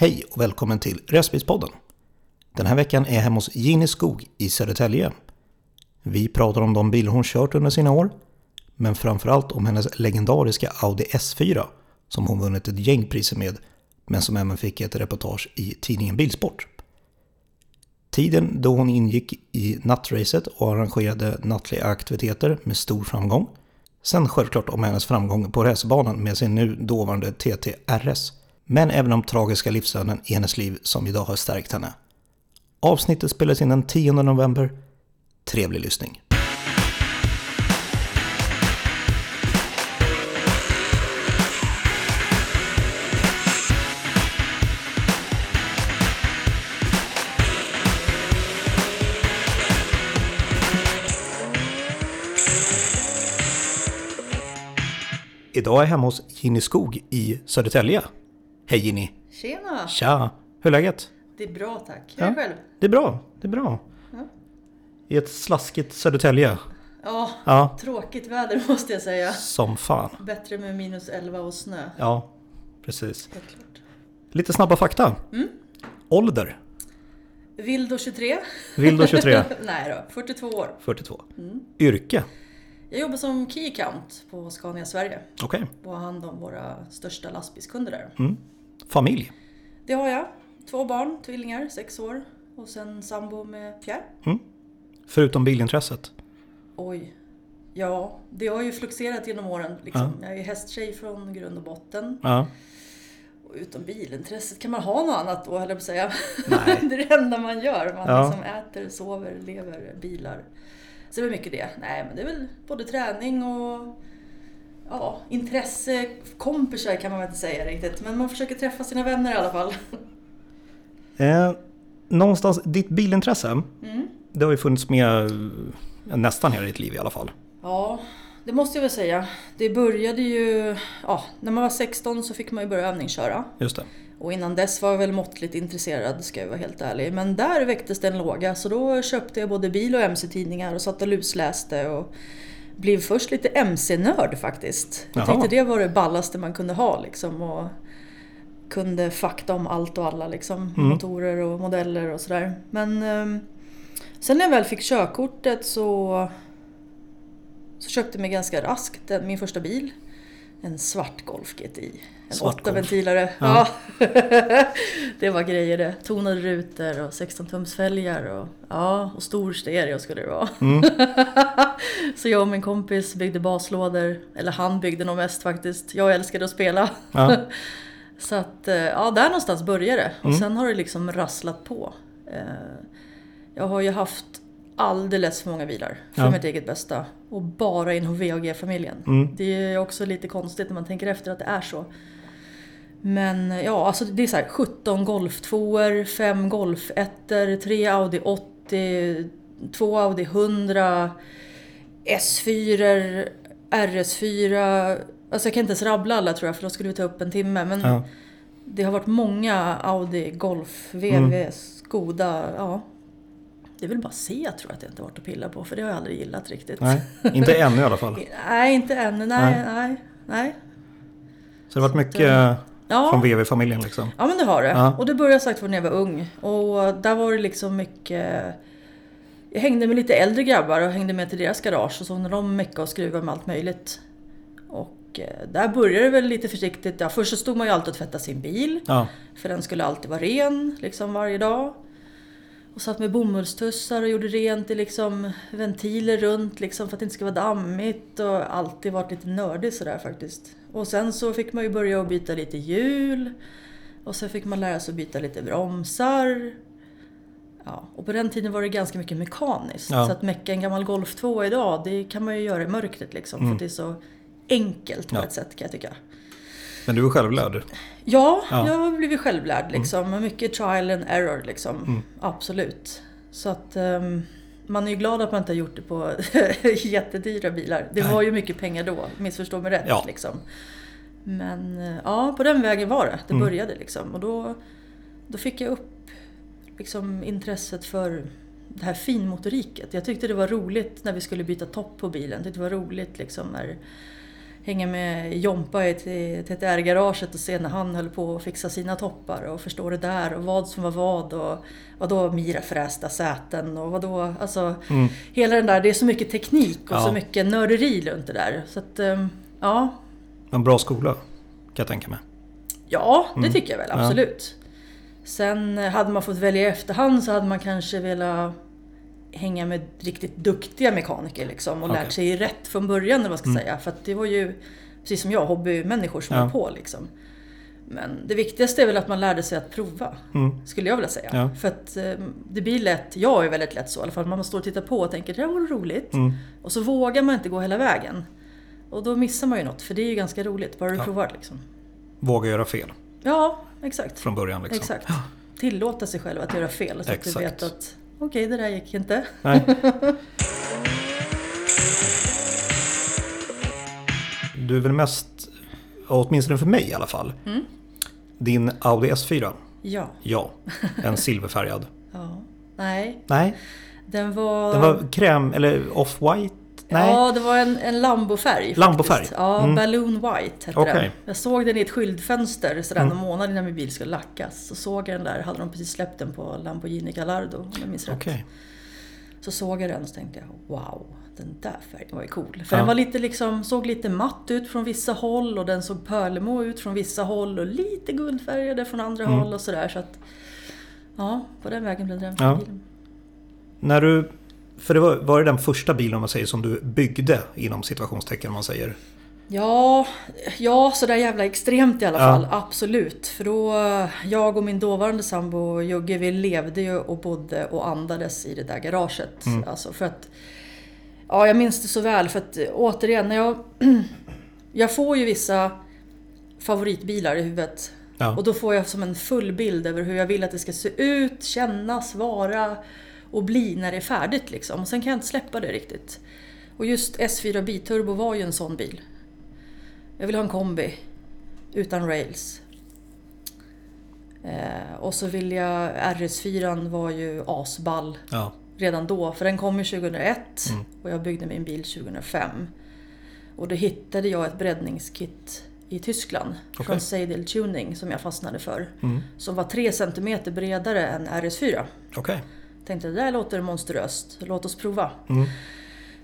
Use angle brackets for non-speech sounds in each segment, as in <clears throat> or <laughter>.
Hej och välkommen till Röstbilspodden. Den här veckan är jag hemma hos Ginny Skog i Södertälje. Vi pratar om de bilar hon kört under sina år, men framförallt om hennes legendariska Audi S4 som hon vunnit ett gäng priser med, men som även fick ett reportage i tidningen Bilsport. Tiden då hon ingick i nattracet och arrangerade nattliga aktiviteter med stor framgång. Sen självklart om hennes framgång på racerbanan med sin nu dåvarande TT RS. Men även om tragiska livsöden i hennes liv som idag har stärkt henne. Avsnittet spelas in den 10 november. Trevlig lyssning. Idag är jag hemma hos Ginny Skog i Södertälje. Hej Ginny! Tjena! Tja! Hur är läget? Det är bra tack. Hur är Ja. det själv? Det är bra, det är bra. Ja. I ett slaskigt Södertälje. Ja, Ja, tråkigt väder <laughs> måste jag säga. som fan. Bättre med minus 11 och snö. Ja, precis. Lite snabba fakta. Mm. Ålder? Vildo 23. Vildo 23, Nej då, 42 år. 42. Mm. Yrke? Jag jobbar som Key Account på Scania Sverige Okej. och har hand om våra största lastbilskunder där. Mm. Familj? Det har jag. Två barn, tvillingar, sex år. Och sen sambo med Pierre. Förutom bilintresset? Oj. Ja, det har ju fluxerat genom åren. Liksom. Jag är hästtjej från grund och botten. Ja. Och utom bilintresset, kan man ha något annat då höll jag på säga? Nej. <laughs> det är det enda man gör. Man Ja. liksom äter, sover, lever, bilar. Så det är mycket det. Nej men det är väl både träning och ja, intresse, kompisar kan man väl inte säga riktigt. Men man försöker träffa sina vänner i alla fall. Eh, någonstans, ditt bilintresse, Mm. det har ju funnits med nästan hela ditt liv i alla fall. Ja, det måste jag väl säga. Det började ju, ja, när man var 16 så fick man ju börja övningsköra. Just det. Och innan dess var jag väl måttligt intresserad ska jag vara helt ärlig. Men där väcktes det en låga så då köpte jag både bil och mc-tidningar och satt och lusläste och blev först lite mc-nörd faktiskt. Jag Jaha. tyckte det var det ballaste man kunde ha liksom. Och kunde fakta om allt och alla liksom. Mm. Motorer och modeller och sådär. Men ehm, sen när jag väl fick körkortet så, så köpte jag mig ganska raskt min första bil. En svart Golf GTI. Åtta ventilare. Ja. Ja. <laughs> det var grejer det. Tonade rutor och 16 tums fälgar och, ja, och stor stereo skulle det vara. Mm. <laughs> så jag och min kompis byggde baslådor. Eller han byggde nog mest faktiskt. Jag älskade att spela. Ja. <laughs> Så att, eh, ja, där någonstans började det. Och Mm. sen har det liksom rasslat på. Eh, Jag har ju haft alldeles för många bilar för Ja. mitt eget bästa. Och bara inom VAG-familjen. Mm. Det är också lite konstigt när man tänker efter att det är så. Men ja, alltså det är så här 17 Golf 2 5 Golf 1 3 Audi 80, 2 Audi 100, S4, RS4. Alltså jag kan inte ens rabbla alla tror jag för då skulle vi ta upp en timme. Men Ja. det har varit många Audi, Golf, VW, Mm. Skoda. Ja. Det är väl bara C tror jag att jag inte varit och pillat på för det har jag aldrig gillat riktigt. Nej, inte ännu i alla fall. <laughs> Nej, inte än. Nej, Nej. nej, nej. Så det har varit mycket eh, Ja. från VV-familjen liksom. Ja men det har det. Ja. Och det började jag sagt när jag var ung. Och där var det liksom mycket... Jag hängde med lite äldre grabbar och hängde med till deras garage och så när de meckade och skruvade med allt möjligt. Och eh, där började det väl lite försiktigt. Ja, först så stod man ju alltid och tvättade sin bil. Ja, För den skulle alltid vara ren liksom varje dag. Och satt med bomullstussar och gjorde rent i liksom ventiler runt liksom för att det inte ska vara dammigt. Och alltid varit lite nördig sådär faktiskt. Och sen så fick man ju börja att byta lite hjul. Och sen fick man lära sig att byta lite bromsar. Ja, och på den tiden var det ganska mycket mekaniskt. Ja. Så att mecka en gammal Golf 2 idag, det kan man ju göra i mörkret liksom. För Mm. att det är så enkelt på Ja. ett sätt kan jag tycka. Men du är självlärd. Ja, Ja. Mm. jag har blivit självlärd liksom. Med Mycket trial and error liksom. Absolut. Så att ehm, man är ju glad att man inte har gjort det på <laughs> jättedyra bilar. Det var ju mycket pengar då, missförstå mig rätt Ja. liksom. Men eh, ja, på den vägen var det. Det Mm. började liksom. Och då, då fick jag upp liksom intresset för det här finmotoriket. Jag tyckte det var roligt när vi skulle byta topp på bilen. Jag tyckte det var roligt liksom när hänga med Jompa i TTR-garaget och se när han höll på att fixa sina toppar och förstå det där och vad som var vad och vad då Mira frästa säten och vad då, alltså Mm. hela den där, det är så mycket teknik och Ja. så mycket nörderi runt det där. Så att, ehm, ja, En bra skola, kan jag tänka mig. Ja, det Mm. tycker jag väl Ja. absolut. Sen eh, hade man fått välja i efterhand så hade man kanske velat hänga med riktigt duktiga mekaniker liksom och Okej. lärt sig rätt från början eller vad ska säga. För att det var ju, precis som jag, hobbymänniskor som Ja. höll på liksom. Men det viktigaste är väl att man lärde sig att prova, Mm. skulle jag vilja säga. Ja. För att eh, det blir lätt, jag är väldigt lätt så i alla fall, man står och tittar på och tänker det här vore roligt. Mm. Och så vågar man inte gå hela vägen. Och då missar man ju något, för det är ju ganska roligt, bara du Ja. provar liksom. Våga göra fel Ja, exakt. från början. Liksom. Exakt. Tillåta sig själv att göra fel så att Exakt. du vet att okej, det där gick inte. Nej. <laughs> Du är väl mest, åtminstone för mig i alla fall, Mm. din Audi S4. Ja. Ja, en <laughs> silverfärgad. ja. Nej, Nej, den var... den var kräm eller off-white? Nej. Ja, det var en, en Lambo-färg. Ja, Mm. Balloon White hette Okej. den. Jag såg den i ett skyltfönster sådär Mm. någon månad innan min bil skulle lackas. Så såg jag den där, hade de precis släppt den på Lamborghini Gallardo om jag minns rätt. Okej. Så såg jag den och tänkte jag, wow, den där färgen var ju cool. Ja. För den var lite liksom, såg lite matt ut från vissa håll och den såg pärlemå ut från vissa håll och lite guldfärgade från andra Mm. håll och sådär. Så att, ja, på den vägen blev det den Ja. bilen. När du, för det var, var det den första bilen om man säger som du byggde inom situationstecken om man säger? Ja, ja sådär jävla extremt i alla Ja. fall. Absolut. För då, jag och min dåvarande sambo Jugge, vi levde ju och bodde och andades i det där garaget. Mm. Alltså för att, ja jag minns det så väl för att återigen, när jag, <clears throat> jag får ju vissa favoritbilar i huvudet. Ja. Och då får jag som en full bild över hur jag vill att det ska se ut, kännas, vara och bli när det är färdigt liksom. Och sen kan jag inte släppa det riktigt. Och just S4 Biturbo var ju en sån bil. Jag vill ha en kombi utan rails. Eh, och så vill jag... RS4 var ju asball ja. redan då, för den kom ju 2001 Mm. och jag byggde min bil 2005. Och då hittade jag ett breddningskit i Tyskland Okej. från Seidel Tuning som jag fastnade för. Mm. Som var 3 cm bredare än RS4. Okej. Tänkte det där låter monstruöst, låt oss prova. Mm.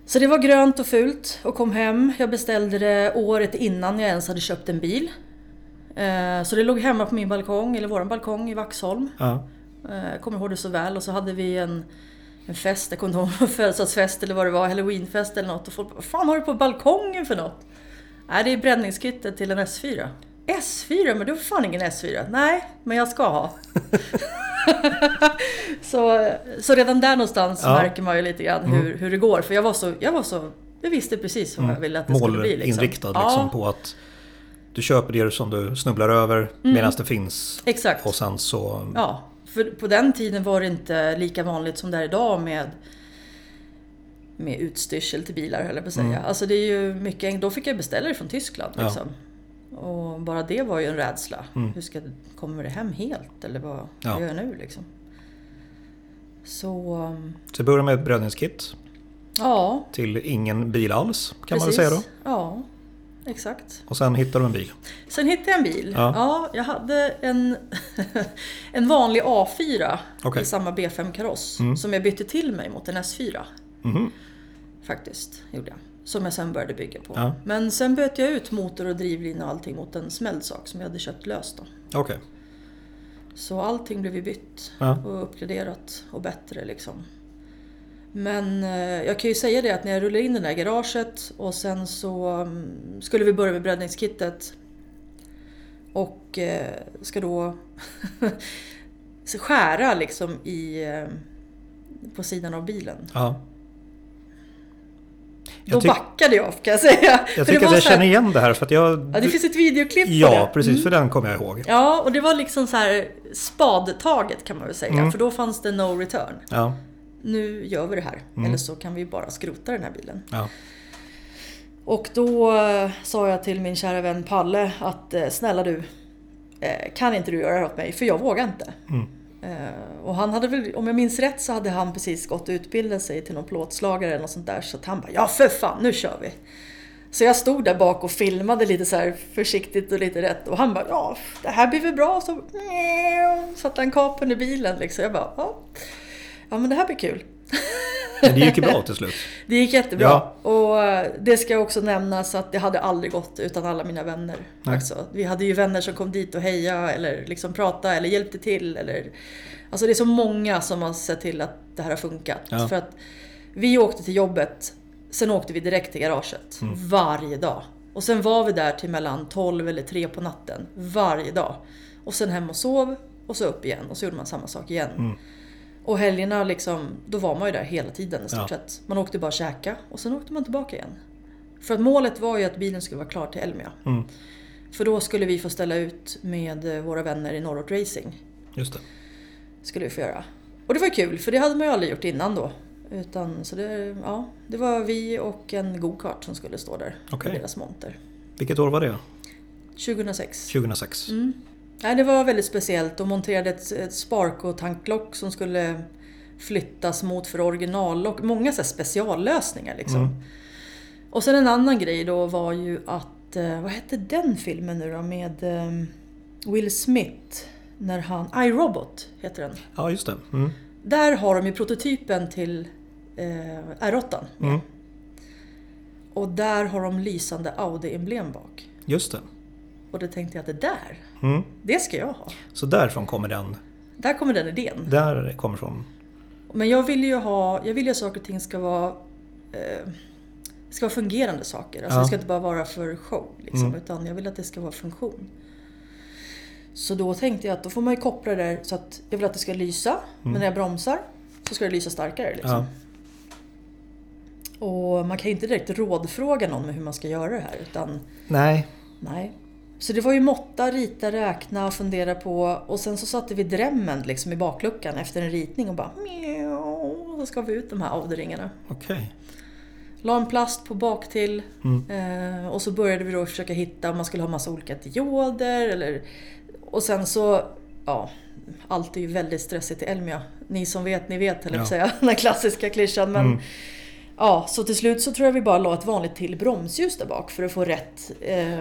Så det var grönt och fult och kom hem. Jag beställde det året innan jag ens hade köpt en bil. Eh, Så det låg hemma på min balkong, eller våran balkong i Vaxholm. Ja. Eh, Jag kommer ihåg det så väl. Och så hade vi en, en fest, jag kommer inte ihåg <laughs> födelsedagsfest eller vad det var, halloweenfest eller något. Och folk bara, vad fan har du på balkongen för något? Nej, det är breddningskittet till en S4. S4? Men du har fan ingen S4. Nej, men jag ska ha. <laughs> så, så redan där någonstans Ja. märker man ju lite grann hur, hur det går. För jag var så, jag var så, jag visste precis vad jag ville att det skulle bli. Liksom. Målinriktad liksom, Ja, på att du köper det som du snubblar över medan det finns. exakt. Och sen så... Ja, för på den tiden var det inte lika vanligt som det är idag med med utstyrsel till bilar höll jag på att säga. Mm. Alltså det är ju mycket, då fick jag beställa det från Tyskland. Ja. Och bara det var ju en rädsla. Mm. Hur ska, kommer det hem helt? Eller vad Ja. gör jag nu liksom? Så, um, Så börjar med ett breddningskit ja. till ingen bil alls kan man väl precis. säga då. Ja, exakt. Och sen hittar du en bil. Sen hittade jag en bil. Ja. Ja. jag hade en, <laughs> en vanlig A4 Okej. i samma B5-kaross. Mm. Som jag bytte till mig mot en S4. Mhm. Faktiskt, gjorde jag. Som jag sen började bygga på. Ja. Men sen bytte jag ut motor och drivlina och allting mot en smällsak som jag hade köpt löst då. Okej. Så allting blev ju bytt Ja. och uppgraderat och bättre liksom. Men eh, jag kan ju säga det att när jag rullade in den där i garaget och sen så mm, skulle vi börja med breddningskittet. Och eh, ska då <laughs> skära liksom i, eh, på sidan av bilen. Ja. Då Jag, backade jag kan jag säga. Jag tycker att jag här- känner igen det här för att jag... Ja, det finns ett videoklipp på det. Ja, precis. Mm. För den kommer jag ihåg. Ja, och det var liksom så här spadtaget kan man väl säga. Mm. För då fanns det no return. Ja. Nu gör vi det här. Mm. Eller så kan vi bara skrota den här bilen. Ja. Och då eh, sa jag till min kära vän Palle att eh, snälla du, eh, kan inte du göra det här åt mig? För jag vågar inte. Mm. Eh, och han hade väl, om jag minns rätt så hade han precis gått och utbildat sig till någon plåtslagare eller något sånt där. Så att han bara, ja för fan, nu kör vi! Så jag stod där bak och filmade lite så här försiktigt och lite rätt. Och han bara ja, det här blir väl bra. Så satte han kapen i bilen liksom. Jag bara ja, ja men det här blir kul. Men det gick ju bra till slut. <laughs> Det gick jättebra. Ja. Och det ska också nämnas att det hade aldrig gått utan alla mina vänner. Alltså, vi hade ju vänner som kom dit och heja eller liksom prata eller hjälpte till. Eller, alltså det är så många som har sett till att det här har funkat. Ja. För att vi åkte till jobbet, sen åkte vi direkt till garaget. Mm. Varje dag. Och sen var vi där till mellan 12 eller 3 på natten. Varje dag. Och sen hem och sov och så upp igen och så gjorde man samma sak igen. Mm. Och helgerna liksom, då var man ju där hela tiden i stort ja. sett. Man åkte bara och käka och sen åkte man tillbaka igen. För att målet var ju att bilen skulle vara klar till Elmia. Mm. För då skulle vi få ställa ut med våra vänner i Norrort Racing. Just det. Skulle vi få göra. Och det var kul, för det hade man ju aldrig gjort innan då. Utan, så det, ja, det var vi och en go-kart som skulle stå där. Okay. På deras monter. Vilket år var det? 2006. 2006. Mm. Nej, det var väldigt speciellt. De monterade ett, ett Sparco-tanklock som skulle flyttas mot för originallock. Många så speciallösningar liksom. Mm. Och sen en annan grej då var ju att, eh, vad hette den filmen nu då med um, Will Smith? När han, iRobot heter den. Ja, just det. Mm. Där har de ju prototypen till eh, R8 mm. Och där har de lysande Audi-emblem bak. Just det. Och då tänkte jag att det där, mm. det ska jag ha. Så därifrån kommer den? Där kommer den idén. Där kommer från? Men jag vill ju ha, jag vill ju att saker och ting ska vara eh, ska vara fungerande saker. Alltså ja. Det ska inte bara vara för show. Liksom, mm. Utan jag vill att det ska vara funktion. Så då tänkte jag att då får man ju koppla det där så att jag vill att det ska lysa. Mm. Men när jag bromsar så ska det lysa starkare. Liksom. Ja. Och man kan ju inte direkt rådfråga någon med hur man ska göra det här. Utan, nej. Nej. Så det var ju måtta, rita, räkna fundera på. Och sen så satte vi drämmen liksom i bakluckan efter en ritning och bara mjau, så ska vi ut de här avdringarna. Okej. Okay. La en plast på bak till mm. eh, och så började vi då försöka hitta om man skulle ha massa olika dioder eller... Och sen så, ja, allt är ju väldigt stressigt i Elmia. Ni som vet, ni vet, eller ja. säga. <laughs> Den klassiska klyschan. Men, mm. Ja, så till slut så tror jag vi bara la ett vanligt till bromsljus där bak för att få rätt eh,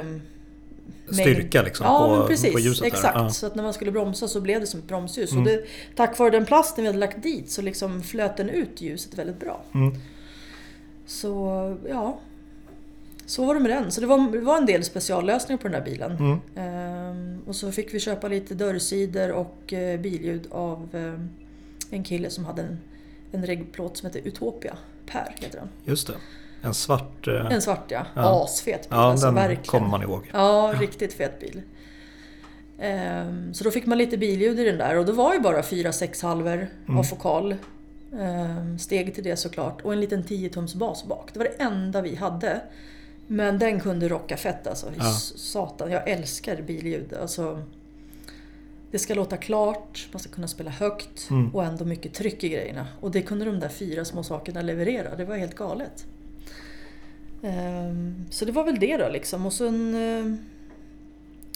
styrka liksom, ja, på, precis, på ljuset. Exakt, ja. så att när man skulle bromsa så blev det som ett bromsljus. Mm. Och det, tack vare den plasten vi hade lagt dit så liksom flöt den ut ljuset väldigt bra. Mm. Så ja, så var det med den. Så det var, det var en del speciallösningar på den där bilen. Mm. Ehm, och så fick vi köpa lite dörrsidor och eh, billjud av eh, en kille som hade en, en reggplåt som heter Utopia. Per heter den. Just det. En svart... Eh... En svart ja. ja. Asfet bil. Ja, alltså, den verkligen. kommer man ihåg. Ja, ja, riktigt fet bil. Um, så då fick man lite billjud i den där och det var ju bara 4-6 halvor mm. av fokal. Um, steg till det såklart och en liten 10 tums bas bak. Det var det enda vi hade. Men den kunde rocka fett alltså. Ja. Satan, jag älskar billjud. Alltså, det ska låta klart, man ska kunna spela högt mm. och ändå mycket tryck i grejerna. Och det kunde de där fyra små sakerna leverera. Det var helt galet. Ehm, så det var väl det då liksom. Och sen... Eh,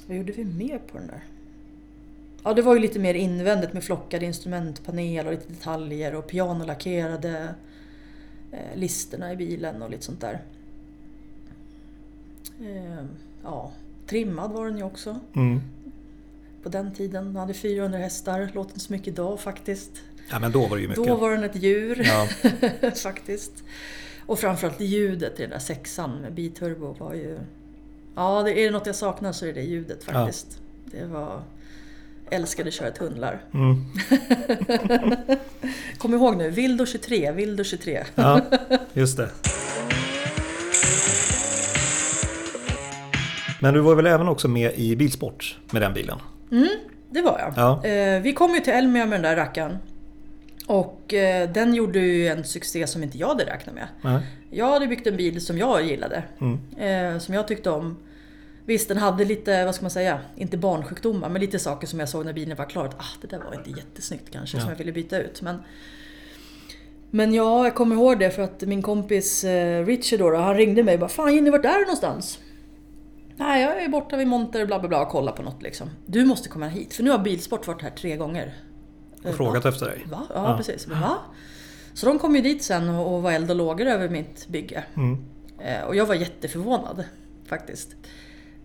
vad gjorde vi mer på den där? Ja, det var ju lite mer invändigt med flockad instrumentpanel och lite detaljer och pianolackerade eh, listerna i bilen och lite sånt där. Ehm, ja, trimmad var den ju också. Mm. På den tiden. Den hade 400 hästar, låter inte så mycket idag faktiskt. Ja, men då var det ju mycket. Då var den ett djur, ja. <laughs> faktiskt. Och framförallt ljudet i den där sexan med biturbo var ju... Ja, det är det något jag saknar så är det ljudet faktiskt. Ja. Det var... Älskade att köra tunnlar. Mm. <laughs> Kom ihåg nu, Vildo 23, Vildo 23. ja, just det. Men du var väl även också med i bilsport med den bilen? Mm, det var jag. Ja. Eh, vi kom ju till Elmia med den där rackaren. Och eh, den gjorde ju en succé som inte jag hade räknat med. Mm. Jag hade byggt en bil som jag gillade. Mm. Eh, som jag tyckte om. Visst, den hade lite, vad ska man säga, inte barnsjukdomar, men lite saker som jag såg när bilen var klar. Att ah, det där var inte jättesnyggt kanske, ja. som jag ville byta ut. Men, men ja, jag kommer ihåg det för att min kompis eh, Richard då, han ringde mig och bara Fan Jenny, vart är du någonstans? Nej, jag är borta vid monter bla bla bla och kollar på något liksom. Du måste komma hit, för nu har Bilsport varit här tre gånger. Och frågat efter dig? Va? Ja, ja. precis. Va? Så de kom ju dit sen och var eld och lågor över mitt bygge. Mm. Eh, och jag var jätteförvånad faktiskt.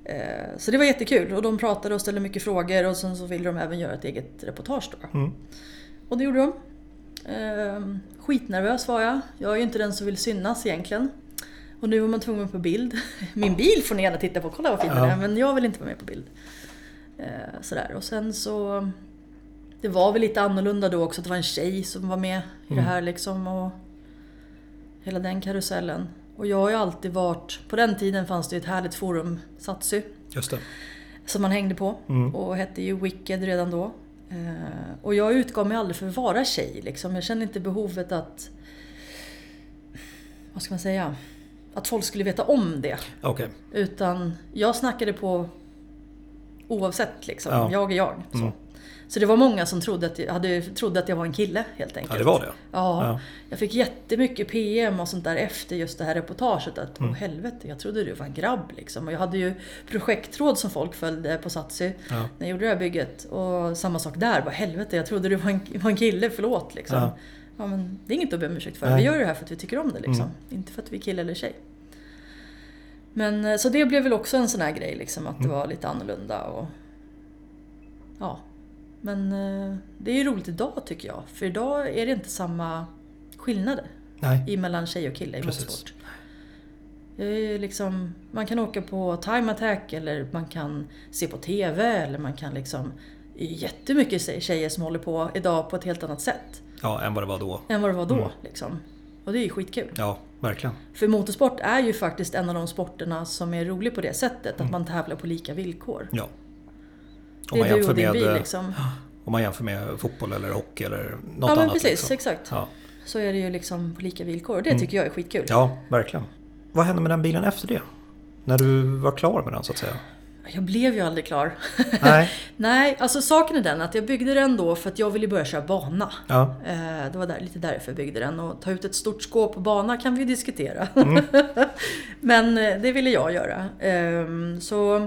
Eh, så det var jättekul och de pratade och ställde mycket frågor och sen så ville de även göra ett eget reportage då. Mm. Och det gjorde de. Eh, skitnervös var jag. Jag är ju inte den som vill synas egentligen. Och nu var man tvungen på bild. <laughs> Min bil får ni gärna titta på, kolla vad fin den är. Men jag vill inte vara med på bild. Eh, sådär. Och sen så... Det var väl lite annorlunda då också, att det var en tjej som var med i det Mm. här liksom. Och hela den karusellen. Och jag har ju alltid varit... På den tiden fanns det ett härligt forum, Satsy, Just det. som man hängde på. Mm. Och hette ju Wicked redan då. Eh, och jag utgav mig aldrig för att vara tjej. Liksom. Jag kände inte behovet att... Vad ska man säga? Att folk skulle veta om det. Okej. Utan jag snackade på oavsett liksom. Ja. Jag är jag. Så. Mm. Så det var många som trodde att, jag, hade, trodde att jag var en kille helt enkelt. Ja, det var det. Ja, Ja. jag fick jättemycket PM och sånt där efter just det här reportaget. Att Mm. åh helvete, jag trodde du var en grabb liksom. Och jag hade ju projektråd som folk följde på Satsy Ja. när jag gjorde det här bygget. Och samma sak där, bara helvete, jag trodde du var en, var en kille, förlåt liksom. Ja. Ja. men det är inget att be om ursäkt för. Nej. Vi gör det här för att vi tycker om det liksom. Mm. Inte för att vi är kille eller tjej. Men eh, så det blev väl också en sån här grej liksom, att det Mm. var lite annorlunda och... Ja. Men eh, det är ju roligt idag tycker jag. För idag är det inte samma skillnader Nej. mellan tjej och kille i motorsport. Liksom, man kan åka på time attack eller man kan se på TV eller man kan liksom... Det är jättemycket tjej- tjejer som håller på idag på ett helt annat sätt Ja, än vad det var då. än vad det var då. Mm. Liksom. Och det är ju skitkul. Ja, verkligen. För motorsport är ju faktiskt en av de sporterna som är rolig på det sättet, Mm. att man tävlar på lika villkor. Ja. Det är du och din bil eh, liksom. om man jämför med fotboll eller hockey eller något Ja men annat. precis, liksom. exakt. Ja. Så är det ju liksom på lika villkor. Det Mm. tycker jag är skitkul. ja, verkligen. Vad hände med den bilen efter det? När du var klar med den så att säga? Jag blev ju aldrig klar. Nej. <laughs> Nej, alltså saken är den att jag byggde den då för att jag ville börja köra bana. Ja. Eh, Det var där, lite därför jag byggde den. Och ta ut ett stort skåp på bana kan vi diskutera. Mm. <laughs> Men eh, det ville jag göra. Ehm, Så...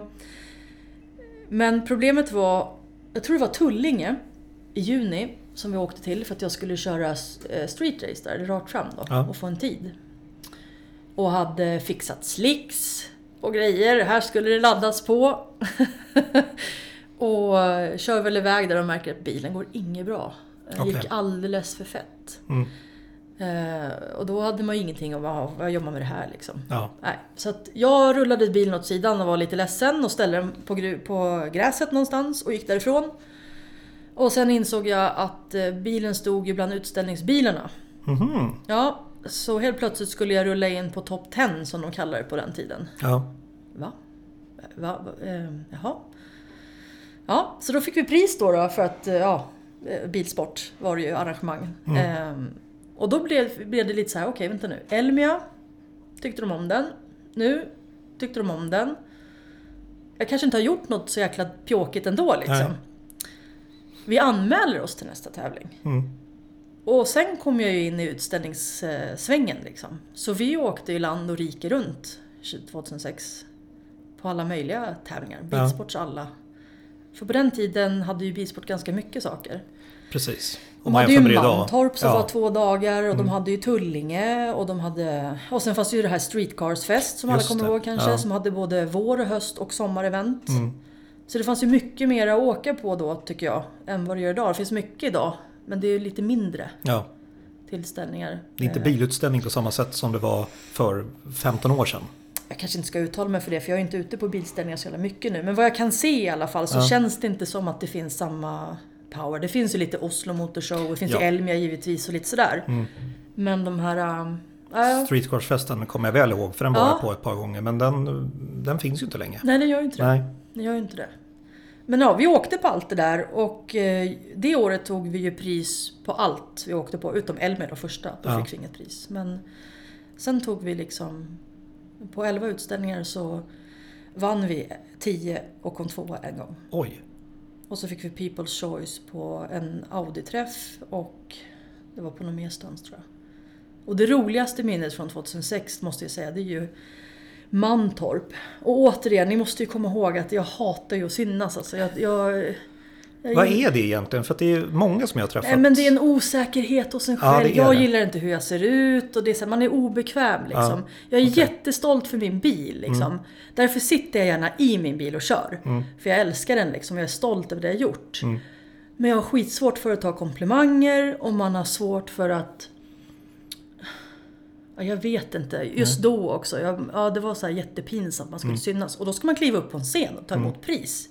Men problemet var, jag tror det var Tullinge i juni som vi åkte till för att jag skulle köra eh, street race där, rakt fram då, Ja. och få en tid. Och hade fixat slicks och grejer. Här skulle det laddas på. <laughs> och eh, kör väl iväg där och märker att bilen går inget bra. Den Okej. gick alldeles för fett. Mm. Eh, och då hade man ju ingenting om vad vad jobbar med det här liksom. Ja. Nej, så att jag rullade bilen åt sidan och var lite ledsen och ställde den på, på gräset någonstans och gick därifrån. Och sen insåg jag att eh, bilen stod ju bland utställningsbilarna. Mhm. Ja, så helt plötsligt skulle jag rulla in på top 10 som de kallar det på den tiden. Ja. Va? Va? Va? Eh, jaha. Ja, så då fick vi pris då, då för att, eh, ja, eh, bilsport var det ju arrangemang. Mm. Eh, och då blev, blev det lite så här, okej vänta nu. Elmia, tyckte de om den. Nu tyckte de om den. Jag kanske inte har gjort något så jäkla pjåkigt ändå liksom. Nej. Vi anmäler oss till nästa tävling. Mm. Och sen kom jag ju in i utställningssvängen liksom. Så vi åkte ju land och rike runt 2006. På alla möjliga tävlingar. Bilsports alla. För på den tiden hade ju bilsport ganska mycket saker. Precis. De hade ju. Mantorp som ja. var två dagar och Mm. de hade ju Tullinge och de hade... Och sen fanns ju det här Streetcars Fest som Just alla kommer det, ihåg kanske. ja. Som hade både vår, höst och sommarevent. Mm. Så det fanns ju mycket mer att åka på då tycker jag. Än vad det gör idag. Det finns mycket idag. Men det är ju lite mindre Ja. tillställningar. Det är inte Eh, bilutställning på samma sätt som det var för 15 år sedan. Jag kanske inte ska uttala mig för det för jag är inte ute på bilställningar så jävla mycket nu. Men vad jag kan se i alla fall så Ja. känns det inte som att det finns samma power. Det finns ju lite Oslo Motor Show, det finns Ja. ju Elmia givetvis och lite sådär. Mm. Men de här... äh, Streetcarsfesten kommer jag väl ihåg för den var Ja. jag på ett par gånger. Men den, den finns ju inte längre. nej, det gör ju inte. Nej. Det gör ju inte det. Men ja, vi åkte på allt det där och eh, det året tog vi ju pris på allt vi åkte på. Utom Elmia då första, då Ja. fick vi inget pris. Men sen tog vi liksom... På 11 utställningar så vann vi 10 och kom tvåa en gång. Oj. Och så fick vi People's Choice på en Audi-träff och det var på någon merstans tror jag. Och det roligaste minnet från 2006 måste jag säga, det är ju Mantorp. Och återigen, ni måste ju komma ihåg att jag hatar ju att synas. Alltså jag, Jag vad är det egentligen? För det är många som jag har träffat. Nej, men det är en osäkerhet hos en Ja, själv. är jag det. gillar inte hur jag ser ut och det är så här, man är obekväm liksom. Ja, Jag är. Mm. jättestolt för min bil liksom. Därför sitter jag gärna i min bil och kör. För jag älskar den liksom, jag är stolt över det jag gjort. Mm. Men jag har skitsvårt för att ta komplimanger och man har svårt för att Ja, jag vet inte. Just då också. Jag, ja, det var så här jättepinsamt. Man skulle Mm. synas. Och då ska man kliva upp på en scen och ta emot pris.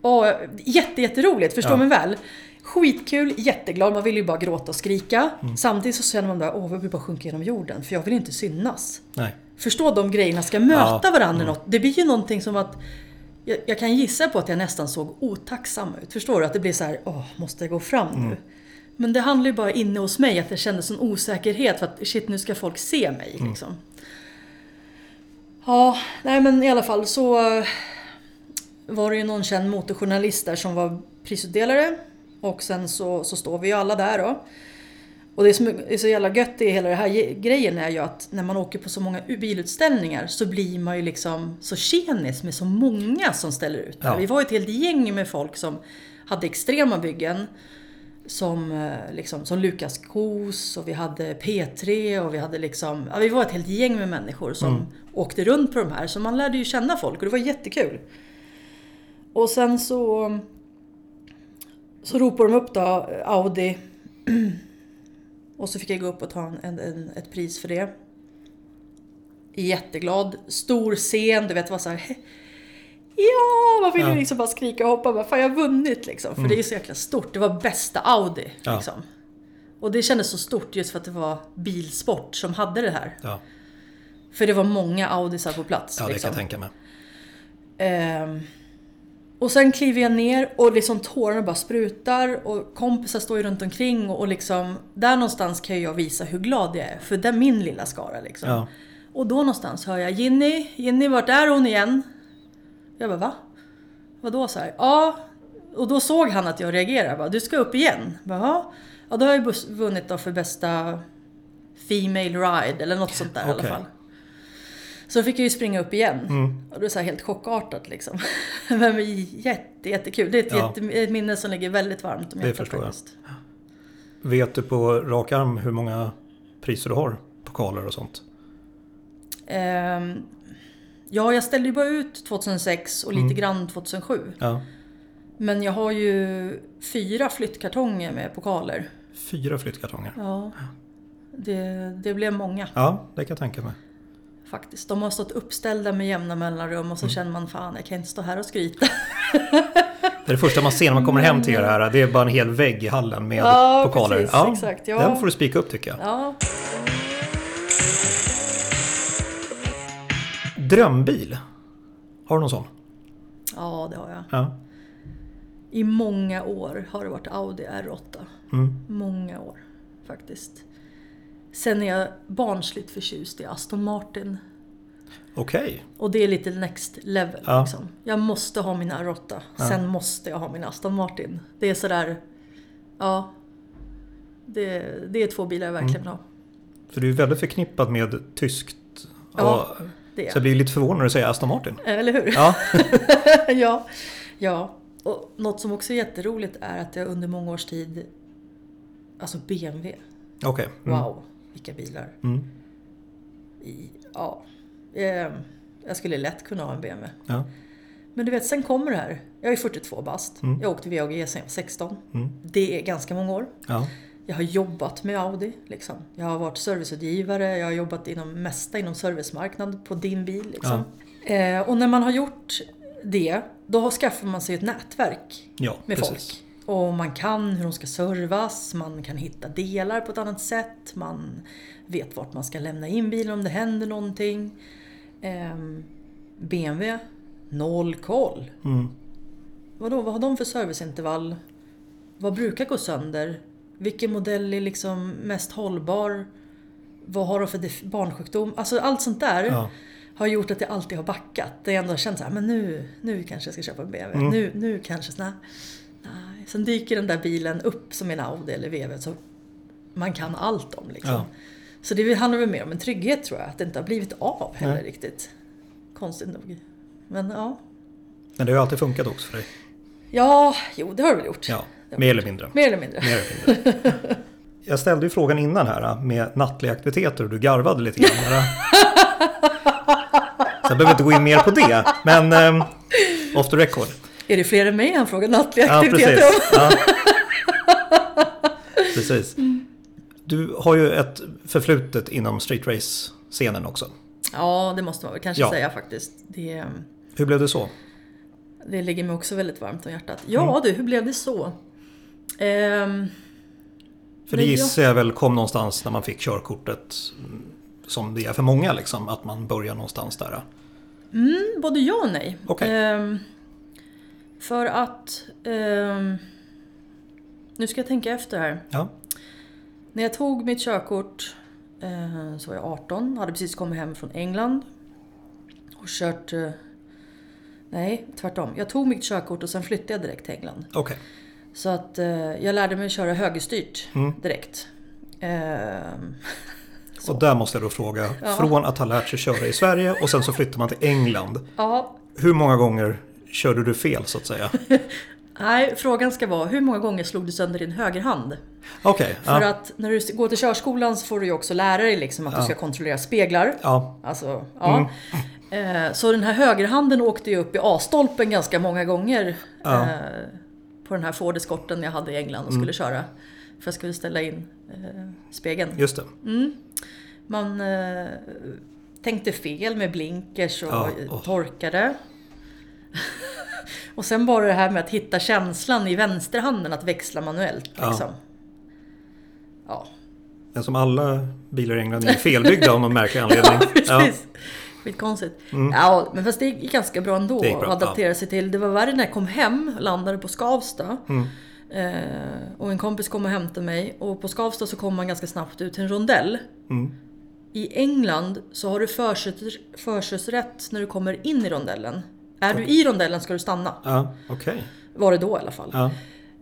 Och, jätte, jätteroligt, förstå Ja. mig väl. Skitkul, jätteglad. Man vill ju bara gråta och skrika. Mm. Samtidigt så känner man bara, åh, jag vill bara sjunka genom jorden. För jag vill inte synas. Nej. Förstå de grejerna ska möta Ja. varandra. Något. Det blir ju någonting som att jag, jag kan gissa på att jag nästan såg otacksam ut. Förstår du? Att det blir så här, åh, måste jag gå fram nu? Mm. Men det handlar ju bara inne hos mig att jag kände sån osäkerhet för att shit, nu ska folk se mig. Mm. Liksom. Ja, nej men i alla fall så var det ju någon känd motorjournalist där som var prisutdelare. Och sen så, så står vi ju alla där då. Och det som är så jävla gött i hela den här grejen är ju att när man åker på så många bilutställningar så blir man ju liksom så tjenis med så många som ställer ut. Ja. Vi var ett helt gäng med folk som hade extrema byggen. Som, eh, liksom, som Lukas Kos och vi hade P3 och vi hade liksom, ja, vi var ett helt gäng med människor som åkte runt på de här. Så man lärde ju känna folk och det var jättekul. Och sen så, så ropade de upp då Audi. Och så fick jag gå upp och ta en, en, ett pris för det. Jätteglad. Stor scen, du vet, det var så här. <laughs> Ja, man ville Ja. liksom bara skrika och hoppa. Bara, Fan, jag har vunnit liksom. För det är så jäkla stort. Det var bästa Audi. Ja. Liksom. Och det kändes så stort just för att det var bilsport som hade det här. Ja, För det var många Audisar på plats. ja det liksom. kan jag tänka mig. Ehm, och sen kliver jag ner och liksom tårarna bara sprutar och kompisar står ju runt omkring och, och liksom där någonstans kan jag visa hur glad jag är för det är min lilla skara liksom. Ja. Och då någonstans hör jag Ginny, Ginny vart är hon igen? Jag bara va? Vadå så här? Ja, och då såg han att jag reagerade. Bara, du ska upp igen? Jag Bara, ja. ja, då har jag vunnit då för bästa Female Ride eller något sånt där i alla fall. Så fick jag ju springa upp igen. Mm. Och det är här helt chockartat liksom. <laughs> Men jätte, jättekul. Det är ett, Ja. jätte, ett minne som ligger väldigt varmt om Det förstår jag. faktiskt. Vet du på rak arm hur många priser du har? Pokaler och sånt? Ehm, ja, jag ställde ju bara ut 2006 och lite Mm. grann 2007. Ja. Men jag har ju fyra flyttkartonger med pokaler. Fyra flyttkartonger. Ja. Det, det blev många Ja, det kan jag tänka mig. Faktiskt. De har stått uppställda med jämna mellanrum Mm. och så känner man fan jag kan inte stå här och skryta. <laughs> Det är det första man ser när man kommer hem till er här. Det är bara en hel vägg i hallen med Ja, pokaler. precis, exakt, ja. Den får du spika upp tycker jag. Ja. Drömbil? Har du någon sån? ja, det har jag. Ja. I många år har det varit Audi R8. Mm. Många år faktiskt. Sen är jag barnsligt förtjust i Aston Martin. Okej. Och det är lite next level. Ja. Liksom. Jag måste ha min R8. Ja. Sen måste jag ha min Aston Martin. Det är sådär... Ja. Det, det är två bilar jag verkligen Mm. vill ha. För du är väldigt förknippad med tyskt. Ja, och, Det är så jag blir lite förvånad när du säger Aston Martin. Eller hur? Ja. <laughs> ja. ja. Och något som också är jätteroligt är att jag under många års tid... Alltså BMW. Okej. Mm. Wow, vilka bilar. Mm. I, ja. Eh, jag skulle lätt kunna ha en BMW. Ja. Men du vet, sen kommer det här. Jag är 42 bast. Mm. Jag åkte VAG sen jag var 16. Mm. Det är ganska många år. Ja. Jag har jobbat med Audi. Liksom. Jag har varit serviceutgivare. Jag har jobbat inom mesta inom servicemarknad på din bil. Liksom. Eh, och när man har gjort det, då skaffar man sig ett nätverk ja, med precis. folk. Och man kan hur de ska servas, man kan hitta delar på ett annat sätt, man vet vart man ska lämna in bilen om det händer någonting. Ehm, BMW, noll koll. Mm. Vadå, vad har de för serviceintervall? Vad brukar gå sönder? Vilken modell är liksom mest hållbar? Vad har de för barnsjukdom? Alltså allt sånt där Ja. har gjort att jag alltid har backat. Det jag ändå har känt så här, men nu, nu kanske jag ska köpa en BMW. Mm. Nu, nu kanske såna. Sen dyker den där bilen upp som en Audi eller VW så man kan allt om liksom. Ja. Så det handlar väl mer om en trygghet tror jag, att det inte har blivit av heller Nej. riktigt. Konstigt nog. Men ja, Men det har ju alltid funkat också för dig. Ja, jo det har du väl gjort. Ja, Det mer eller mindre. Mer eller mindre. Mer eller mindre. <laughs> Jag ställde ju frågan innan här med nattliga aktiviteter och du garvade lite grann. Här. Så jag behöver inte gå in mer på det. Men um, off the record. Är det fler än mig han frågar nattliga Ja, aktiviteter om? <laughs> Ja. precis. Du har ju ett förflutet inom street race-scenen också. Ja, det måste man väl kanske Ja. säga faktiskt. Det, Hur blev det så? det ligger mig också väldigt varmt om hjärtat. Ja Mm. du, hur blev det så? Ehm, För det gissar jag väl kom någonstans när man fick körkortet. mm, Som det är för många liksom, att man börjar någonstans där. mm, både ja och nej. Okej. Ehm, för att... ehm, nu ska jag tänka efter här. Ja, När jag tog mitt körkort eh, så var jag 18, hade precis kommit hem från England. Och kört... Eh, nej, tvärtom. Jag tog mitt körkort och sen flyttade jag direkt till England. okej. Så att eh, jag lärde mig köra högerstyrt Mm. direkt. Ehm, <laughs> Och där måste jag då fråga, Ja. från att ha lärt sig köra i Sverige och sen så flyttar man till England. ja, Hur många gånger körde du fel så att säga? <laughs> nej, frågan ska vara hur många gånger slog du sönder din högerhand? Okej, För ja, att när du går till körskolan så får du ju också lära dig liksom att du ska kontrollera speglar. ja, Alltså, ja. Eh, Så den här högerhanden åkte ju upp i A-stolpen ganska många gånger. Ja. Eh, på den här Ford Escorten jag hade i England och skulle köra. För jag skulle ställa in eh, spegeln. just det. Man eh, tänkte fel med blinkers och Ja, åh. torkade. <laughs> och sen bara det här med att hitta känslan i vänsterhanden att växla manuellt. Ja. Liksom. Ja, Men som alla bilar i England är felbyggda av någon märklig <laughs> anledning. ja precis. Skitkonstigt. Ja, men fast det gick ganska bra ändå Mm. Bra, att adaptera sig till. Det var värre när jag kom hem, landade på Skavsta. Mm. Eh, och en kompis kom och hämtade mig. Och på Skavsta så kom man ganska snabbt ut till en rondell. Mm. I England så har du förkörs, förkörsrätt när du kommer in i rondellen. Är du i rondellen ska du stanna. Ja, okej. Var det då i alla fall. Ja,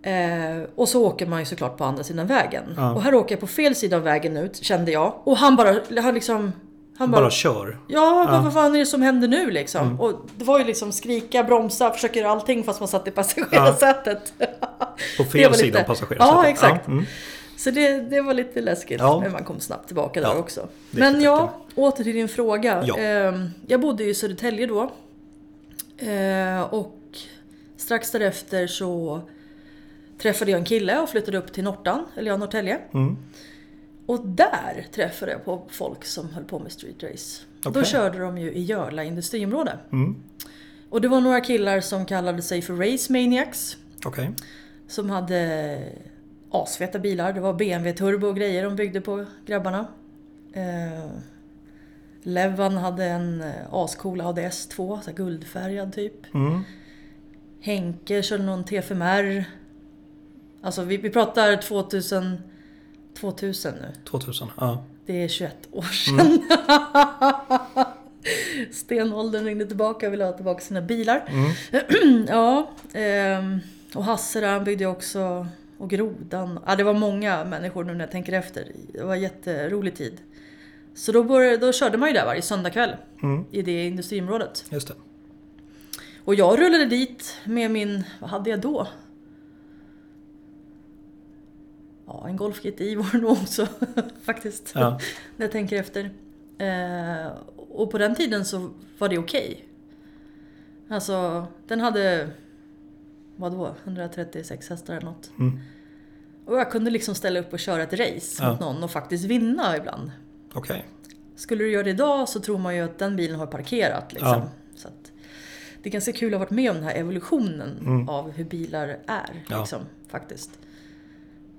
Eh, och så åker man ju såklart på andra sidan vägen. Ja. Och här åker jag på fel sida av vägen ut, kände jag. Och han bara, han liksom... Han bara kör. Ja, men vad fan är det som händer nu liksom? Och det var ju liksom skrika, bromsa, försöka göra allting fast man satt i passagerarsätet. På <laughs> fel sida av passagerarsätet. Ja, exakt. Ja, mm. Så det, det var lite läskigt. Ja. Men man kom snabbt tillbaka Ja, där också. Men ja, åter till din fråga. Ja. Ehm, Jag bodde ju i Södertälje då. Ehm, Och strax därefter så träffade jag en kille och flyttade upp till Nortan, eller ja, Norrtälje. Mm. Och där träffade jag på folk som höll på med street race. Då Okej. körde de ju i Jörla industriområde. Mm. Och det var några killar som kallade sig för Race Maniacs. Okej. Som hade asfeta bilar. Det var BMW turbo och grejer de byggde på grabbarna. Eh, Levan hade en eh, ascool ADS 2, så guldfärgad typ. Mm. Henke körde någon T5R. Alltså vi, vi pratar 2000, 2000 nu. 2000. Ja. Det är 21 år sedan. <laughs> Stenåldern ringde tillbaka och ville ha tillbaka sina bilar. <clears throat> ja, ehm, och Hasse där, han byggde också. Och Grodan. Ja, det var många människor nu när jag tänker efter. Det var en jätterolig tid. Så då, började, då körde man ju där varje söndagkväll. Mm. I det industriområdet. Just det. Och jag rullade dit med min, vad hade jag då? Ja, en Golf GTI var det nog också <laughs> faktiskt. Ja. När jag tänker efter. Eh, och på den tiden så var det okej. Alltså, den hade, vadå, 136 hästar eller något. Mm. Och jag kunde liksom ställa upp och köra ett race Ja. mot någon och faktiskt vinna ibland. Okej. Skulle du göra det idag så tror man ju att den bilen har parkerat. Liksom. Ja. Så att det är ganska kul att ha varit med om den här evolutionen Mm. av hur bilar är. Ja. Liksom, faktiskt.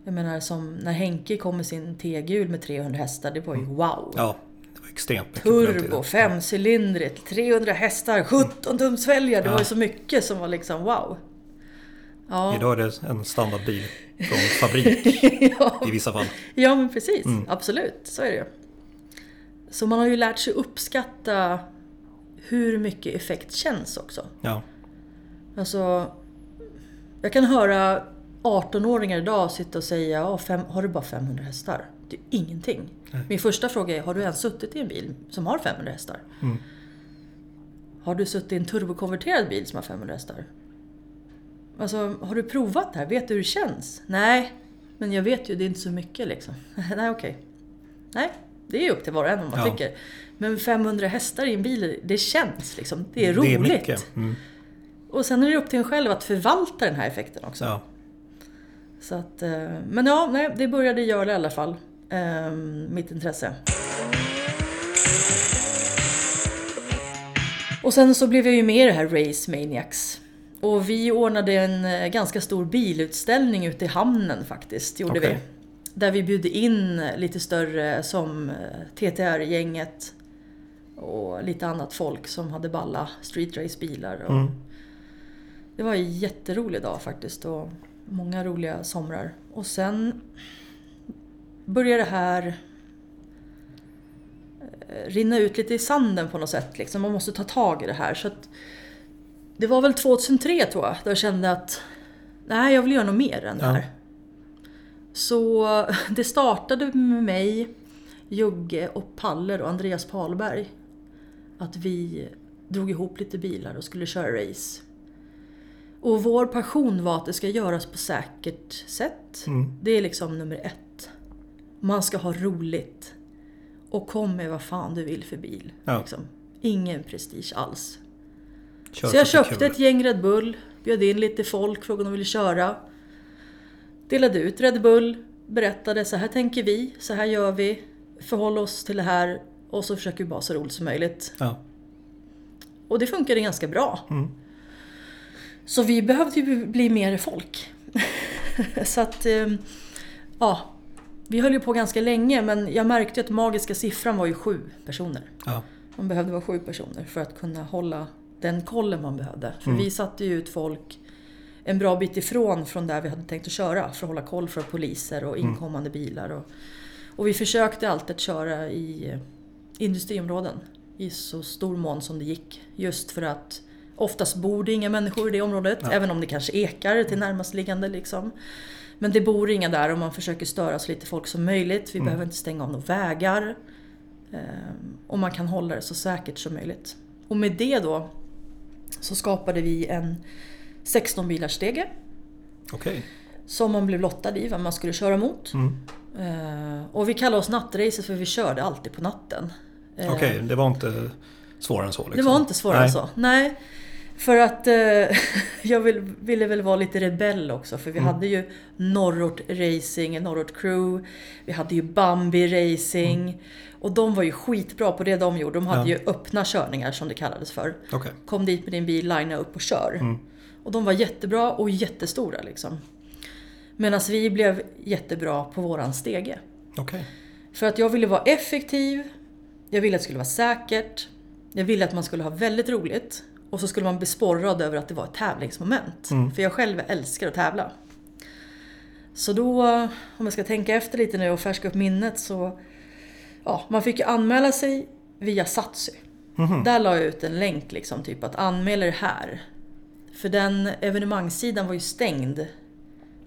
Jag menar som när Henke kom med sin T-gul med 300 hästar, det var ju wow. Mm. Ja, det var extremt mycket på den Turbo, femcylindrigt, 300 hästar, 17 tums fälgar. Det Ja. var ju så mycket som var liksom wow. Ja, Idag är det en standardbil från <laughs> fabrik ja, i vissa fall. ja men precis. Mm. Absolut, så är det ju. Så man har ju lärt sig uppskatta hur mycket effekt känns också. Ja, Alltså, jag kan höra 18-åringar idag sitta och säga fem, har du bara 500 hästar? Det är ingenting. Nej. Min första fråga är, har du ens suttit i en bil som har 500 hästar? Mm. Har du suttit i en turbokonverterad bil som har 500 hästar? Alltså, har du provat det här? Vet du hur det känns? Nej, men jag vet ju, det är inte så mycket liksom. <laughs> Nej, okej. Nej, det är upp till var och en vad man Ja. tycker. Men 500 hästar i en bil, det känns liksom. Det är roligt. Det är mycket. Mm. Och sen är det upp till en själv att förvalta den här effekten också. Ja. Så att, eh, men ja, nej, det började göra i alla fall. eh, mitt intresse. Och sen så blev jag ju med i det här Race Maniacs. Och vi ordnade en eh, ganska stor bilutställning ute i hamnen faktiskt, gjorde Okej. vi. Där vi bjöd in lite större som eh, TTR-gänget och lite annat folk som hade balla streetracebilar. Och Mm. Det var en jätterolig dag faktiskt och många roliga somrar. Och sen började det här eh, rinna ut lite i sanden på något sätt. Liksom. Man måste ta tag i det här. Så att det var väl 2003 tror jag, där jag kände att nej, jag vill göra något mer än det Ja. Så <laughs> det startade med mig, Jugge och Paller och Andreas Palberg. Att vi drog ihop lite bilar och skulle köra race. Och vår passion var att det ska göras på säkert sätt. Mm. Det är liksom nummer ett. Man ska ha roligt. Och kom med vad fan du vill för bil. Ja. Liksom. Ingen prestige alls. Kör Så jag köpte kul. ett gäng Red Bull, bjöd in lite folk, frågade om de ville köra. Delade ut Red Bull, berättade så här tänker vi, så här gör vi, förhåll oss till det här och så försöker vi bara ha så roligt som möjligt. Ja. Och det funkade ganska bra. Mm. Så vi behövde ju bli mer folk. <laughs> så att, eh, ja. Vi höll ju på ganska länge men jag märkte att magiska siffran var ju sju personer. Ja. Man behövde vara sju personer för att kunna hålla den kollen man behövde. För Mm. vi satte ju ut folk en bra bit ifrån från där vi hade tänkt att köra för att hålla koll för poliser och Mm. inkommande bilar. Och, och vi försökte alltid att köra i eh, industriområden i så stor mån som det gick. Just för att oftast bor det inga människor i det området, Ja. även om det kanske ekar till närmast liggande. Liksom. Men det bor inga där och man försöker störa så lite folk som möjligt. Vi Mm. behöver inte stänga av några vägar. Ehm, Och man kan hålla det så säkert som möjligt. Och med det då så skapade vi en 16 bilars stege Okej. som man blev lottad i vem man skulle köra mot. Mm. Ehm, Och vi kallade oss nattracet för vi körde alltid på natten. Ehm, Okej, det var inte svårare än så? Liksom. Det var inte svårare Nej. än så. Nej. För att eh, <laughs> jag vill, ville väl vara lite rebell också. För vi Mm. hade ju Norrort Racing, Norrort Crew. Vi hade ju Bambi Racing. Och de var ju skitbra på det de gjorde. De hade Ja. ju öppna körningar som det kallades för. Okej. Kom dit med din bil, linea upp och kör. Mm. Och de var jättebra och jättestora liksom. Medan vi blev jättebra på våran stege. Okej. För att jag ville vara effektiv, jag ville att det skulle vara säkert, jag ville att man skulle ha väldigt roligt och så skulle man bli sporrad över att det var ett tävlingsmoment. Mm. För jag själv älskar att tävla. Så då, om jag ska tänka efter lite nu och färska upp minnet så... Ja, man fick ju anmäla sig via Satsy. Mhm. Där la jag ut en länk liksom, typ att anmäla er här. För den evenemangssidan var ju stängd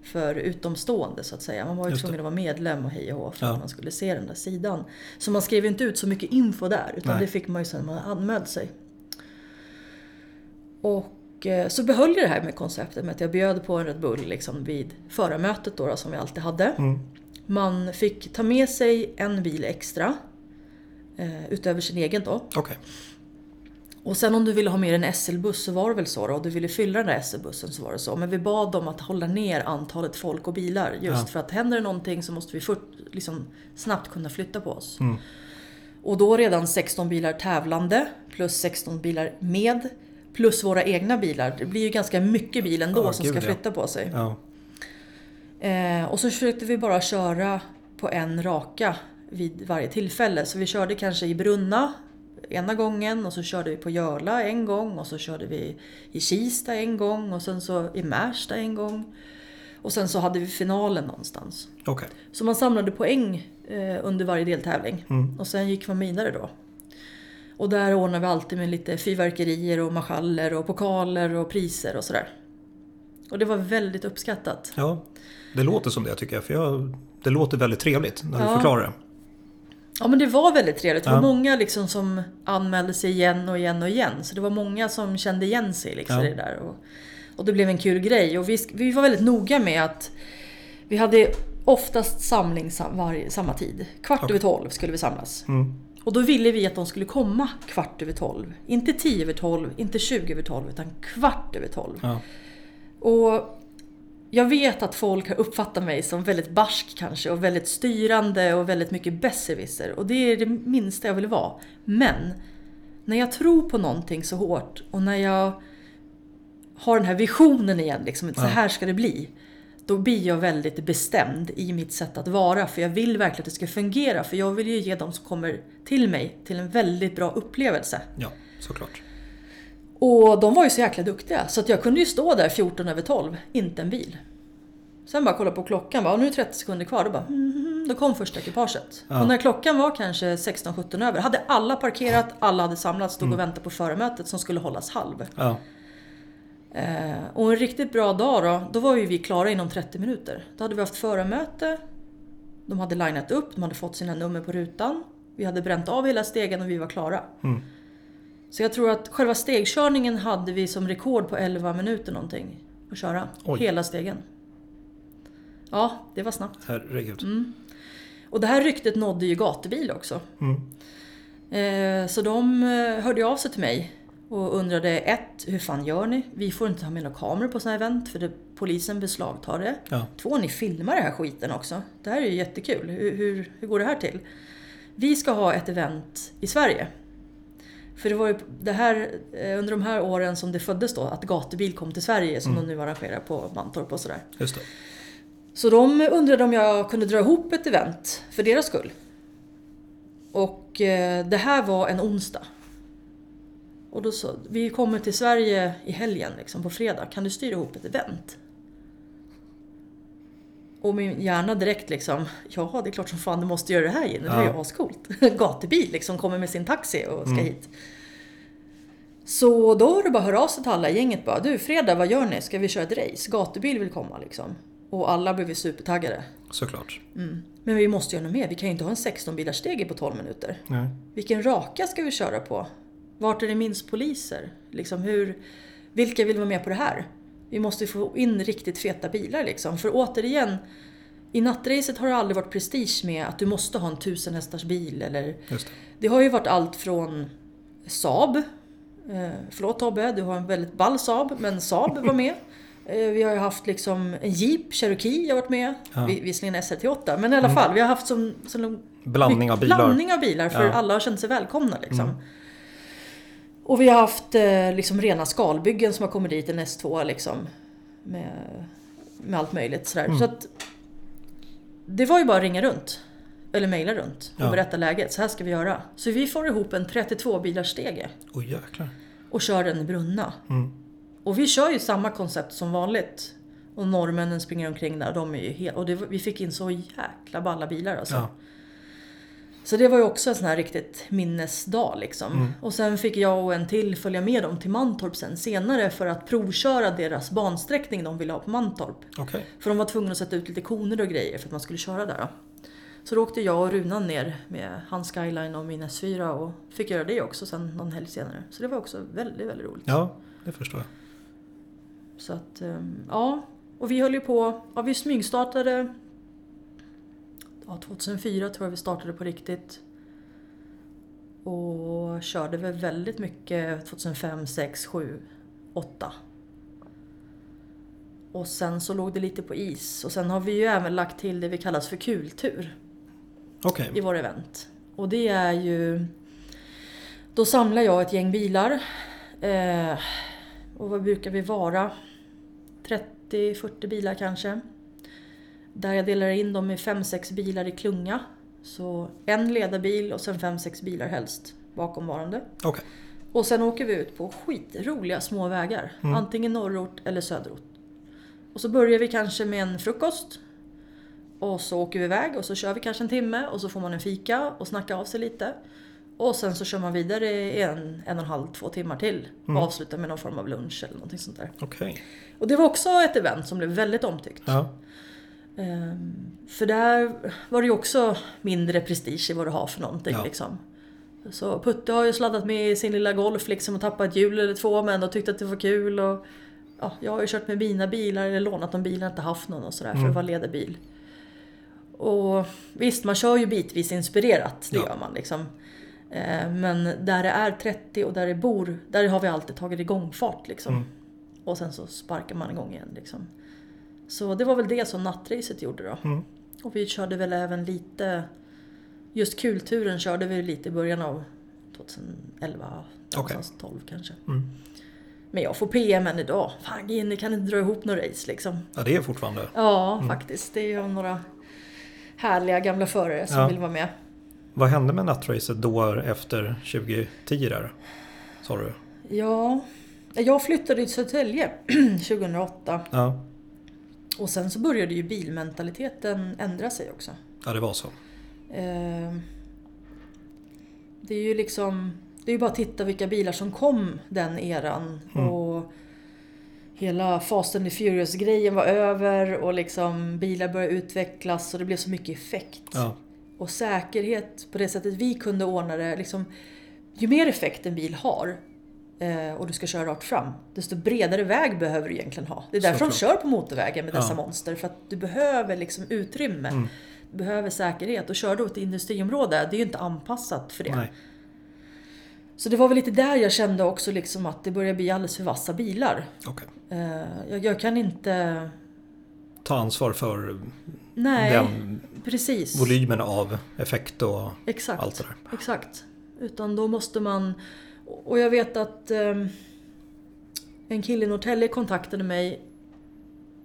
för utomstående så att säga. Man var ju tvungen att vara medlem och hej och hå för Ja. att man skulle se den där sidan. Så man skrev ju inte ut så mycket info där utan Nej. det fick man ju sen när man anmält sig. Och eh, så behöll jag det här med konceptet med att jag bjöd på en Red Bull liksom vid förarmötet då, då som vi alltid hade. Mm. Man fick ta med sig en bil extra eh, utöver sin egen då. Okej. Och sen om du ville ha med en SL-buss så var det väl så då. Och du ville fylla den där SL-bussen så var det så. Men vi bad dem att hålla ner antalet folk och bilar. Just Ja. för att händer det någonting så måste vi fort, liksom, snabbt kunna flytta på oss. Mm. Och då redan 16 bilar tävlande plus 16 bilar med. Plus våra egna bilar. Det blir ju ganska mycket bil ändå Ja, som gud, ska ja. flytta på sig. Ja. Eh, och så försökte vi bara köra på en raka vid varje tillfälle. Så vi körde kanske i Brunna ena gången och så körde vi på Görla en gång och så körde vi i Kista en gång och sen så i Märsta en gång. Och sen så hade vi finalen någonstans. Okej. Så man samlade poäng eh, under varje deltävling. Mm. Och sen gick man vidare då. Och där ordnade vi alltid med lite fyrverkerier och marschaller och pokaler och priser och sådär. Och det var väldigt uppskattat. Ja, det låter som det tycker jag. För jag, det låter väldigt trevligt när du Ja. förklarar det. Ja men det var väldigt trevligt. Det var Ja. många liksom som anmälde sig igen och igen och igen. Så det var många som kände igen sig liksom Ja. i det där. Och, Och det blev en kul grej. Och vi, vi var väldigt noga med att vi hade oftast samling sam, var, samma tid. Kvart över tolv skulle vi samlas. Mm. Och då ville vi att de skulle komma kvart över tolv. Inte tio över tolv, inte 20 över tolv, utan kvart över tolv. Ja. Och jag vet att folk har uppfattat mig som väldigt barsk kanske och väldigt styrande och väldigt mycket besserwisser. Och det är det minsta jag vill vara. Men när jag tror på någonting så hårt och när jag har den här visionen igen, liksom, så Ja. här ska det bli. Då blir jag väldigt bestämd i mitt sätt att vara. För jag vill verkligen att det ska fungera. För jag vill ju ge de som kommer till mig till en väldigt bra upplevelse. ja, såklart. Och de var ju så jäkla duktiga så att jag kunde ju stå där 14 över 12, inte en bil. Sen bara kolla på klockan, bara, nu är det 30 sekunder kvar. Då, bara, mm, då kom första ekipaget. Ja. Och när klockan var kanske 16-17 över hade alla parkerat, alla hade samlats, stod och väntade på förmötet som skulle hållas halv. Ja, Eh, och en riktigt bra dag då, då var ju vi klara inom 30 minuter. Då hade vi haft förmöte, de hade linat upp, de hade fått sina nummer på rutan. Vi hade bränt av hela stegen och vi var klara. Mm. Så jag tror att själva stegkörningen hade vi som rekord på 11 minuter någonting att köra. Oj. Hela stegen. Ja, det var snabbt. herregud. Mm. Och det här ryktet nådde ju gatubil också. Mm. Eh, så de eh, hörde av sig till mig och undrade ett, hur fan gör ni? Vi får inte ha med några kameror på sådana här event för det, polisen beslagtar det. Ja. Två, ni filmar den här skiten också. Det här är ju jättekul. Hur, hur, hur går det här till? Vi ska ha ett event i Sverige. För det var ju det här, eh, under de här åren som det föddes då, att gatubil kom till Sverige som de nu arrangerar på Mantorp och sådär. Just det. Så de undrade om jag kunde dra ihop ett event för deras skull. Och eh, det här var en onsdag. Och då sa vi kommer till Sverige i helgen, liksom, på fredag. Kan du styra ihop ett event? Och min hjärna direkt liksom, ja det är klart som fan du måste göra det här Jenny, det är ju Ja. ascoolt. <laughs> Gatubil liksom, kommer med sin taxi och ska hit. Så då var det bara att höra av sig till alla i gänget bara, du fredag vad gör ni? Ska vi köra ett race? Gatubil vill komma liksom. Och alla blev ju supertaggade. Såklart. Men vi måste göra något mer, vi kan ju inte ha en 16 bilars stege på 12 minuter. Nej. Vilken raka ska vi köra på? Vart är det minst poliser? Liksom hur, vilka vill vara med på det här? Vi måste få in riktigt feta bilar liksom. För återigen, i nattracet har det aldrig varit prestige med att du måste ha en 1000 hästars bil. Eller, det. det har ju varit allt från Saab. Eh, förlåt Tobbe, du har en väldigt ball Saab, men Saab var med. <laughs> Eh, vi har ju haft liksom en Jeep, Cherokee har varit med. Ja. Vi- Visserligen SRT8, men i alla fall. Vi har haft som, som Blandning av bilar. Blandning av bilar för Ja. alla har känt sig välkomna liksom. Och vi har haft eh, liksom rena skalbyggen som har kommit dit, en S2 liksom. Med, med allt möjligt sådär. Så att, det var ju bara att ringa runt. Eller mejla runt och Ja. berätta läget. Så här ska vi göra. Så vi får ihop en 32 bilars stege Oj jäklar. och kör den i Brunna. Mm. Och vi kör ju samma koncept som vanligt. Och norrmännen springer omkring där. De är ju helt, och det, vi fick in så jäkla balla bilar alltså. Ja. Så det var ju också en sån här riktigt minnesdag liksom. Mm. Och sen fick jag och en till följa med dem till Mantorp sen senare för att provköra deras bansträckning de ville ha på Mantorp. Okej. För de var tvungna att sätta ut lite koner och grejer för att man skulle köra där. Då. Så då åkte jag och Runan ner med hans Skyline och min S4 och fick göra det också sen någon helg senare. Så det var också väldigt, väldigt roligt. Ja, det förstår jag. Så att, ehm, ja. Och vi höll ju på, ja vi smygstartade ja, 2004 tror jag vi startade på riktigt. Och körde väl väldigt mycket 2005, 6, 7, 8. Och sen så låg det lite på is. Och sen har vi ju även lagt till det vi kallas för kultur Okej. i vår event. Och det är ju... Då samlar jag ett gäng bilar. Eh, och vad brukar vi vara? 30-40 bilar kanske. Där jag delar in dem i 5-6 bilar i klunga. Så en ledarbil och sen 5-6 bilar helst bakomvarande. Okej. Och sen åker vi ut på skitroliga små vägar. Antingen norrort eller söderort. Och så börjar vi kanske med en frukost. Och så åker vi iväg och så kör vi kanske en timme och så får man en fika och snacka av sig lite. Och sen så kör man vidare i en, en och en halv, två timmar till. Och avslutar med någon form av lunch eller någonting sånt där. Okej. Och det var också ett event som blev väldigt omtyckt. Ja. Ehm, för där var det ju också mindre prestige i vad du har för någonting. Ja. Liksom. Så Putte har ju sladdat med i sin lilla Golf liksom och tappat ett hjul eller två men ändå tyckte att det var kul. Och, ja, jag har ju kört med mina bilar eller lånat de bilar, inte haft någon och sådär för Mm. att vara ledarbil. Och visst, man kör ju bitvis inspirerat, det Ja. gör man liksom. Eh, Men där det är 30 och där det bor, där har vi alltid tagit igång fart liksom. Mm. Och sen så sparkar man igång igen liksom. Så det var väl det som nattracet gjorde då. Mm. Och vi körde väl även lite, just kulturen körde vi lite i början av 2011, någonstans 12 kanske. Mm. Men jag får PM än idag. Fan Ginny, kan inte dra ihop några race liksom? Ja, det är fortfarande. Ja, faktiskt. Det är några härliga gamla förare som Ja. vill vara med. Vad hände med nattracet då efter 2010 där? Sa du? Ja, jag flyttade till Södertälje <clears throat> 2008 Ja, och sen så började ju bilmentaliteten ändra sig också. ja det var så. Eh, Det är ju liksom, det är ju bara att titta vilka bilar som kom den eran Mm. och hela Fast and the Furious-grejen var över och liksom bilar började utvecklas och det blev så mycket effekt. Ja, och säkerhet på det sättet vi kunde ordna det. Liksom, ju mer effekt en bil har och du ska köra rakt fram, desto bredare väg behöver du egentligen ha. Det är därför de Såklart. kör på motorvägen med dessa Ja. monster. För att du behöver liksom utrymme. Mm. Du behöver säkerhet. Och kör du ett industriområde, det är ju inte anpassat för det. nej. Så det var väl lite där jag kände också liksom att det börjar bli alldeles för vassa bilar. Okej. Eh, jag, jag kan inte... Ta ansvar för Nej, den precis. volymen av effekt och Exakt. allt det där. Exakt. Utan då måste man... Och jag vet att ehm, en kille i Norrtälje kontaktade mig,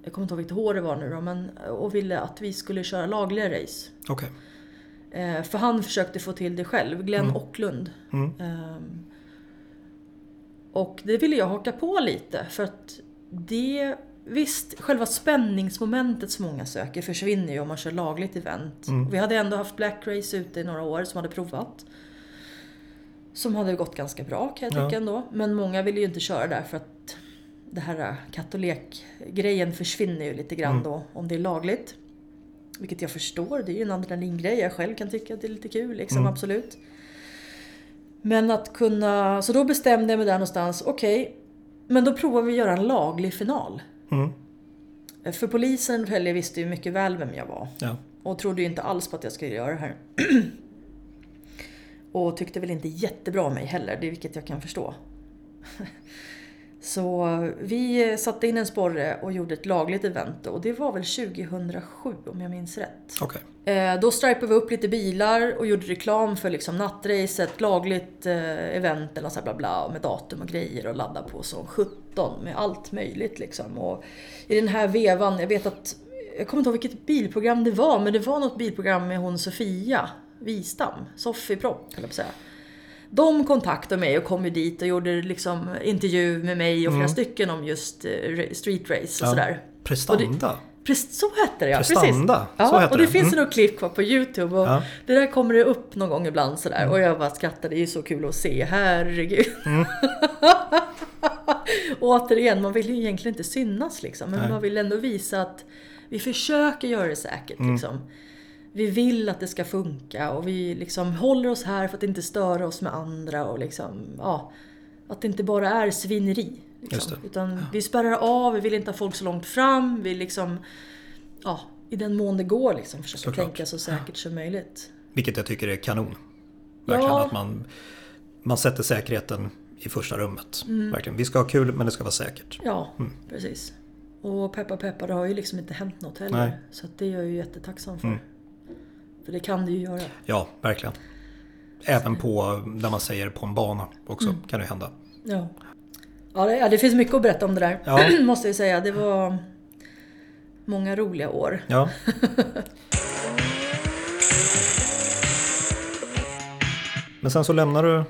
jag kommer inte ihåg vilket år det var nu då, men, och ville att vi skulle köra lagliga race. Okej. Eh, för han försökte få till det själv, Glenn Mm. Ocklund. Mm. Ehm, och det ville jag haka på lite för att det... Visst, själva spänningsmomentet som många söker försvinner ju om man kör lagligt event. Mm. Vi hade ändå haft Black Race ute i några år som hade provat. Som hade gått ganska bra kan jag Ja. tycka ändå. Men många ville ju inte köra där för att det här katt och lek-grejen försvinner ju lite grann Mm. då om det är lagligt. Vilket jag förstår, det är ju en adrenalingrej. Jag själv kan tycka att det är lite kul, liksom, Mm. absolut. Men att kunna... Så då bestämde jag mig där någonstans, okej, men då provar vi att göra en laglig final. Mm. För polisen i Norrtälje visste ju mycket väl vem jag var. Ja. Och trodde ju inte alls på att jag skulle göra det här. <clears throat> och tyckte väl inte jättebra om mig heller, det vilket jag kan förstå. <laughs> Så vi satte in en sporre och gjorde ett lagligt event och det var väl 2007 om jag minns rätt. Okej. Eh, Då stripade vi upp lite bilar och gjorde reklam för liksom nattracet, lagligt eh, event eller så bla bla med datum och grejer och ladda på som 17 med allt möjligt liksom. Och I den här vevan, jag vet att, jag kommer inte ihåg vilket bilprogram det var, men det var något bilprogram med hon Sofia Wistam, Sofie Propp höll jag på säga. De kontaktade mig och kom ju dit och gjorde liksom intervju med mig och flera Mm. stycken om just eh, street race och Ja. sådär. Prestanda. Pres- Så hette det ja, Prestanda, precis. så Ja, heter och det det. finns Mm. något klipp kvar på Youtube och Ja. det där kommer det upp någon gång ibland sådär Mm. och jag bara skrattade, det är ju så kul att se, herregud. Mm. <laughs> och återigen, man vill ju egentligen inte synas liksom, men Nej. man vill ändå visa att vi försöker göra det säkert Mm. liksom. Vi vill att det ska funka och vi liksom håller oss här för att inte störa oss med andra och liksom, ja, att det inte bara är svineri. Liksom. Utan vi spärrar av, vi vill inte ha folk så långt fram, vi liksom, ja, i den mån det går liksom försöka Såklart. tänka så säkert som möjligt. Vilket jag tycker är kanon. Verkligen Ja. att man, man sätter säkerheten i första rummet. Mm. Verkligen. Vi ska ha kul men det ska vara säkert. Ja, Mm. precis. Och peppa peppa, det har ju liksom inte hänt något heller. Nej. Så det är jag ju jättetacksam för. Mm. För det kan det ju göra. Ja, verkligen. Även på, där man säger på en bana också, Mm. kan det hända. Ja. Ja det, ja, det finns mycket att berätta om det där. Ja. <clears throat> Måste jag säga. Det var många roliga år. Ja. <laughs> Men sen så lämnar du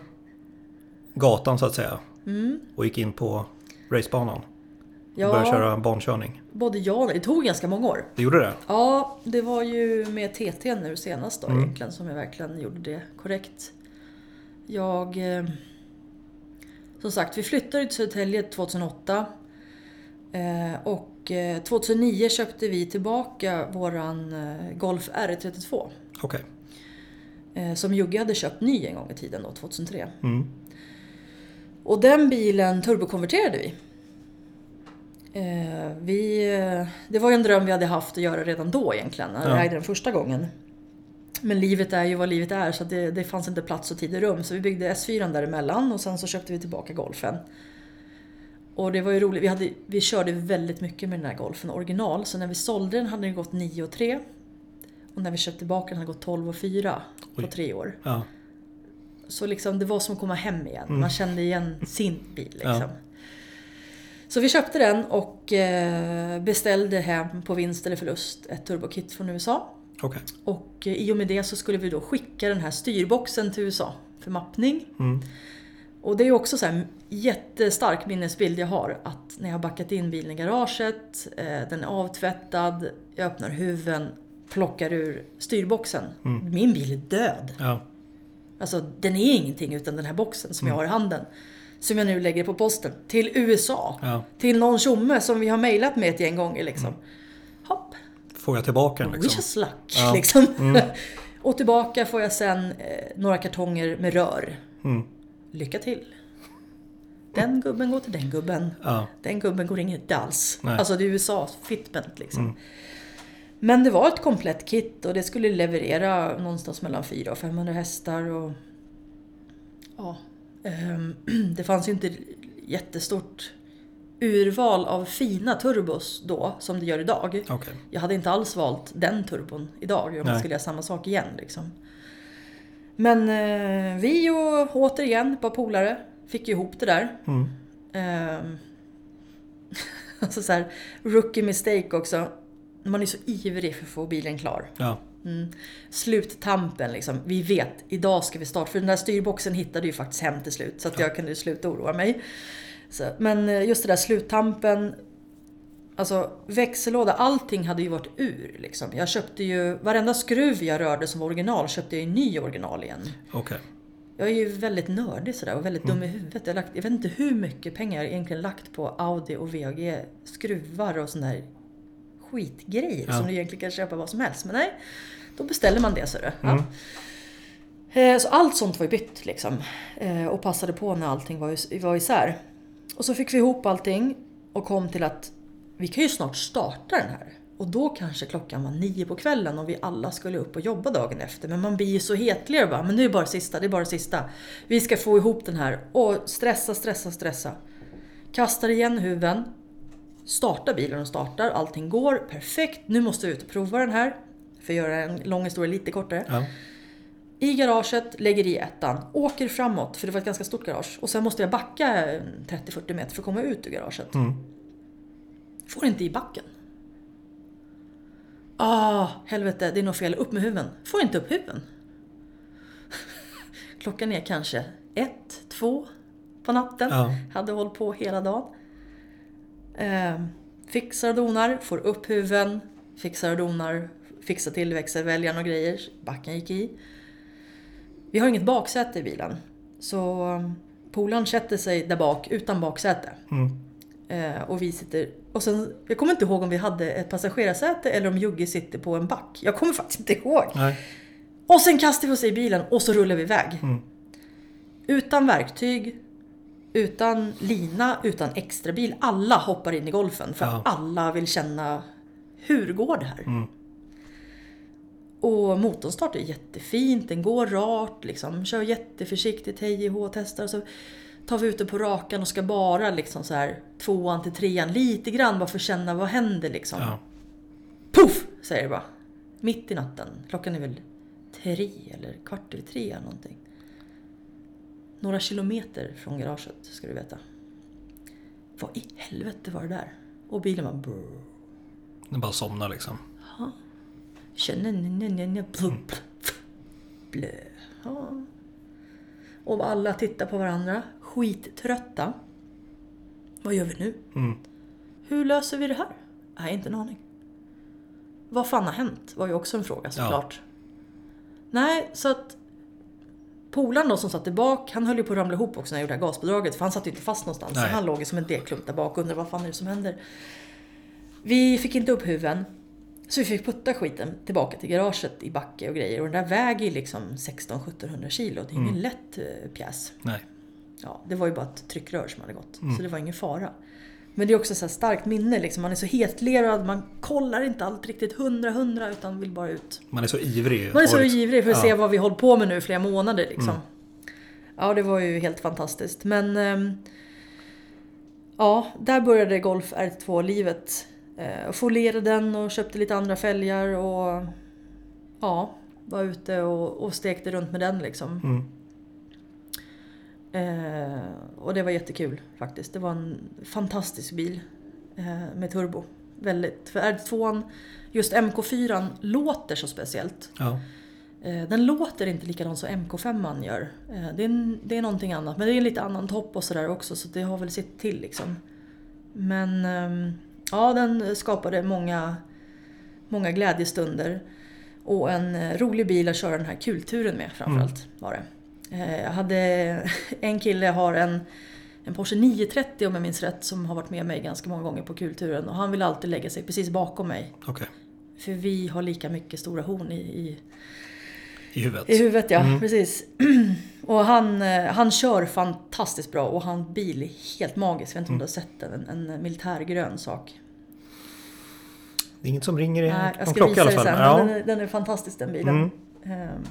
gatan så att säga Mm. och gick in på racebanan. Och började Ja, köra bankörning. både ja och nej. Det tog ganska många år. Det gjorde det? Ja, det var ju med TT nu senast då Mm. egentligen som jag verkligen gjorde det korrekt. Jag... Eh, som sagt, vi flyttade till Södertälje 2008. Eh, och eh, 2009 köpte vi tillbaka våran eh, Golf R32. Okej. Eh, som Jugge hade köpt ny en gång i tiden då, 2003. Mm. Och den bilen turbokonverterade vi. Eh, vi, eh, det var ju en dröm vi hade haft att göra redan då egentligen, när vi Ja. ägde den första gången. Men livet är ju vad livet är så det, det fanns inte plats och tid och rum. Så vi byggde S4 däremellan och sen så köpte vi tillbaka golfen. Och det var ju roligt, vi, hade, vi körde väldigt mycket med den här golfen original. Så när vi sålde den hade den gått 9 och 3. Och när vi köpte tillbaka den hade den gått 12 och 4 på Oj. tre år. Ja. Så liksom, det var som att komma hem igen. Mm. Man kände igen sin bil. Liksom. Ja. Så vi köpte den och eh, beställde hem på vinst eller förlust ett turbokit från USA. Okej. Och eh, i och med det så skulle vi då skicka den här styrboxen till USA för mappning. Mm. Och det är också så här en jättestark minnesbild jag har. Att när jag har backat in bilen i garaget, eh, den är avtvättad, jag öppnar huven, plockar ur styrboxen. Mm. Min bil är död. Ja. Alltså den är ingenting utan den här boxen som jag har i handen. Som jag nu lägger på posten till USA. ja. Till någon tjomme som vi har mejlat med ett gäng gånger liksom. Hopp, Får jag tillbaka den wish liksom? us luck Ja. liksom. <laughs> Och tillbaka får jag sen eh, några kartonger med rör. Mm. Lycka till. Den gubben går till den gubben. Ja. Den gubben går inte alls. Nej. Alltså det är USA fitment liksom. Mm. Men det var ett komplett kit och det skulle leverera någonstans mellan 400 och 500 hästar. Och, ja, <clears throat> det fanns ju inte jättestort urval av fina turbos då som det gör idag. Okej. Jag hade inte alls valt den turbon idag om jag skulle göra samma sak igen. Liksom. Men eh, vi och återigen ett par polare fick ju ihop det där. Mm. Ehm, <laughs> alltså så här, rookie mistake också. Man är så ivrig för att få bilen klar. Ja. Mm. Sluttampen liksom. Vi vet, idag ska vi starta. För den där styrboxen hittade ju faktiskt hem till slut. Så att jag kunde sluta oroa mig. Så, men eh, just det där sluttampen. Alltså växellåda, allting hade ju varit ur. Liksom. Jag köpte ju, varenda skruv jag rörde som var original köpte jag ju ny original igen. Okej. Jag är ju väldigt nördig sådär och väldigt dum i huvudet. Jag, lagt, jag vet inte hur mycket pengar jag egentligen lagt på Audi och VAG skruvar och sån där skitgrejer Ja. som du egentligen kan köpa vad som helst. Men nej, då beställer man det så du. Mm. Ja. Eh, Så allt sånt var ju bytt liksom. Eh, Och passade på när allting var isär. Och så fick vi ihop allting och kom till att vi kan ju snart starta den här. Och då kanske klockan var nio på kvällen och vi alla skulle upp och jobba dagen efter. Men man blir ju så hetlig och bara, men nu är det bara sista, det är bara sista. Vi ska få ihop den här. Och stressa, stressa, stressa. Kastar igen huven. Startar bilen och startar, allting går perfekt. Nu måste vi ut och prova den här. För att göra en lång historia lite kortare. Ja. I garaget, lägger i ettan, åker framåt, för det var ett ganska stort garage. Och sen måste jag backa 30-40 meter för att komma ut ur garaget. Mm. Får inte i backen. Ah, helvete, det är nog fel. Upp med huven. Får inte upp huven. <laughs> Klockan är kanske ett, två på natten. Ja. Hade hållit på hela dagen. Eh, fixar och donar, får upp huven, fixar och donar, fixar till växelväljaren och grejer. Backen gick i. Vi har inget baksäte i bilen. Så um, polaren sätter sig där bak utan baksäte. Mm. Eh, och vi sitter... Och sen, jag kommer inte ihåg om vi hade ett passagerarsäte eller om Jugge sitter på en back. Jag kommer faktiskt inte ihåg. Nej. Och sen kastar vi oss i bilen och så rullar vi iväg. Mm. Utan verktyg, utan lina, utan extra bil. Alla hoppar in i golfen för Ja. alla vill känna hur går det här? Mm. Och motorstart är jättefint, den går rart, liksom. kör jätteförsiktigt, hej och testar. Och så tar vi ut det på rakan och ska bara liksom så här tvåan till trean lite grann bara för att känna vad händer liksom. Ja. Puff! Säger det bara. Mitt i natten. Klockan är väl tre eller kvart över tre eller någonting. Några kilometer från garaget ska du veta. Vad i helvete var det där? Och bilen bara. Den bara somnar liksom. Känner Ja. Och alla tittar på varandra, skittrötta. Vad gör vi nu? Mm. Hur löser vi det här? Nej, inte en aning. Vad fan har hänt? Var ju också en fråga såklart. Nej, så att polaren då som satt bak, han höll ju på att ramla ihop också när jag gjorde det här gaspådraget. För han satt ju inte fast någonstans. Så han låg ju som en degklump där bak och undrade vad fan är det som händer. Vi fick inte upp huven. Så vi fick putta skiten tillbaka till garaget i backe och grejer. Och den där väger liksom 16-1700 kilo. Det är ingen lätt eh, pjäs. Nej. Ja, det var ju bara ett tryckrör som hade gått. Så det var ingen fara. Men det är också så här starkt minne liksom. Man är så hetlerad, man kollar inte allt riktigt hundra hundra utan vill bara ut. Man är så ivrig. Man är så ivrig för att ja. se vad vi hållit på med nu i flera månader liksom. Mm. Ja, det var ju helt fantastiskt. Men ehm, ja, där började Golf R2-livet. Eh, Folierade den och köpte lite andra fälgar och ja, var ute och, och stekte runt med den liksom. Mm. Eh, och det var jättekul faktiskt. Det var en fantastisk bil eh, med turbo. Väldigt. För R2, just MK4 låter så speciellt. Ja. Eh, den låter inte likadant som MK5 gör. Eh, det, är, det är någonting annat. Men det är en lite annan topp och sådär också så det har väl sitt till liksom. Men ehm, ja, den skapade många, många glädjestunder. Och en eh, rolig bil att köra den här kulturen med framförallt var det. Eh, Jag hade, <laughs> en kille har en, en Porsche 930 om jag minns rätt som har varit med mig ganska många gånger på kulturen och han vill alltid lägga sig precis bakom mig. Okej. För vi har lika mycket stora horn i, i, I huvudet. i huvudet ja, Mm. precis. <clears throat> Och han, eh, han kör fantastiskt bra och han bil är helt magisk. Jag vet inte om du har sett den, en, en militärgrön sak. Det är inget som ringer i Nej, jag någon ska klocka i visa alla dig fall. sen. Den, Ja. är, den är fantastisk den bilen. Mm. Ehm,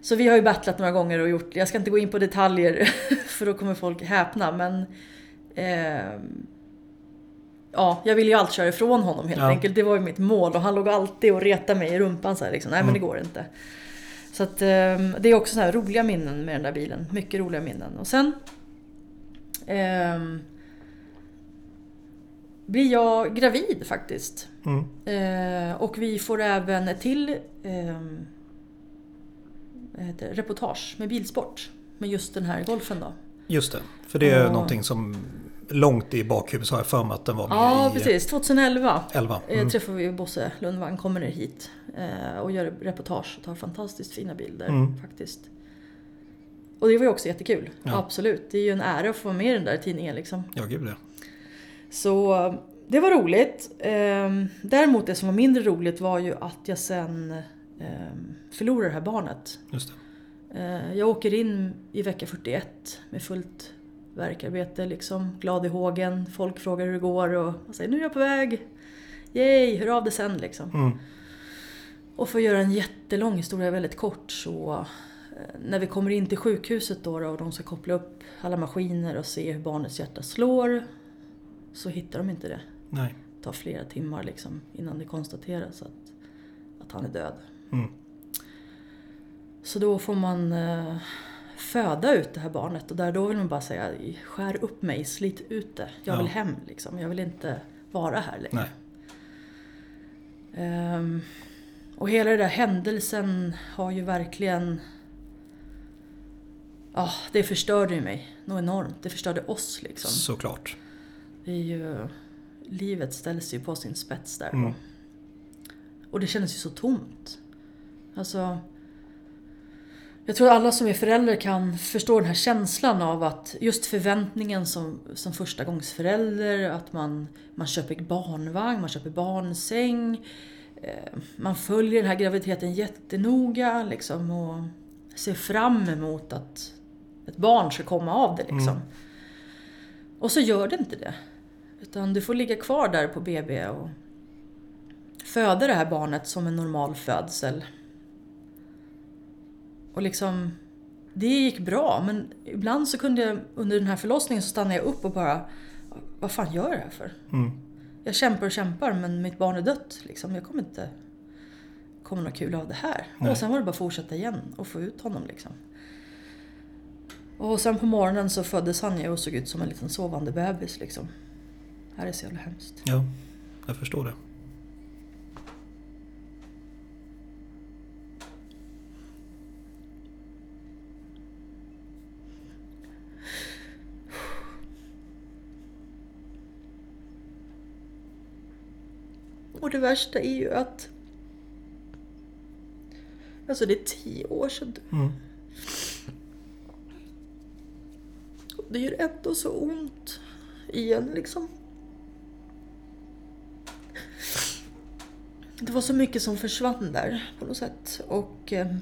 Så vi har ju battlat några gånger och gjort, jag ska inte gå in på detaljer <laughs> för då kommer folk häpna men ehm, Ja, jag ville ju alltid köra ifrån honom helt Ja. enkelt. Det var ju mitt mål och han låg alltid och retade mig i rumpan så här liksom. Nej men Mm. det går inte. Så att ehm, det är också så roliga minnen med den där bilen. Mycket roliga minnen. Och sen ehm, blir jag gravid faktiskt. Mm. Eh, och vi får även ett till vad heter reportage med bilsport. Med just den här golfen då. Just det. För det är Ja. någonting som långt i bakhuvudet har jag för mig att den var med Ja, i precis. 2011 11. eh, Mm. träffar vi Bosse Lundvang, kommer ner hit eh, och gör reportage och tar fantastiskt fina bilder Mm. faktiskt. Och det var ju också jättekul. Ja. Absolut. Det är ju en ära att få vara med i den där tidningen liksom. Ja, gud ja. Så det var roligt. Ehm, Däremot det som var mindre roligt var ju att jag sen ehm, förlorade det här barnet. Just det. Eh, Jag åker in i vecka 41 med fullt verkarbete liksom. Glad i hågen. Folk frågar hur det går och jag säger nu är jag på väg. Yay, hör av det sen liksom. Mm. Och för att göra en jättelång historia väldigt kort så eh, när vi kommer in till sjukhuset då, då och de ska koppla upp alla maskiner och se hur barnets hjärta slår så hittar de inte det. Nej. Det tar flera timmar liksom innan det konstateras att, att han är död. Mm. Så då får man eh, föda ut det här barnet och där då vill man bara säga skär upp mig, slit ut det. Jag Ja. vill hem liksom. Jag vill inte vara här längre. Ehm, och hela den där händelsen har ju verkligen... Ja, det förstörde ju mig något enormt. Det förstörde oss liksom. Såklart. Det är ju... Livet ställs ju på sin spets där. Mm. Och det kändes ju så tomt. Alltså... Jag tror alla som är föräldrar kan förstå den här känslan av att just förväntningen som, som första gångs förälder, att man, man köper barnvagn, man köper barnsäng. Eh, man följer den här graviditeten jättenoga liksom och ser fram emot att ett barn ska komma av det liksom. Mm. Och så gör det inte det. Utan du får ligga kvar där på BB och föda det här barnet som en normal födsel. Och liksom, det gick bra men ibland så kunde jag under den här förlossningen så stannade jag upp och bara Vad fan gör jag det här för? Mm. Jag kämpar och kämpar men mitt barn är dött. Liksom. Jag kommer inte komma något kul av det här. Nej. Och sen var det bara att fortsätta igen och få ut honom. Liksom. Och sen på morgonen så föddes han ju och såg ut som en liten sovande bebis. Liksom. Det här är så jävla hemskt. Ja, jag förstår det. Det värsta är ju att... Alltså det är tio år sedan. Mm. Det gör ändå så ont igen liksom. Det var så mycket som försvann där på något sätt. Och... Eh,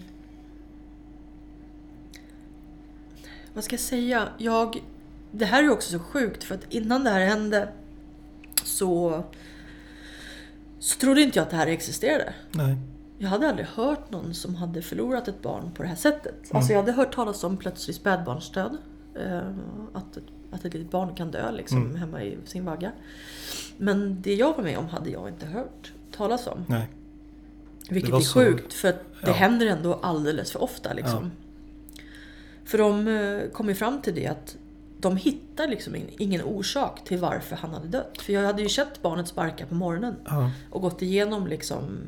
vad ska jag säga? Jag... Det här är också så sjukt för att innan det här hände så, så trodde inte jag att det här existerade. Nej. Jag hade aldrig hört någon som hade förlorat ett barn på det här sättet. Alltså jag hade hört talas om plötslig spädbarnsdöd. Eh, att, att ett litet barn kan dö liksom, hemma i sin vagga. Men det jag var med om hade jag inte hört talas om. Nej. Vilket är så- sjukt för det Ja. händer ändå alldeles för ofta. Liksom. För de eh, kom ju fram till det att de hittar liksom ing- ingen orsak till varför han hade dött. För jag hade ju sett barnet sparka på morgonen Ja. och gått igenom liksom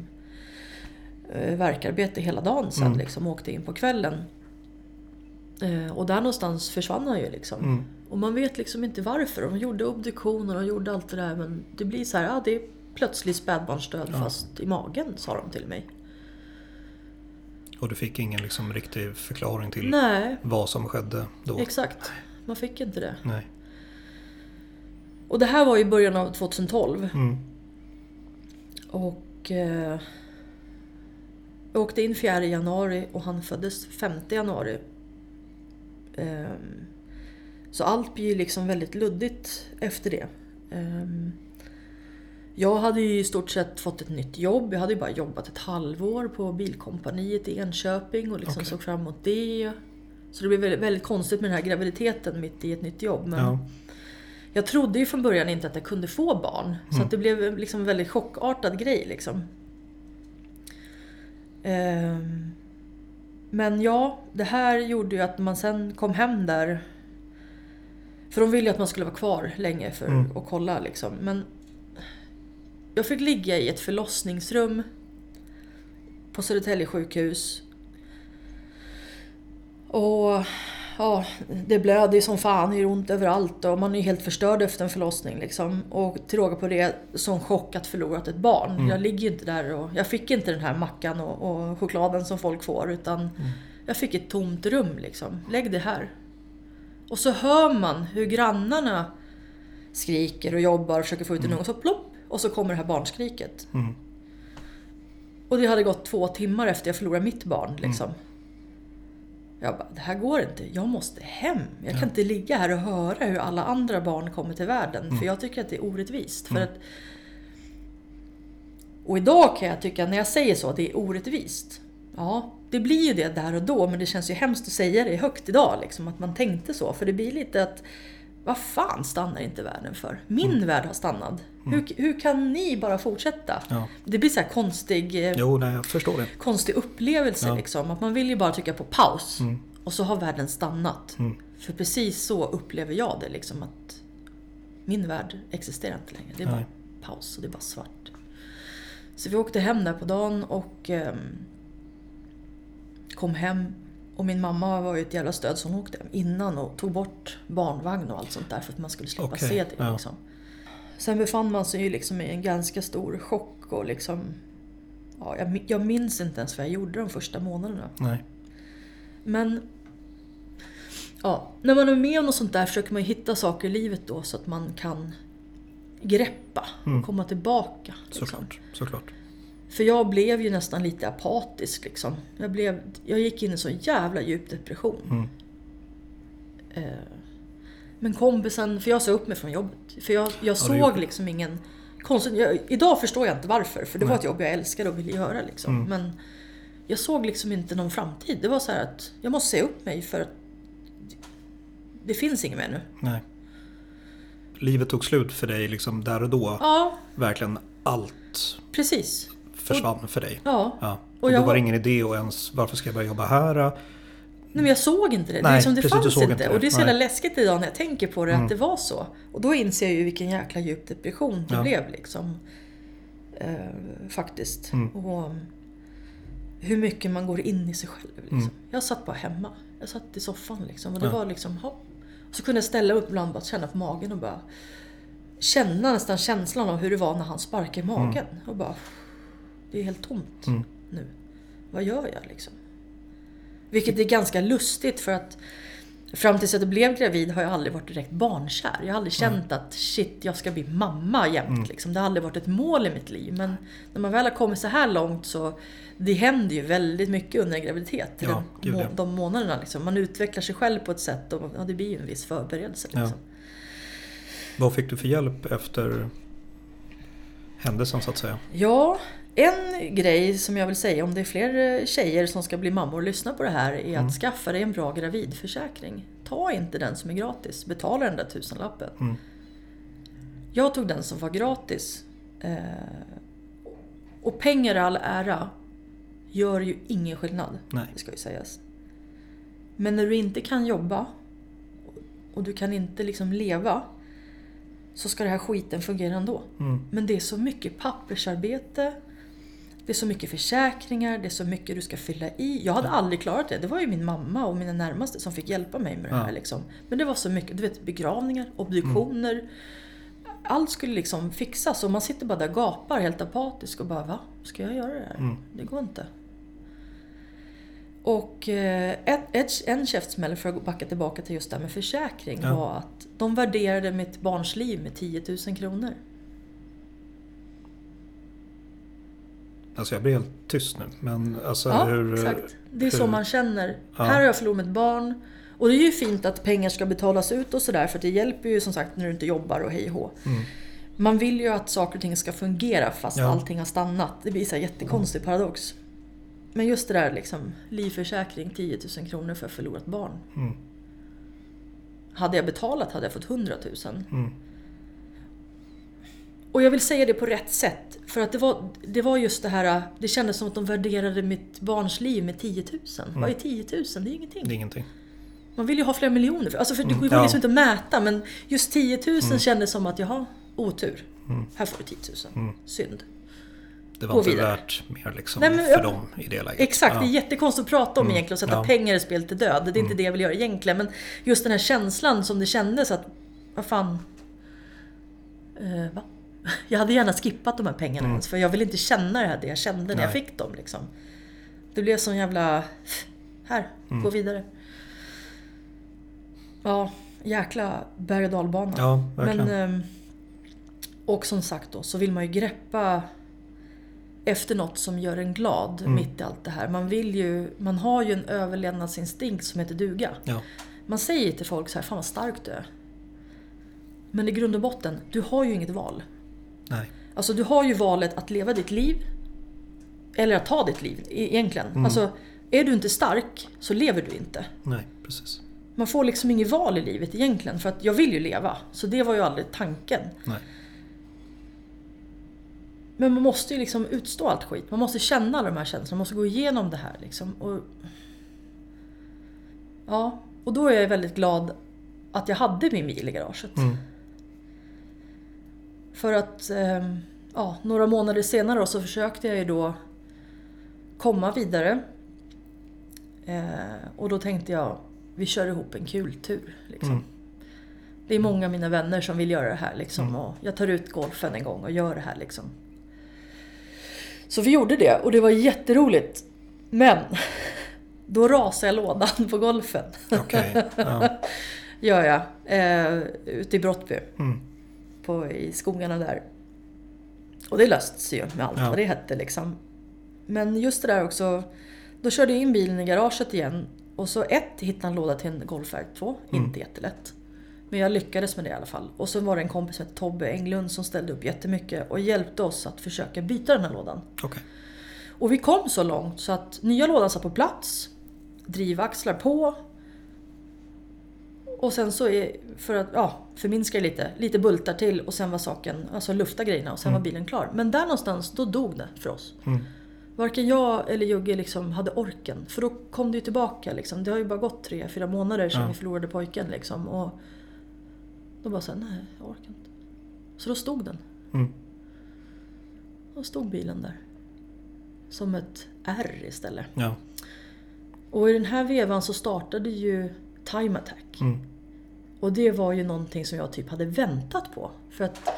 eh, verkarbete hela dagen sen Mm. liksom, och åkte in på kvällen. Eh, och där någonstans försvann han ju liksom. Mm. Och man vet liksom inte varför. De gjorde obduktioner och gjorde allt det där men det blir så här, ja det är plötslig spädbarnsdöd Ja. fast i magen sa de till mig. Och du fick ingen liksom riktig förklaring till Nej, vad som skedde då? exakt. Man fick inte det. Nej. Och det här var i början av 2012. Mm. Och eh, jag åkte in 4 januari och han föddes 5 januari. Ehm, så allt blir ju liksom väldigt luddigt efter det. Ehm, jag hade ju i stort sett fått ett nytt jobb. Jag hade ju bara jobbat ett halvår på Bilkompaniet i Enköping och liksom Okej. såg fram emot det. Så det blev väldigt, väldigt konstigt med den här graviditeten mitt i ett nytt jobb. Men Ja. jag trodde ju från början inte att jag kunde få barn. Så att det blev liksom en väldigt chockartad grej liksom. Ehm, Men ja, det här gjorde ju att man sen kom hem där. För de ville ju att man skulle vara kvar länge för Mm. att kolla liksom. Men jag fick ligga i ett förlossningsrum på Södertälje sjukhus. Och ja, det blöder ju som fan, det gör ont överallt och man är ju helt förstörd efter en förlossning. Liksom. Och till råga på det, sån chock att förlorat ett barn. Mm. Jag ligger inte där och jag fick inte den här mackan och, och chokladen som folk får utan Mm. jag fick ett tomt rum liksom. Lägg det här. Och så hör man hur grannarna skriker och jobbar och försöker få ut en unge och så plopp och så kommer det här barnskriket. Mm. Och det hade gått två timmar efter jag förlorade mitt barn. Liksom. Jag bara, det här går inte. Jag måste hem. Jag kan inte ligga här och höra hur alla andra barn kommer till världen. För jag tycker att det är orättvist. För att, och idag kan jag tycka, när jag säger så, det är orättvist. Ja, det blir ju det där och då, men det känns ju hemskt att säga det högt idag. Liksom, att man tänkte så. För det blir lite att, vad fan stannar inte världen för? Min värld har stannat. Hur, hur kan ni bara fortsätta? Ja. Det blir så här konstig... eh, Jo, nej, konstig upplevelse. Ja. Liksom. Att man vill ju bara trycka på paus. Mm. Och så har världen stannat. Mm. För precis så upplever jag det. Liksom, att min värld existerar inte längre. Det är bara Nej. paus och det är bara svart. Så vi åkte hem där på dagen och ehm, kom hem. Och min mamma var ju ett jävla stöd så hon åkte hem innan och tog bort barnvagn och allt sånt där för att man skulle slippa Okej, se det. ja. Liksom. Sen befann man sig ju liksom i en ganska stor chock och liksom... Ja, jag, jag minns inte ens vad jag gjorde de första månaderna. Nej. Men... Ja, när man är med om något sånt där försöker man ju hitta saker i livet då så att man kan greppa Mm. och komma tillbaka. Liksom. Såklart. Såklart. För jag blev ju nästan lite apatisk liksom. Jag, blev, jag gick in i en så jävla djup depression. Mm. Eh, men kompisen, för jag sa upp mig från jobbet. För jag, jag såg gjorde. liksom ingen... Konstigt, jag, idag förstår jag inte varför, för det var Nej. ett jobb jag älskade och ville göra. Liksom. Mm. Men jag såg liksom inte någon framtid. Det var så här att jag måste säga upp mig för att det finns inget mer nu. Nej. Livet tog slut för dig liksom där och då. Ja, Verkligen allt precis. Försvann för dig. Ja. Ja. Och Och jag då var var- det ingen idé att ens, varför ska jag börja jobba här? Nej, men jag såg inte det. det, Nej, är liksom, det precis, fanns inte. inte det. Och det är så jävla läskigt idag när jag tänker på det, Mm. att det var så. Och då inser jag ju vilken jäkla djup depression det Ja. blev. Liksom. Eh, faktiskt. Mm. Och um, hur mycket man går in i sig själv. Liksom. Mm. Jag satt bara hemma. Jag satt i soffan liksom. Och det Ja. var liksom, hopp. Och så kunde jag ställa upp ibland och bara känna på magen och bara känna nästan känslan av hur det var när han sparkade i magen. Och bara, det är helt tomt Mm. nu. Vad gör jag liksom? Vilket är ganska lustigt för att fram tills jag blev gravid har jag aldrig varit direkt barnkär. Jag har aldrig känt att shit, jag ska bli mamma jämt. Mm. Liksom. Det har aldrig varit ett mål i mitt liv. Men när man väl har kommit så här långt så det händer ju väldigt mycket under en graviditet. Ja, den, må, ja. de månaderna. Liksom. Man utvecklar sig själv på ett sätt och ja, det blir ju en viss förberedelse. Ja. Liksom. Vad fick du för hjälp efter händelsen så att säga? Ja, en grej som jag vill säga om det är fler eh, tjejer som ska bli mammor och lyssna på det här är att Mm. skaffa dig en bra gravidförsäkring. Ta inte den som är gratis, betala den där tusenlappen. Mm. Jag tog den som var gratis. Eh, och pengar all ära gör ju ingen skillnad, Nej. det ska ju sägas. Men när du inte kan jobba och du kan inte liksom leva så ska den här skiten fungera ändå. Mm. Men det är så mycket pappersarbete. Det är så mycket försäkringar, det är så mycket du ska fylla i. Jag hade aldrig klarat det. Det var ju min mamma och mina närmaste som fick hjälpa mig med det Ja. här. Liksom. Men det var så mycket. Du vet begravningar, obduktioner. Allt skulle liksom fixas och man sitter bara där och gapar helt apatisk och bara va? Ska jag göra det här? Mm. Det går inte. Och eh, ett, ett, en käftsmäll för att backa tillbaka till just det här med försäkring Ja. var att de värderade mitt barns liv med 10 000 kronor. Alltså jag blir helt tyst nu. Men alltså Ja, hur... exakt. Det är så hur- man känner. Ja. Här har jag förlorat mitt barn. Och det är ju fint att pengar ska betalas ut och sådär för det hjälper ju som sagt när du inte jobbar och hej och. Mm. Man vill ju att saker och ting ska fungera fast Ja. allting har stannat. Det blir så här jättekonstig paradox. Men just det där liksom, livförsäkring 10 000 kronor för förlorat barn. Mm. Hade jag betalat hade jag fått 100 000. Mm. Och jag vill säga det på rätt sätt. För att det var, det var just det här, det kändes som att de värderade mitt barns liv med 10 000. Vad är 10 000? Det är ingenting. Det är ingenting. Man vill ju ha flera miljoner. För, alltså för det Mm, går ju ja. liksom inte att mäta men just 10 000 kändes som att jag har otur. Mm. Här får du 10 000. Synd. Det var Gå inte vidare. värt mer liksom Nej, men för dem i det läget. Exakt, Ja. det är jättekonstigt att prata om egentligen och sätta Ja. Mm. pengar i spel till död. Det är inte det jag vill göra egentligen. Men just den här känslan som det kändes att, vad fan. Eh, va? <laughs> Jag hade gärna skippat de här pengarna ens, för jag vill inte känna det här det jag kände när jag Mm. Nej. fick dem. Liksom. Det blev sån jävla... Här, Mm. gå vidare. Ja, jäkla berg och dalbana. Ja. Men, ehm, och som sagt då, så vill man ju greppa efter något som gör en glad Mm. mitt i allt det här. Man vill ju, man har ju en överlevnadsinstinkt som heter duga. Ja. Man säger till folk så här, fan vad stark du är. Men i grund och botten, du har ju inget val. Nej. Alltså du har ju valet att leva ditt liv eller att ta ditt liv e- egentligen. Mm. Alltså, är du inte stark så lever du inte. Nej, precis. Man får liksom inget val i livet egentligen för att jag vill ju leva. Så det var ju aldrig tanken. Nej. Men man måste ju liksom utstå allt skit. Man måste känna alla de här känslorna. Man måste gå igenom det här liksom. Och, ja, och då är jag väldigt glad att jag hade min bil i garaget. Mm. För att ehm, ja, några månader senare så försökte jag ju då komma vidare. Eh, och då tänkte jag, vi kör ihop en kul tur. Liksom. Mm. Det är många av mina vänner som vill göra det här. Liksom, Mm. och jag tar ut golfen en gång och gör det här. Liksom. Så vi gjorde det och det var jätteroligt. Men <laughs> då rasade jag lådan på golfen. Okej. Ja. <laughs> Gör jag. Eh, ute i Brottby. Mm. På, I skogarna där. Och det löste sig ju med allt Ja. vad det hette liksom. Men just det där också. Då körde jag in bilen i garaget igen. Och så ett, hittade en låda till en Golf R2. Mm. Inte jättelätt. Men jag lyckades med det i alla fall. Och så var det en kompis som hette Tobbe Englund som ställde upp jättemycket och hjälpte oss att försöka byta den här lådan. Okej. Och vi kom så långt så att nya lådan satt på plats. Drivaxlar på. Och sen så är, för att ja, förminska lite, lite bultar till och sen var saken, alltså lufta grejerna och sen var bilen klar. Men där någonstans, då dog det för oss. Mm. Varken jag eller Jugge liksom hade orken. För då kom det ju tillbaka liksom. Det har ju bara gått tre, fyra månader sedan Ja. vi förlorade pojken liksom. Och då bara såhär, nej jag orkar inte. Så då stod den. Mm. Då stod bilen där. Som ett R istället. Ja. Och i den här vevan så startade ju Time Attack. Mm. Och det var ju någonting som jag typ hade väntat på. För att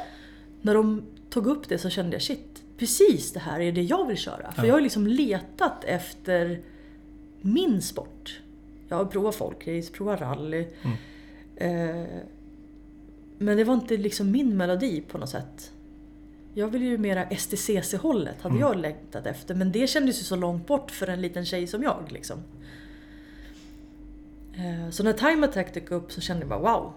när de tog upp det så kände jag shit, precis det här är det jag vill köra. För Ja. jag har liksom letat efter min sport. Jag har provat folkrace, provat rally. Mm. Eh, men det var inte liksom min melodi på något sätt. Jag vill ju mera STCC-hållet, hade Mm. jag längtat efter. Men det kändes ju så långt bort för en liten tjej som jag. Liksom. Eh, Så när Time Attack dök upp så kände jag bara wow.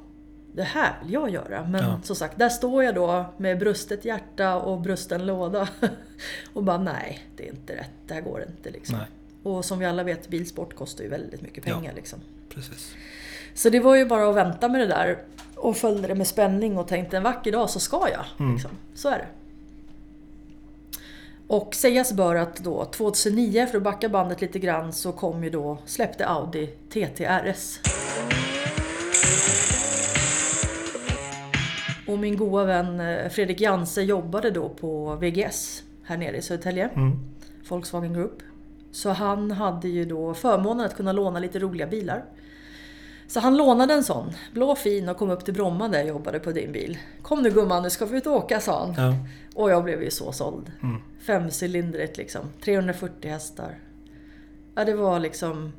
det här vill jag göra. Men Ja. som sagt, där står jag då med brustet hjärta och brusten låda. <laughs> och bara nej, det är inte rätt. Det här går inte liksom. Nej, Och som vi alla vet, bilsport kostar ju väldigt mycket Ja. pengar liksom. precis. Så det var ju bara att vänta med det där och följde det med spänning och tänkte en vacker dag så ska jag. Mm. Liksom. Så är det. Och sägas bör att då 2009, för att backa bandet lite grann, så kom ju då, släppte Audi TT RS. Och min goda vän eh, Fredrik Janse jobbade då på VGS här nere i Södertälje. Mm. Volkswagen Group. Så han hade ju då förmånen att kunna låna lite roliga bilar. Så han lånade en sån, blå fin och kom upp till Bromma där jag jobbade på din bil. Kom nu gumman, nu ska vi ut och åka sa han. Ja. Och jag blev ju så såld. Mm. Femcylindrigt liksom, 340 hästar. Ja det var liksom...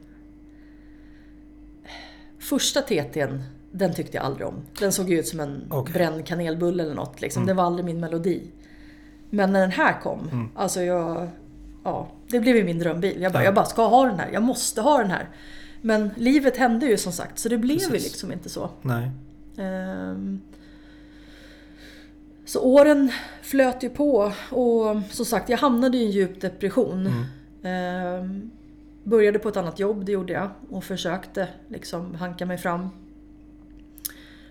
Första TT'n, den tyckte jag aldrig om. Den såg ut som en Okej. bränd kanelbulle eller något liksom. Mm. Det var aldrig min melodi. Men när den här kom, Mm. alltså jag... Ja, det blev ju min drömbil. Jag bara, Ja. jag bara ska ha den här, jag måste ha den här. Men livet hände ju som sagt, så det blev ju Precis. liksom inte så. Nej. Ehm, Så åren flöt ju på och som sagt jag hamnade i en djup depression. Mm. Ehm, Började på ett annat jobb, det gjorde jag. Och försökte liksom hanka mig fram.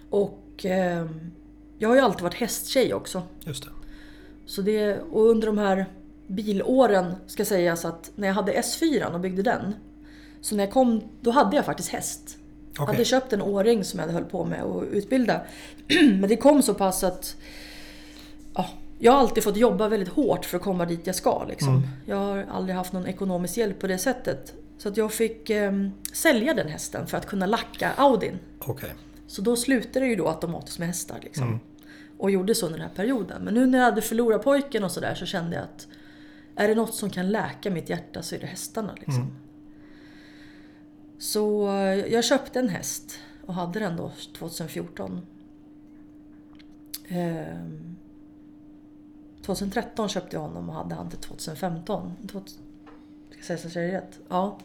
Och ehm, jag har ju alltid varit hästtjej också. Just det. Så det, och under de här bilåren ska sägas att när jag hade S4 och byggde den. Så när jag kom, då hade jag faktiskt häst. Jag Okej. hade köpt en åring som jag höll på med att utbilda. <clears throat> Men det kom så pass att ja, jag har alltid fått jobba väldigt hårt för att komma dit jag ska. Liksom. Mm. Jag har aldrig haft någon ekonomisk hjälp på det sättet. Så att jag fick eh, sälja den hästen för att kunna lacka Audin. Okej. Så då slutade det ju då automatiskt med hästar. Liksom. Mm. Och gjorde så under den här perioden. Men nu när jag hade förlorat pojken och sådär så kände jag att är det något som kan läka mitt hjärta så är det hästarna. Liksom. Mm. Så jag köpte en häst och hade den då 2014. Ehm, 2013 köpte jag honom och hade han till 2015. 2000 Ska jag säga så jag rätt? Ja.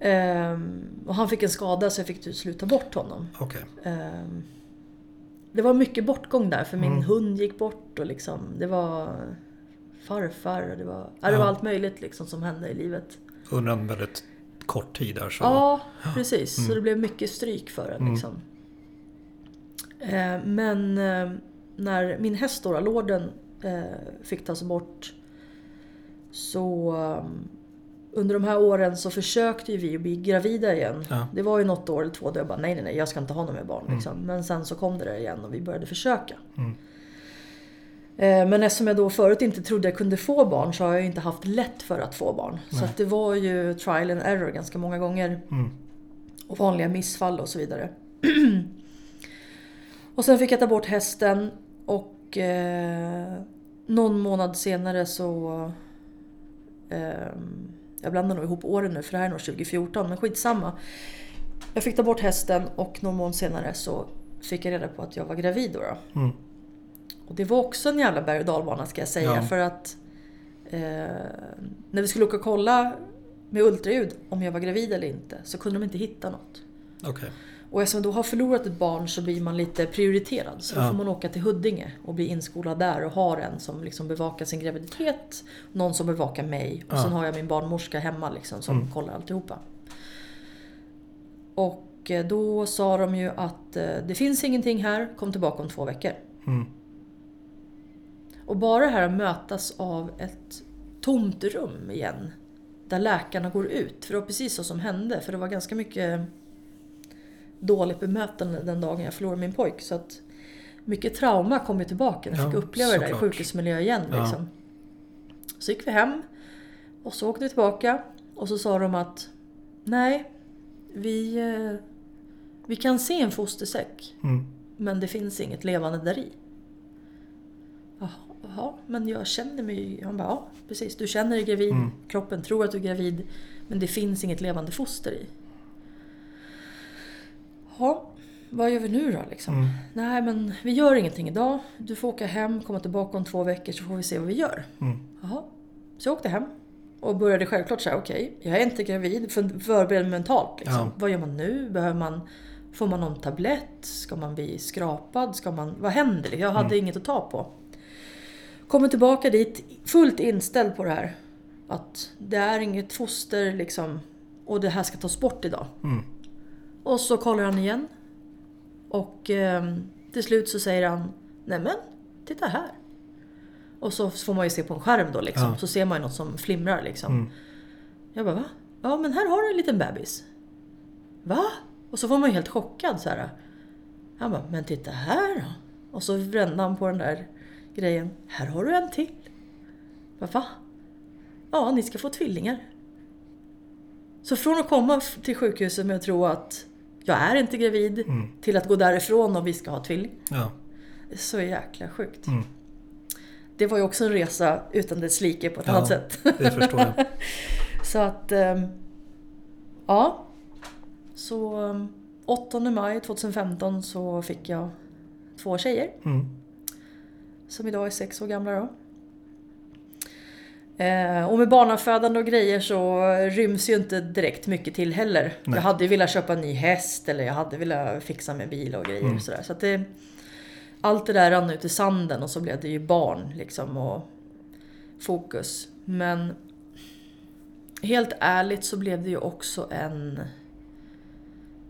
Ehm, och han fick en skada så jag fick till slut ta bort honom. Okej. Ehm, det var mycket bortgång där för min Mm. hund gick bort och liksom det var farfar och det var, ja, det var allt möjligt liksom som hände i livet. Under en väldigt kort tid där så... Ja, precis. Så Mm. det blev mycket stryk för den. Mm. Liksom. Eh, men eh, när min häst då, lorden, eh, fick tas bort så eh, under de här åren så försökte vi att bli gravida igen. Ja. Det var ju något år eller två där jag bara nej, nej, nej, jag ska inte ha några mer barn. Mm. Liksom. Men sen så kom det där igen och vi började försöka. Mm. Eh, Men eftersom jag då förut inte trodde jag kunde få barn så har jag inte haft lätt för att få barn. Så Nej. att det var ju trial and error ganska många gånger. Mm. Och vanliga missfall och så vidare. <clears throat> och sen fick jag ta bort hästen och eh, någon månad senare så... Eh, jag blandar nog ihop åren nu för det här är nog 2014 men skitsamma. Jag fick ta bort hästen och någon månad senare så fick jag reda på att jag var gravid då. då. Mm. Och det var också en jävla berg och dalbana ska jag säga. Ja. För att eh, när vi skulle åka och kolla med ultraljud om jag var gravid eller inte så kunde de inte hitta något. Okej. Och eftersom då har förlorat ett barn så blir man lite prioriterad. Så då Ja. får man åka till Huddinge och bli inskolad där och ha en som liksom bevakar sin graviditet. Någon som bevakar mig. Och Ja. sen har jag min barnmorska hemma liksom som Mm. kollar alltihopa. Och eh, då sa de ju att eh, det finns ingenting här, kom tillbaka om två veckor. Mm. Och bara det här att mötas av ett tomt rum igen. Där läkarna går ut. För det var precis så som hände. För det var ganska mycket dåligt bemötande den dagen jag förlorade min pojk. Så att mycket trauma kom ju tillbaka när jag Ja, fick uppleva det där i sjukhusmiljö igen. Ja. Liksom. Så gick vi hem. Och så åkte vi tillbaka. Och så sa de att Nej, vi, eh, vi kan se en fostersäck. Mm. Men det finns inget levande där i. Jaha, jaha, men jag känner mig... Han bara, ja precis. Du känner dig gravid. Mm. Kroppen tror att du är gravid. Men det finns inget levande foster i. Ja, vad gör vi nu då liksom? Mm. Nej men vi gör ingenting idag. Du får åka hem, komma tillbaka om två veckor så får vi se vad vi gör. Mm. Jaha. Så jag åkte hem. Och började självklart säga okej, jag är inte gravid. För, förbered mig mentalt. Liksom. Ja. Vad gör man nu? Behöver man Får man någon tablett? Ska man bli skrapad? Ska man, vad händer? Jag hade inget att ta på. Kommer tillbaka dit fullt inställd på det här. Att det är inget foster liksom. Och det här ska tas bort idag. Mm. Och så kollar han igen. Och eh, till slut så säger han Nämen, titta här. Och så får man ju se på en skärm då liksom. Ja. Så ser man ju något som flimrar liksom. Mm. Jag bara va? Ja men här har du en liten bebis. Va? Och så får man ju helt chockad så här. Han bara, men titta här då. Och så vände han på den där grejen. Här har du en till. Va? Ja, ni ska få tvillingar. Så från att komma till sjukhuset med att tro att jag är inte gravid Mm. till att gå därifrån och vi ska ha tvilling. Ja. Är så jäkla sjukt. Mm. Det var ju också en resa utan dess like på ett Ja. annat sätt. Det förstår jag. <laughs> Så att... ehm, Ja. Så ehm, 8 maj 2015 så fick jag två tjejer. Mm. Som idag är sex år gamla då. Eh, och med barnafödande och grejer så ryms ju inte direkt mycket till heller. Nej. Jag hade ju velat köpa en ny häst eller jag hade velat fixa med bil och grejer. Mm. Sådär. Så att det, allt det där rann ut i sanden och så blev det ju barn liksom och fokus. Men helt ärligt så blev det ju också en,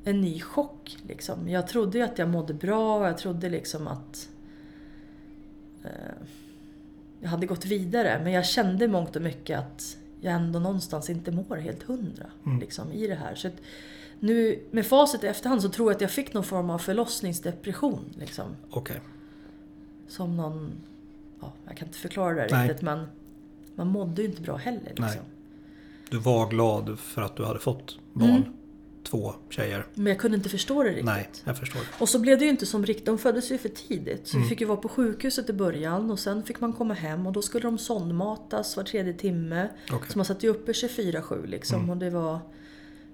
en ny chock. Liksom. Jag trodde ju att jag mådde bra och jag trodde liksom att jag hade gått vidare. Men jag kände mångt och mycket att jag ändå någonstans inte mår helt hundra Mm. liksom, i det här. Så nu med facit i efterhand så tror jag att jag fick någon form av förlossningsdepression. Liksom. Okej. Som någon... Ja, jag kan inte förklara det Nej. riktigt men man mådde ju inte bra heller. Liksom. Du var glad för att du hade fått barn. Mm. Två tjejer. Men jag kunde inte förstå det riktigt. Nej, jag förstår. Och så blev det ju inte som riktigt, de föddes ju för tidigt. Så Mm. vi fick ju vara på sjukhuset i början och sen fick man komma hem och då skulle de sondmatas var tredje timme. Okej. Så man satt ju uppe 24-7 liksom Mm. och det var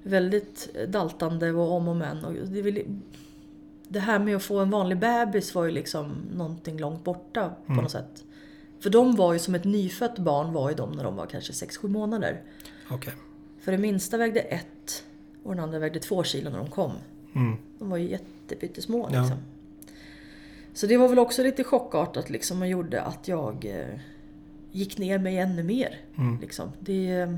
väldigt daltande och om och men. Och det, ville, det här med att få en vanlig bebis var ju liksom någonting långt borta på Mm. något sätt. För de var ju som ett nyfött barn var ju de när de var kanske 6-7 månader. Okej. För den minsta vägde ett och den andra vägde två kilo när de kom. Mm. De var ju jättepyttesmå Ja. liksom. Så det var väl också lite chockartat liksom och gjorde att jag eh, gick ner mig ännu mer. Mm. Liksom. Det är eh,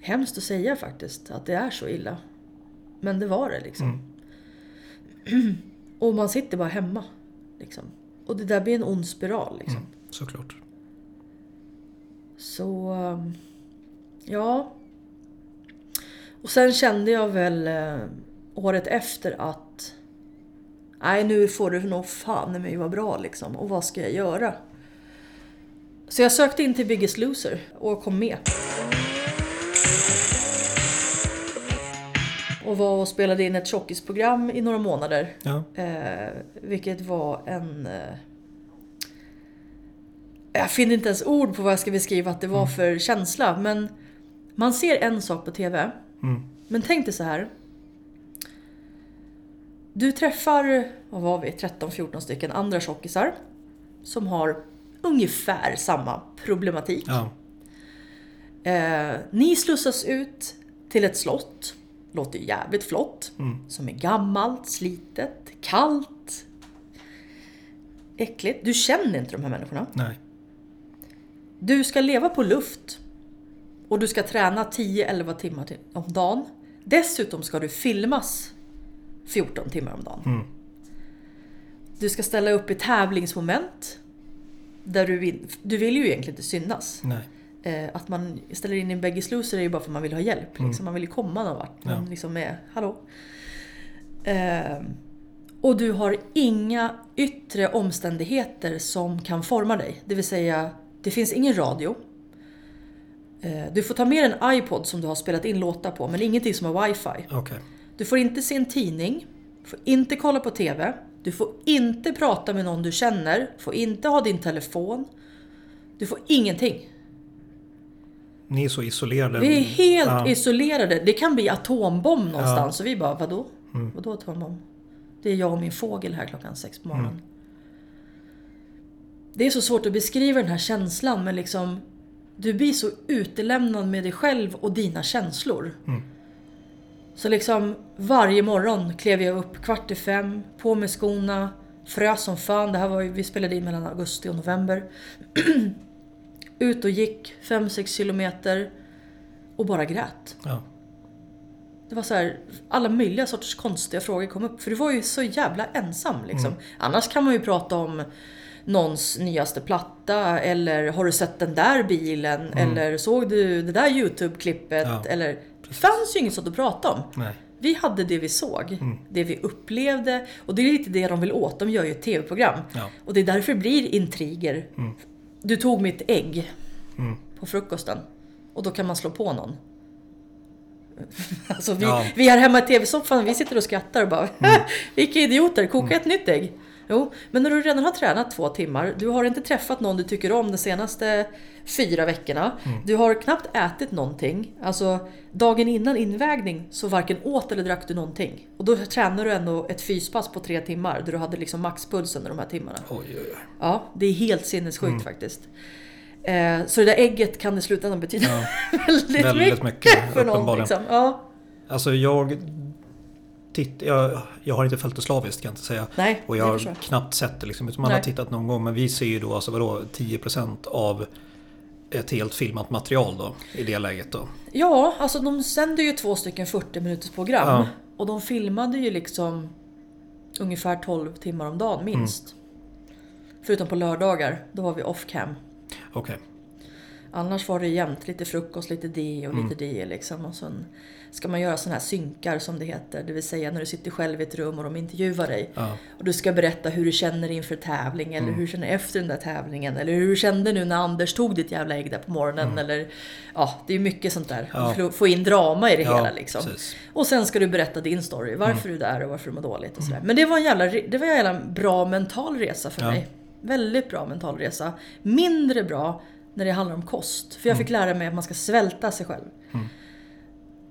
hemskt att säga faktiskt att det är så illa. Men det var det liksom. Mm. <clears throat> Och man sitter bara hemma. Liksom. Och det där blir en ond spiral liksom. Mm. Såklart. Så... um, Ja. Och sen kände jag väl eh, året efter att... Nej, nu får det nog fan i mig vara bra liksom. Och vad ska jag göra? Så jag sökte in till Biggest Loser och kom med. Och var och spelade in ett tjockisprogram i några månader. Ja. Eh, vilket var en... Eh, jag finner inte ens ord på vad jag ska beskriva att det var för känsla. Men man ser en sak på TV. Mm. Men tänk dig så här. Du träffar, vad var vi, 13-14 stycken andra tjockisar. Som har ungefär samma problematik. Ja. Eh, ni slussas ut till ett slott. Låter ju jävligt flott. Mm. Som är gammalt, slitet, kallt. Äckligt. Du känner inte de här människorna. Nej. Du ska leva på luft. Och du ska träna 10-11 timmar om dagen. Dessutom ska du filmas 14 timmar om dagen. Mm. Du ska ställa upp i tävlingsmoment. Där du vill, du vill ju egentligen inte synas. Nej. Eh, att man ställer in en Beggis Loser är ju bara för att man vill ha hjälp. Liksom. Man vill ju komma någon vart. Man Mm. Ja. liksom är, hallå. Eh, och du har inga yttre omständigheter som kan forma dig. Det vill säga, det finns ingen radio. Eh, du får ta med en iPod som du har spelat in låtar på, men ingenting som har wifi. Okej. Du får inte se en tidning, du får inte kolla på TV, du får inte prata med någon du känner, får inte ha din telefon. Du får ingenting. Ni är så isolerade. Vi är helt Ja. isolerade. Det kan bli atombomb någonstans. Och vi bara, vadå? Vadå atombomb? Det är jag och min fågel här klockan sex på morgonen. Det är så svårt att beskriva den här känslan men liksom Du blir så utelämnad med dig själv och dina känslor. Mm. Så liksom varje morgon klev jag upp kvart i fem, på med skorna, frös som fan. Det här var ju, vi spelade in mellan augusti och november. <clears throat> Ut och gick 5-6 kilometer och bara grät. Ja. Det var så här, alla möjliga sorters konstiga frågor kom upp. För du var ju så jävla ensam liksom. Annars kan man ju prata om någons nyaste platta eller har du sett den där bilen eller såg du det där YouTube-klippet Ja, eller det fanns ju inget sånt att prata om. Nej. Vi hade det vi såg, det vi upplevde och det är lite det de vill åt. De gör ju ett TV-program. Ja. Och det är därför det blir intriger. Du tog mitt ägg Mm. på frukosten och då kan man slå på någon. <laughs> Alltså vi, Ja. vi här hemma i TV-soffan, vi sitter och skrattar och bara Mm. <laughs> Vilka idioter, koka ett nytt ägg. Jo, men när du redan har tränat två timmar, du har inte träffat någon du tycker om de senaste fyra veckorna. Mm. Du har knappt ätit någonting. Alltså dagen innan invägning så varken åt eller drack du någonting. Och då tränar du ändå ett fyspass på tre timmar där du hade liksom under de här timmarna. Oj, oj, oj. Ja, det är helt sinnessjukt Mm. faktiskt. Eh, så det där ägget kan i slutändan betyda Ja. <laughs> väldigt, Väldigt mycket, mycket, för någon. Liksom. Ja, Alltså jag... Titt, jag, jag har inte följt det slaviskt kan jag inte säga. nej, Och jag har jag. knappt sett det liksom. Utan man har Nej. tittat någon gång. Men vi ser ju då alltså vadå 10% av ett helt filmat material då. I det läget då. Ja, alltså de sänder ju två stycken 40 minuters program. Ja. Och de filmade ju liksom ungefär 12 timmar om dagen minst. Förutom på lördagar, då var vi off cam. Okej. Annars var det jämnt, lite frukost, lite det och lite det liksom. Och sen ska man göra sådana här synkar som det heter. Det vill säga när du sitter själv i ett rum och de intervjuar dig. Ja. Och du ska berätta hur du känner inför tävling eller hur du känner efter den där tävlingen. Eller hur du kände nu när Anders tog ditt jävla ägg där på morgonen. Eller, ja, det är mycket sånt där. Ja. Få- Få in drama i det Ja, hela liksom. precis. Och sen ska du berätta din story. Varför du är där och varför du mår dåligt och sådär. Men det var en jävla, det var en jävla bra mental resa för mig. Väldigt bra mental resa. Mindre bra när det handlar om kost. För jag fick lära mig att man ska svälta sig själv.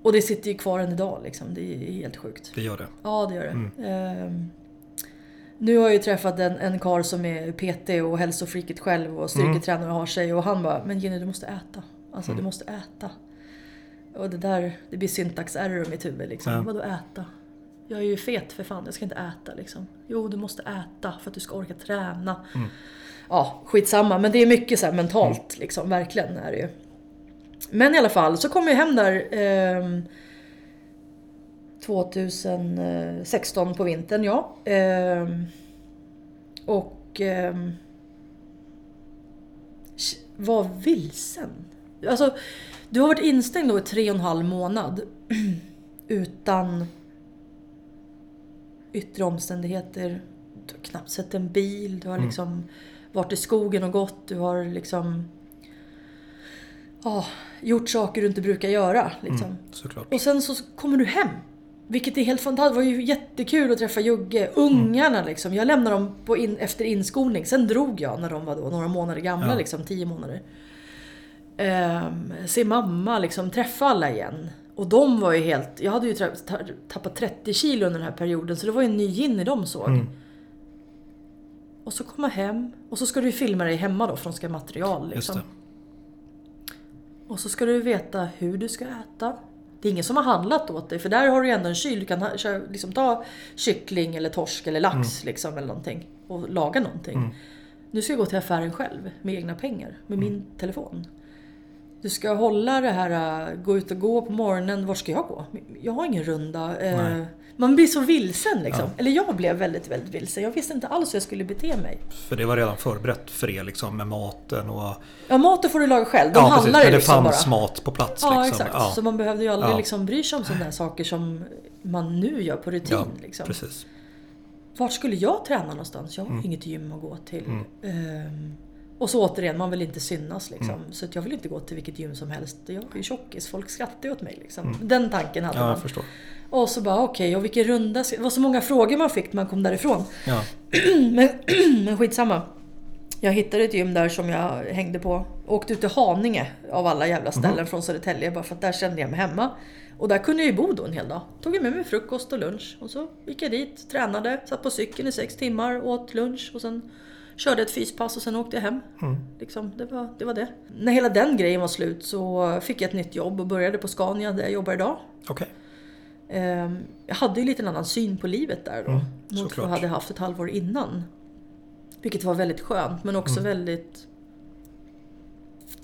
Och det sitter ju kvar än idag liksom. Det är helt sjukt. Det gör det. Ja, det gör det. Ehm, nu har jag ju träffat en, en karl som är PT och hälsofreaket själv och styrketränare och har sig och han bara Men Jenny du måste äta. Alltså du måste äta. Och det där, det blir syntax error i mitt huvud liksom. Ja. Vadå äta? Jag är ju fet för fan, jag ska inte äta liksom. Jo, du måste äta för att du ska orka träna. Ja, skitsamma. Men det är mycket så mentalt liksom, verkligen är det ju. Men i alla fall, så kom jag hem där ehm, 2016 på vintern, ja. Ehm, och ehm, var vilsen. Alltså, du har varit instängd då i tre och en halv månad <clears throat> utan yttre omständigheter. Du har knappt sett en bil, du har liksom varit i skogen och gått, du har liksom ja, gjort saker du inte brukar göra. Liksom. Såklart. Och sen så kommer du hem. Vilket är helt fantastiskt. Det var ju jättekul att träffa Jugge. Ungarna liksom. Jag lämnade dem på in, efter inskolning. Sen drog jag när de var då några månader gamla, Ja. liksom tio månader. Ehm, se mamma, liksom träffa alla igen. Och de var ju helt... Jag hade ju tappat 30 kilo under den här perioden så det var ju en ny Ginny de såg. Mm. Och så komma hem och så ska du filma dig hemma då från ska material. Liksom. Och så ska du veta hur du ska äta. Det är ingen som har handlat åt dig för där har du ändå en kyl. Du kan ha- liksom ta kyckling eller torsk eller lax liksom, eller någonting och laga någonting. Nu ska jag gå till affären själv med egna pengar, med min telefon. Du ska hålla det här, äh, gå ut och gå på morgonen. Var ska jag gå? Jag har ingen runda. eh. Man blir så vilsen liksom. Ja. Eller jag blev väldigt, väldigt vilsen. Jag visste inte alls hur jag skulle bete mig. För det var redan förberett för er liksom med maten och... Ja, maten får du laga själv. De ja, precis. handlar Men ju det liksom bara. fanns mat på plats Ja, liksom. exakt. Så man behövde ju aldrig Ja. liksom bry sig om sådana saker som man nu gör på rutin. ja, liksom. precis. Vart skulle jag träna någonstans? Jag har Mm. inget gym att gå till. Ehm, och så återigen, man vill inte synas liksom. Mm. Så att jag vill inte gå till vilket gym som helst. Jag är ju tjockis, folk skrattar ju åt mig liksom. Den tanken hade Mm. Ja, man. Och så bara okej, och vilken runda... ska- Det var så många frågor man fick när man kom därifrån. Ja, <clears throat> Men, <clears throat> men skitsamma. Jag hittade ett gym där som jag hängde på. Åkte ut till Haninge av alla jävla ställen Mhm. från Södertälje bara för att där kände jag mig hemma. Och där kunde jag ju bo då en hel dag. Tog jag med mig frukost och lunch och så gick jag dit, tränade, satt på cykeln i sex timmar, åt lunch och sen körde ett fyspass och sen åkte jag hem. Mm. Liksom, det, var, det var det. När hela den grejen var slut så fick jag ett nytt jobb och började på Scania där jag jobbar idag. okej. Eh, jag hade ju lite en annan syn på livet där då. Mm, mot vad jag hade haft ett halvår innan. Vilket var väldigt skönt men också Mm. väldigt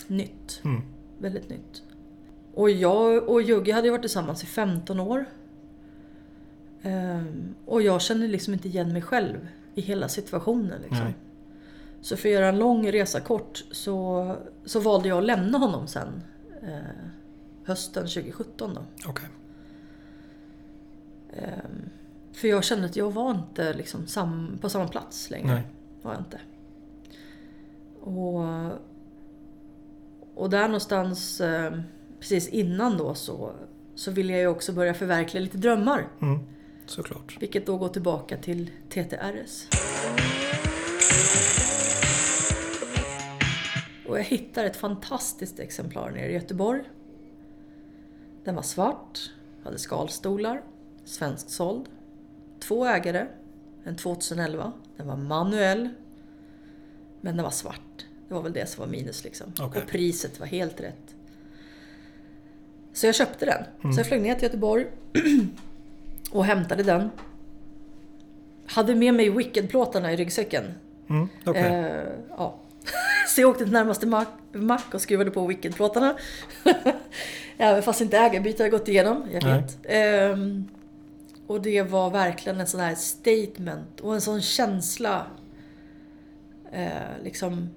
nytt. Mm. Väldigt nytt. Och jag och Jugge hade ju varit tillsammans i 15 år. Ehm, och jag kände liksom inte igen mig själv i hela situationen. Liksom. Så för att göra en lång resa kort så, så valde jag att lämna honom sen. Eh, hösten 2017 då. Okej. Ehm, för jag kände att jag var inte liksom sam, på samma plats längre. Nej. var jag inte. Och, och där någonstans eh, precis innan då så, så ville jag ju också börja förverkliga lite drömmar. Mm. Såklart. Vilket då går tillbaka till TTRS. Och jag hittar ett fantastiskt exemplar nere i Göteborg. Den var svart, hade skalstolar, svenskt såld, två ägare, en 2011. Den var manuell, men den var svart. Det var väl det som var minus liksom. Okej. Och priset var helt rätt. Så jag köpte den. Så jag flög ner till Göteborg <clears throat> och hämtade den. Hade med mig Wicked-plåtarna i ryggsäcken. Mm. Okej. Eh, ja. <laughs> Så jag åkte till närmaste mack, mack och skruvade på Wicked-plåtarna. <laughs> Även fast inte ägarbyte hade gått igenom, jag vet. Ehm, och det var verkligen en sån här statement och en sån känsla. Eh, liksom,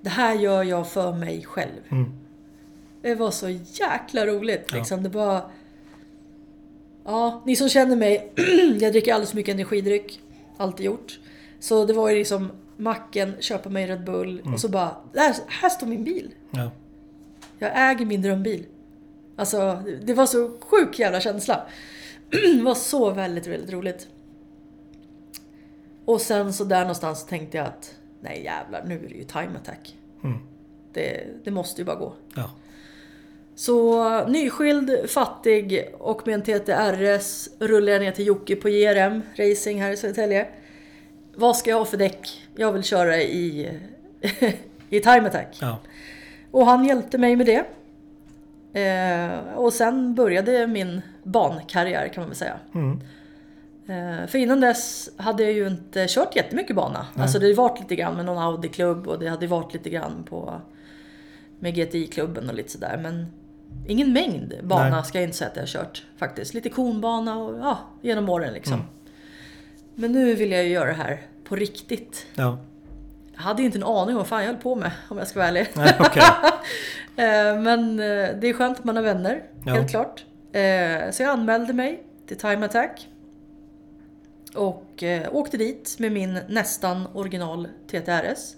det här gör jag för mig själv. Mm. Det var så jäkla roligt. Ja. Liksom. Det var... Ja, ni som känner mig, <clears throat> jag dricker alldeles för mycket energidryck. Alltid gjort. Så det var ju liksom macken, köpa mig Red Bull Mm. och så bara, där, här står min bil. Ja. Jag äger min drömbil. Alltså, det var så sjuk jävla känsla. Det <clears throat> var så väldigt, väldigt roligt. Och sen så där någonstans tänkte jag att, nej jävlar, nu är det ju time attack. Mm. Det, det måste ju bara gå. Ja. Så nyskild, fattig och med en TTRS rullar jag ner till Jocke på JRM Racing här i Södertälje. Vad ska jag ha för däck? Jag vill köra i, <laughs> i time attack. Ja. Och han hjälpte mig med det. Eh, och sen började min bankarriär kan man väl säga. Mm. Eh, för innan dess hade jag ju inte kört jättemycket bana. Nej. Alltså det hade varit lite grann med någon Audi-klubb och det hade varit lite grann på med GTI-klubben och lite sådär. Men ingen mängd bana Nej. ska jag inte säga att jag har kört faktiskt. Lite konbana och ja, genom åren liksom. Mm. Men nu vill jag ju göra det här på riktigt. Ja. Jag hade ju inte en aning om vad fan jag höll på med om jag ska vara ärlig. Nej, okej. <laughs> Eh, Men eh, det är skönt att man har vänner, Ja. helt klart. Eh, Så jag anmälde mig till Time Attack. Och åkte dit med min nästan original TTRS.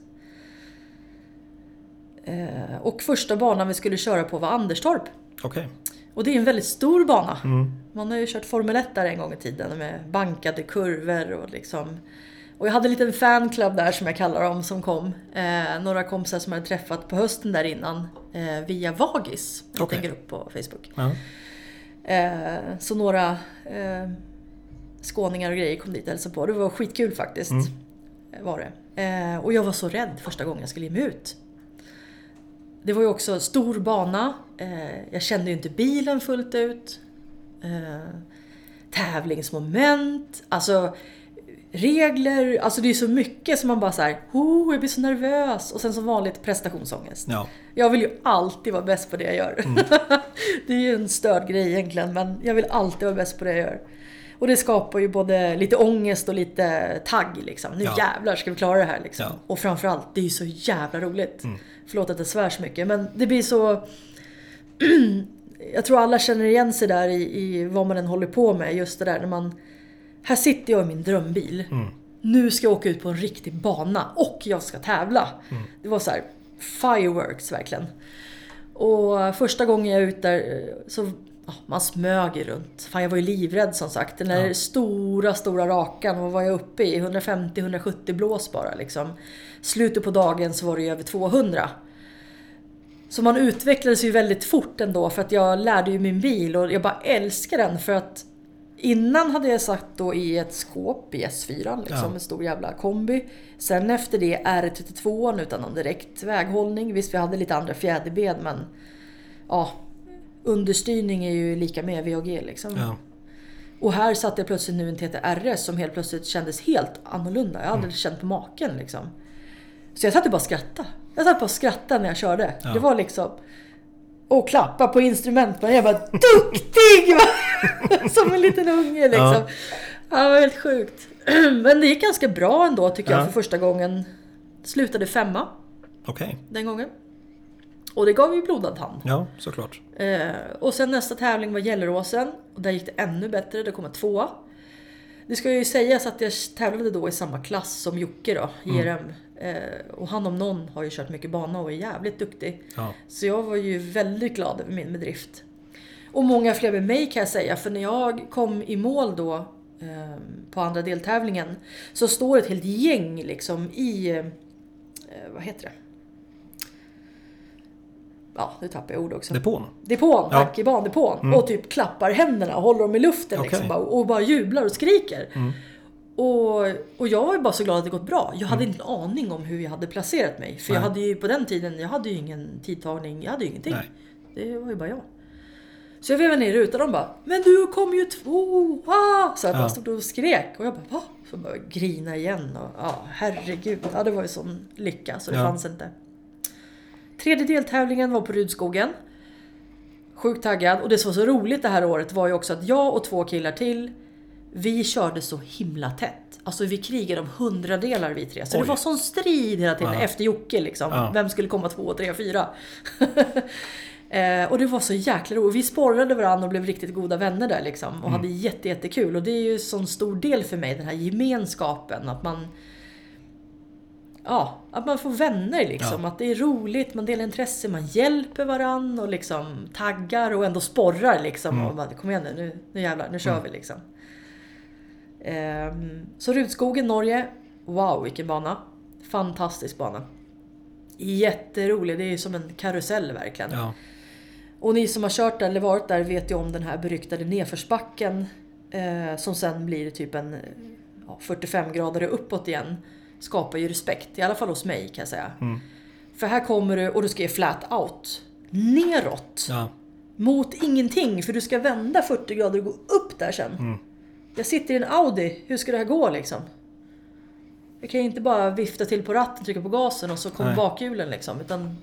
Och första banan vi skulle köra på var Anderstorp. Okej. Och det är en väldigt stor bana. Mm. Man har ju kört Formel 1 där en gång i tiden med bankade kurvor och liksom... Och jag hade en liten fanclub där som jag kallar dem som kom. Eh, några kompisar som jag hade träffat på hösten där innan eh, via Vagis. En Okej. liten grupp på Facebook. Ja. Eh, så några eh, skåningar och grejer kom dit och hälsade på. Det var skitkul faktiskt. Mm. Var det. Eh, och jag var så rädd första gången jag skulle ge mig ut. Det var ju också stor bana. Eh, jag kände ju inte bilen fullt ut. Eh, tävlingsmoment. Alltså regler. Alltså det är så mycket som man bara såhär, oh, jag blir så nervös. Och sen som vanligt prestationsångest. Ja. Jag vill ju alltid vara bäst på det jag gör. <laughs> det är ju en störd grej egentligen, men jag vill alltid vara bäst på det jag gör. Och det skapar ju både lite ångest och lite tagg liksom. Nu Ja. jävlar ska vi klara det här liksom. Ja. Och framförallt, det är ju så jävla roligt. Förlåt att jag svär så mycket, men det blir så... <clears throat> jag tror alla känner igen sig där i, i vad man än håller på med. Just det där när man... Här sitter jag i min drömbil. Nu ska jag åka ut på en riktig bana och jag ska tävla. Det var så här fireworks verkligen. Och första gången jag är ute där så ja, man smög ju runt. Fan, jag var ju livrädd som sagt. Den där Ja. stora, stora rakan, vad var jag uppe i? 150-170 blås bara liksom. Slutet på dagen så var det ju över 200. Så man utvecklades ju väldigt fort ändå för att jag lärde ju min bil och jag bara älskar den för att Innan hade jag satt då i ett skåp i S4, liksom, Ja. en stor jävla kombi. Sen efter det R32 utan någon direkt väghållning. Visst, vi hade lite andra fjäderben men ja, understyrning är ju lika med VAG liksom. Ja. Och här satt jag plötsligt nu en TTRS som helt plötsligt kändes helt annorlunda. Jag hade aldrig känt på maken liksom. Så jag satt ju bara och skrattade. Jag satt bara och skrattade när jag körde. Ja. Det var liksom... Och klappa på instrumenten. Jag bara duktig! <laughs> Som en liten unge liksom. Ja. Ja. det var helt sjukt. <clears throat> Men det gick ganska bra ändå tycker Ja. jag för första gången. Slutade femma Okej. den gången. Och det gav ju blodad tand. Ja, såklart. Eh, och sen nästa tävling var Gelleråsen. Och där gick det ännu bättre, det kom en tvåa. Det ska ju sägas att jag tävlade då i samma klass som Jocke då, JRM. Eh, och han om någon har ju kört mycket bana och är jävligt duktig. Ja. Så jag var ju väldigt glad över min bedrift. Och många fler med mig kan jag säga, för när jag kom i mål då eh, på andra deltävlingen så står ett helt gäng liksom i, eh, vad heter det? Ja, nu tappar jag ord också. Depån? Depån, Ja. tack, i bandepån. Och typ klappar händerna och håller dem i luften liksom, Okej. bara, och bara jublar och skriker. Och, och jag var ju bara så glad att det gått bra. Jag hade inte en aning om hur jag hade placerat mig. För jag Nej. hade ju på den tiden, jag hade ju ingen tidtagning, jag hade ju ingenting. Nej. Det var ju bara jag. Så jag vevade ner rutan och de bara Men du kom ju tvåa! Så jag bara Ja. stod och skrek och jag bara va? Så bara grina igen och ja herregud. Ja det var ju sån lycka så det Ja. fanns inte. Tredje deltävlingen var på Rudskogen. Sjukt taggad och det som var så roligt det här året var ju också att jag och två killar till vi körde så himla tätt. Alltså vi krigade om hundradelar vi tre. Så Oj. det var sån strid hela tiden Ja. efter Jocke liksom. Ja. Vem skulle komma två, tre, fyra? <laughs> eh, och det var så jäkla roligt. Vi sporrade varandra och blev riktigt goda vänner där liksom. Och hade jätte, jättekul. Och det är ju en sån stor del för mig, den här gemenskapen. Att man... Ja, att man får vänner liksom. Ja. Att det är roligt, man delar intresse, man hjälper varann och liksom taggar och ändå sporrar liksom. Och bara, kom igen nu, nu, nu jävlar, nu kör vi liksom. Ehm, så Rudskogen, Norge. Wow, vilken bana. Fantastisk bana. Jätterolig, det är som en karusell verkligen. Ja. Och ni som har kört där eller varit där vet ju om den här beryktade nedförsbacken. Eh, som sen blir typ en ja, 45 grader uppåt igen. Skapar ju respekt, i alla fall hos mig kan jag säga. Mm. För här kommer du och du ska ge flat out. Neråt. Ja. Mot ingenting, för du ska vända 40 grader och gå upp där sen. Mm. Jag sitter i en Audi, hur ska det här gå liksom? Jag kan ju inte bara vifta till på ratten, trycka på gasen och så kommer Nej. bakhjulen liksom. Utan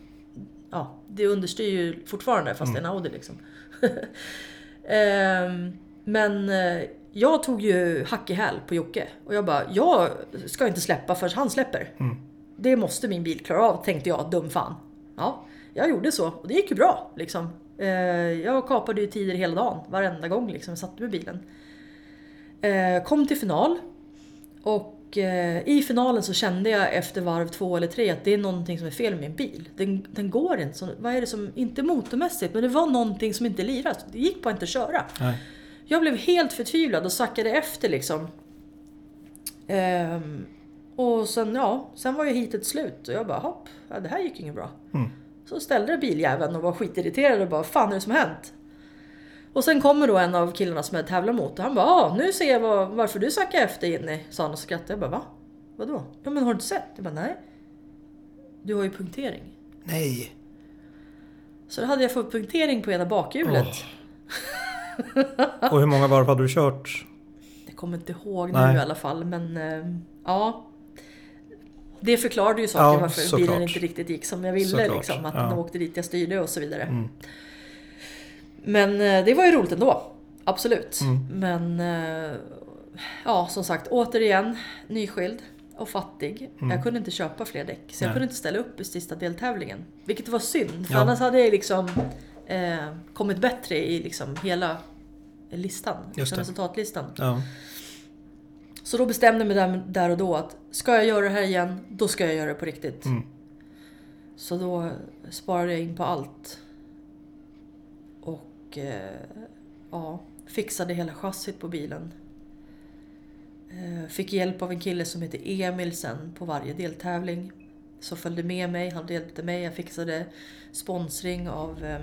ja, det understyr ju fortfarande fast det är en Audi liksom. <laughs> Ehm, men eh, jag tog ju hack i häl på Jocke och jag bara, jag ska inte släppa förrän han släpper. Mm. Det måste min bil klara av, tänkte jag, dum fan. Ja, jag gjorde så och det gick ju bra liksom. Eh, jag kapade ju tider hela dagen, varenda gång liksom jag satte med bilen. Eh, kom till final och eh, i finalen så kände jag efter varv två eller tre att det är någonting som är fel med min bil. Den, den går inte. Så, vad är det som, inte motormässigt, men det var någonting som inte lirade. Det gick bara inte att köra. Nej. Jag blev helt förtvivlad och sackade efter liksom. Ehm, och sen, ja, sen var ju hitet slut och jag bara hopp, ja, det här gick inget bra. Mm. Så ställde biljäveln och var skitirriterad och bara fan är det som har hänt? Och sen kommer då en av killarna som jag tävlar mot och han bara ah, nu ser jag vad, varför du sackade efter Jenny. Sa han och skrattade. Jag bara va? Vadå? Ja men har du inte sett? Jag bara nej. Du har ju punktering. Nej. Så då hade jag fått punktering på ena bakhjulet. Och hur många varv hade du kört? Jag kommer inte ihåg Nej. nu i alla fall men eh, ja. Det förklarade ju saken Ja, varför såklart. bilen inte riktigt gick som jag ville. Liksom, att ja. den åkte dit jag styrde och så vidare. Mm. Men eh, det var ju roligt ändå. Absolut. Mm. Men eh, ja, som sagt, återigen nyskild och fattig. Jag kunde inte köpa fler däck. Så jag Mm. Nej. kunde inte ställa upp i sista deltävlingen. Vilket var synd. För Ja. annars hade jag liksom eh, kommit bättre i liksom hela listan. Det. Resultatlistan. Ja. Så då bestämde jag mig där, där och då att ska jag göra det här igen, då ska jag göra det på riktigt. Mm. Så då sparade jag in på allt. Och eh, ja, fixade hela chassit på bilen. Eh, fick hjälp av en kille som heter Emil sen på varje deltävling. Som följde med mig, han hjälpte mig. Jag fixade sponsring av eh,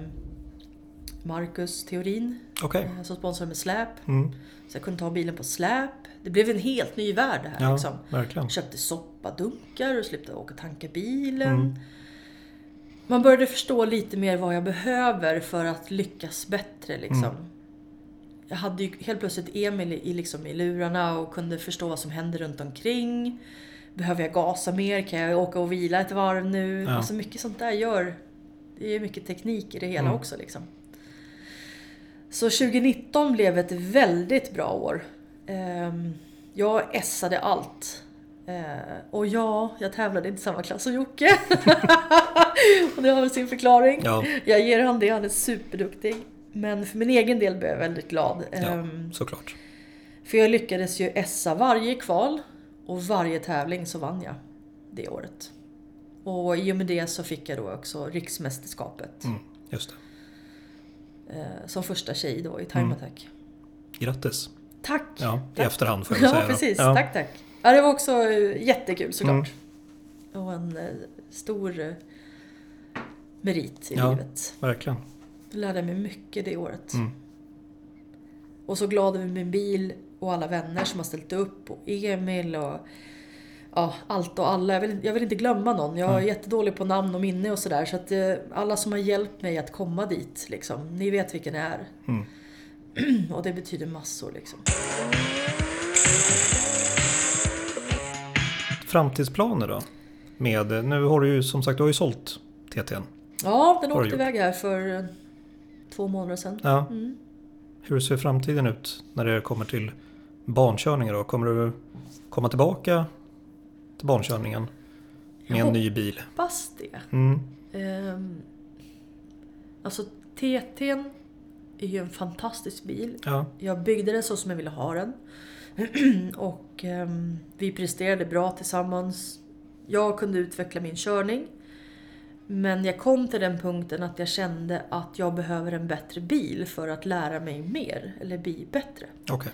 Marcus Theorin Okej. eh, som sponsrade med släp. Mm. Så jag kunde ta bilen på släp. Det blev en helt ny värld det här Ja, liksom. Köpte soppadunkar och slipade åka och tanka bilen. Mm. Man började förstå lite mer vad jag behöver för att lyckas bättre liksom. Mm. jag hade ju helt plötsligt Emil i, liksom i lurarna och kunde förstå vad som händer runt omkring. Behöver jag gasa mer? Kan jag åka och vila ett varv nu? Ja. Alltså mycket sånt där gör... Det är mycket teknik i det hela Mm. också liksom. Så 2019 blev ett väldigt bra år. Ehm, Jag essade allt. Eh, Och ja, jag tävlade inte i samma klass som Jocke. <laughs> <laughs> och det har väl sin förklaring. Ja, Jag ger han det, han är superduktig. Men för min egen del blev jag väldigt glad. ja Ehm, såklart. För jag lyckades ju essa varje kval och varje tävling så vann jag det året. Och i och med det så fick jag då också riksmästerskapet. Mm, just det. Eh, som första tjej då i time Mm. attack. Grattis. Tack! Ja, i Tack. efterhand får jag Ja, säga. precis. Ja. Tack, tack. Ja, det var också eh, jättekul såklart. Mm. Och en eh, stor eh, merit i Ja. livet. Verkligen. Jag lärde mig mycket det året. Mm. Och så glad över min bil och alla vänner som har ställt upp och Emil och ja, allt och alla. Jag vill, jag vill inte glömma någon. Jag är Nej. jättedålig på namn och minne och sådär. Så att eh, alla som har hjälpt mig att komma dit, liksom, ni vet vilken jag är. Mm. <clears throat> Och det betyder massor liksom. Framtidsplaner då? Med, nu har du ju som sagt du har ju sålt TT'n. Ja, den åkte iväg här för eh, två månader sedan. Ja. Mm. Hur ser framtiden ut när det kommer till bankörningar då? Kommer du komma tillbaka till bankörningen med en Jag ny bil? hoppas det. Mm. Ehm, alltså TT'n är ju en fantastisk bil. Ja, Jag byggde den så som jag ville ha den. <clears throat> och ehm, vi presterade bra tillsammans. Jag kunde utveckla min körning. Men jag kom till den punkten att jag kände att jag behöver en bättre bil för att lära mig mer, eller bli bättre. okej.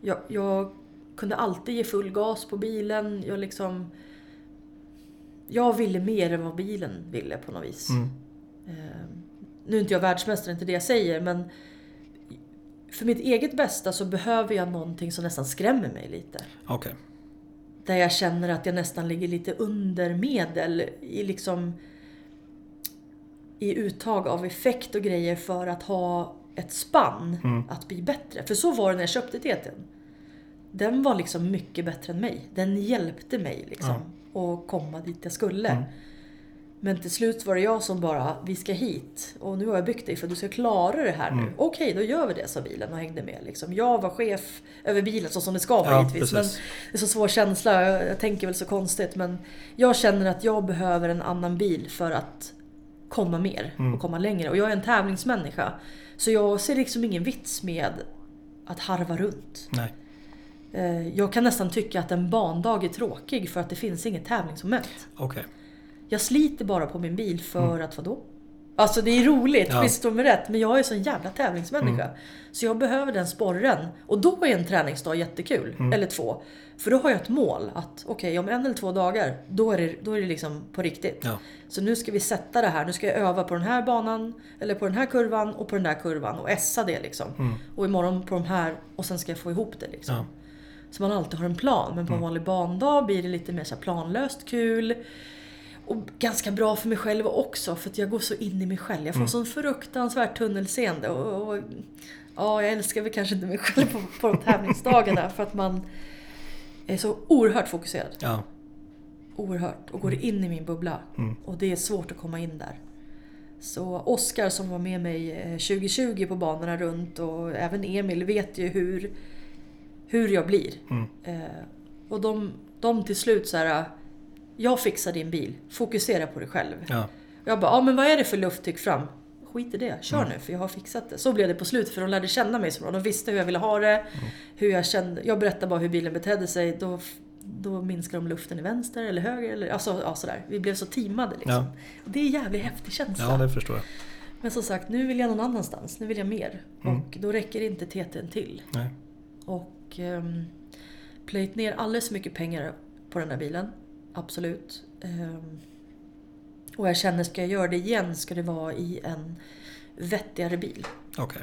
Jag, jag kunde alltid ge full gas på bilen. Jag liksom... Jag ville mer än vad bilen ville på något vis. Mm. Eh, nu är inte jag världsmästare, inte det jag säger, men för mitt eget bästa så behöver jag någonting som nästan skrämmer mig lite. Okej. Där jag känner att jag nästan ligger lite under medel i liksom i uttag av effekt och grejer för att ha ett spann Mm. att bli bättre. För så var det när jag köpte TT'n. Den var liksom mycket bättre än mig. Den hjälpte mig liksom att komma dit jag skulle. Mm. Men till slut var det jag som bara, vi ska hit och nu har jag byggt dig för att du ska klara det här nu. Mm. Okej, då gör vi det, sa bilen och hängde med. Liksom. Jag var chef över bilen så som det ska vara Ja, givetvis. Men det är så svår känsla, jag, jag tänker väl så konstigt men jag känner att jag behöver en annan bil för att komma mer Mm. och komma längre. Och jag är en tävlingsmänniska. Så jag ser liksom ingen vits med att harva runt. Nej. Eh, Jag kan nästan tycka att en bandag är tråkig för att det finns inget tävlingsmoment. Okej. Jag sliter bara på min bil för att vadå? Alltså det är roligt, Ja. visst mig rätt, men jag är så en jävla tävlingsmänniska. Så jag behöver den sporren. Och då är en träningsdag jättekul, eller två. För då har jag ett mål att okej, om en eller två dagar, då är det, då är det liksom på riktigt. Ja. Så nu ska vi sätta det här, nu ska jag öva på den här banan, eller på den här kurvan och på den där kurvan och essa det liksom. Och imorgon på de här, och sen ska jag få ihop det liksom. Ja. Så man alltid har en plan. Men på en vanlig bandag blir det lite mer så planlöst kul. Och ganska bra för mig själv också, för att jag går så in i mig själv. Jag får sån fruktansvärt tunnelseende. Och, och, ja, jag älskar väl kanske inte mig själv på, på <laughs> tävlingsdagarna, för att man är så oerhört fokuserad. Ja. Oerhört. Och går in i min bubbla. Och det är svårt att komma in där. Så Oskar som var med mig eh, 2020 på banorna runt och även Emil vet ju hur, hur jag blir. Mm. Eh, och de, de till slut så här. Jag fixar din bil, fokusera på dig själv. Ja. Jag bara, ja men vad är det för lufttryck fram? Skit i det, kör nu för jag har fixat det. Så blev det på slutet för de lärde känna mig så bra. De visste hur jag ville ha det. Hur jag kände. Jag berättade bara hur bilen betedde sig. Då, då minskar de luften i vänster eller höger. Eller, alltså, ja, sådär. Vi blev så teamade liksom. Ja. Det är en jävligt häftig känsla. ja, det förstår jag. Men som sagt, nu vill jag någon annanstans. Nu vill jag mer. Mm. Och då räcker inte TT'n till. Nej. Och um, plöjt ner alldeles för mycket pengar på den här bilen. Absolut. Ehm, och jag känner, ska jag göra det igen ska det vara i en vettigare bil. Okej.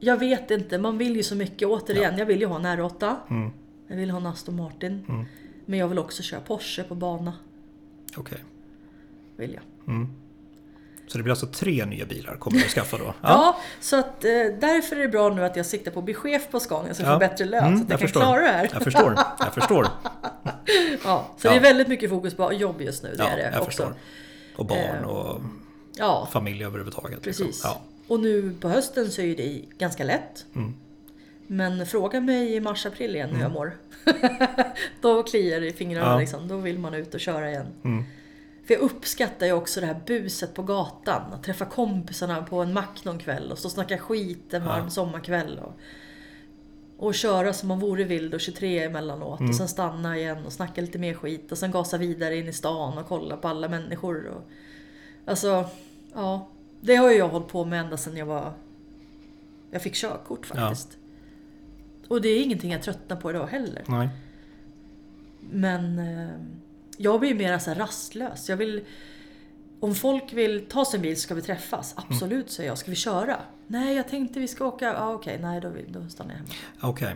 Jag vet inte, man vill ju så mycket. Återigen, jag vill ju ha en R8. Mm. Jag vill ha en Aston Martin. Mm. Men jag vill också köra Porsche på bana. Okej. Vill jag. Mm. Så det blir alltså tre nya bilar kommer du att skaffa då? <laughs> Ja, så att, eh, därför är det bra nu att jag siktar på att bli chef på Scania så jag Ja. får bättre lön Mm, så att jag, jag kan förstår. klara det här. Jag förstår, jag förstår. <laughs> Ja, så Ja. det är väldigt mycket fokus på jobb just nu. Det Ja, är det jag också. förstår. Och barn och Ja, familj överhuvudtaget. liksom. precis. Ja. Och nu på hösten så är det ganska lätt. Mm. Men fråga mig i mars-april igen hur jag mår. <laughs> då kliar det i fingrarna Ja. liksom. Då vill man ut och köra igen. Mm. För jag uppskattar ju också det här buset på gatan. Att träffa kompisarna på en mack någon kväll och stå och snacka skit en varm sommarkväll. Och, och köra som man vore vild och 23 emellanåt. Mm. Och sen stanna igen och snacka lite mer skit. Och sen gasa vidare in i stan och kolla på alla människor. Och, alltså, ja. Det har ju jag hållit på med ända sedan jag var... Jag fick körkort faktiskt. Och det är ingenting jag tröttnar på idag heller. Nej. Men eh, jag blir mer så rastlös. Jag vill, om folk vill ta sin bil ska vi träffas. Absolut, säger jag. Ska vi köra? Nej, jag tänkte vi ska åka. Ja, okej, nej då, då stannar jag hemma. Okej.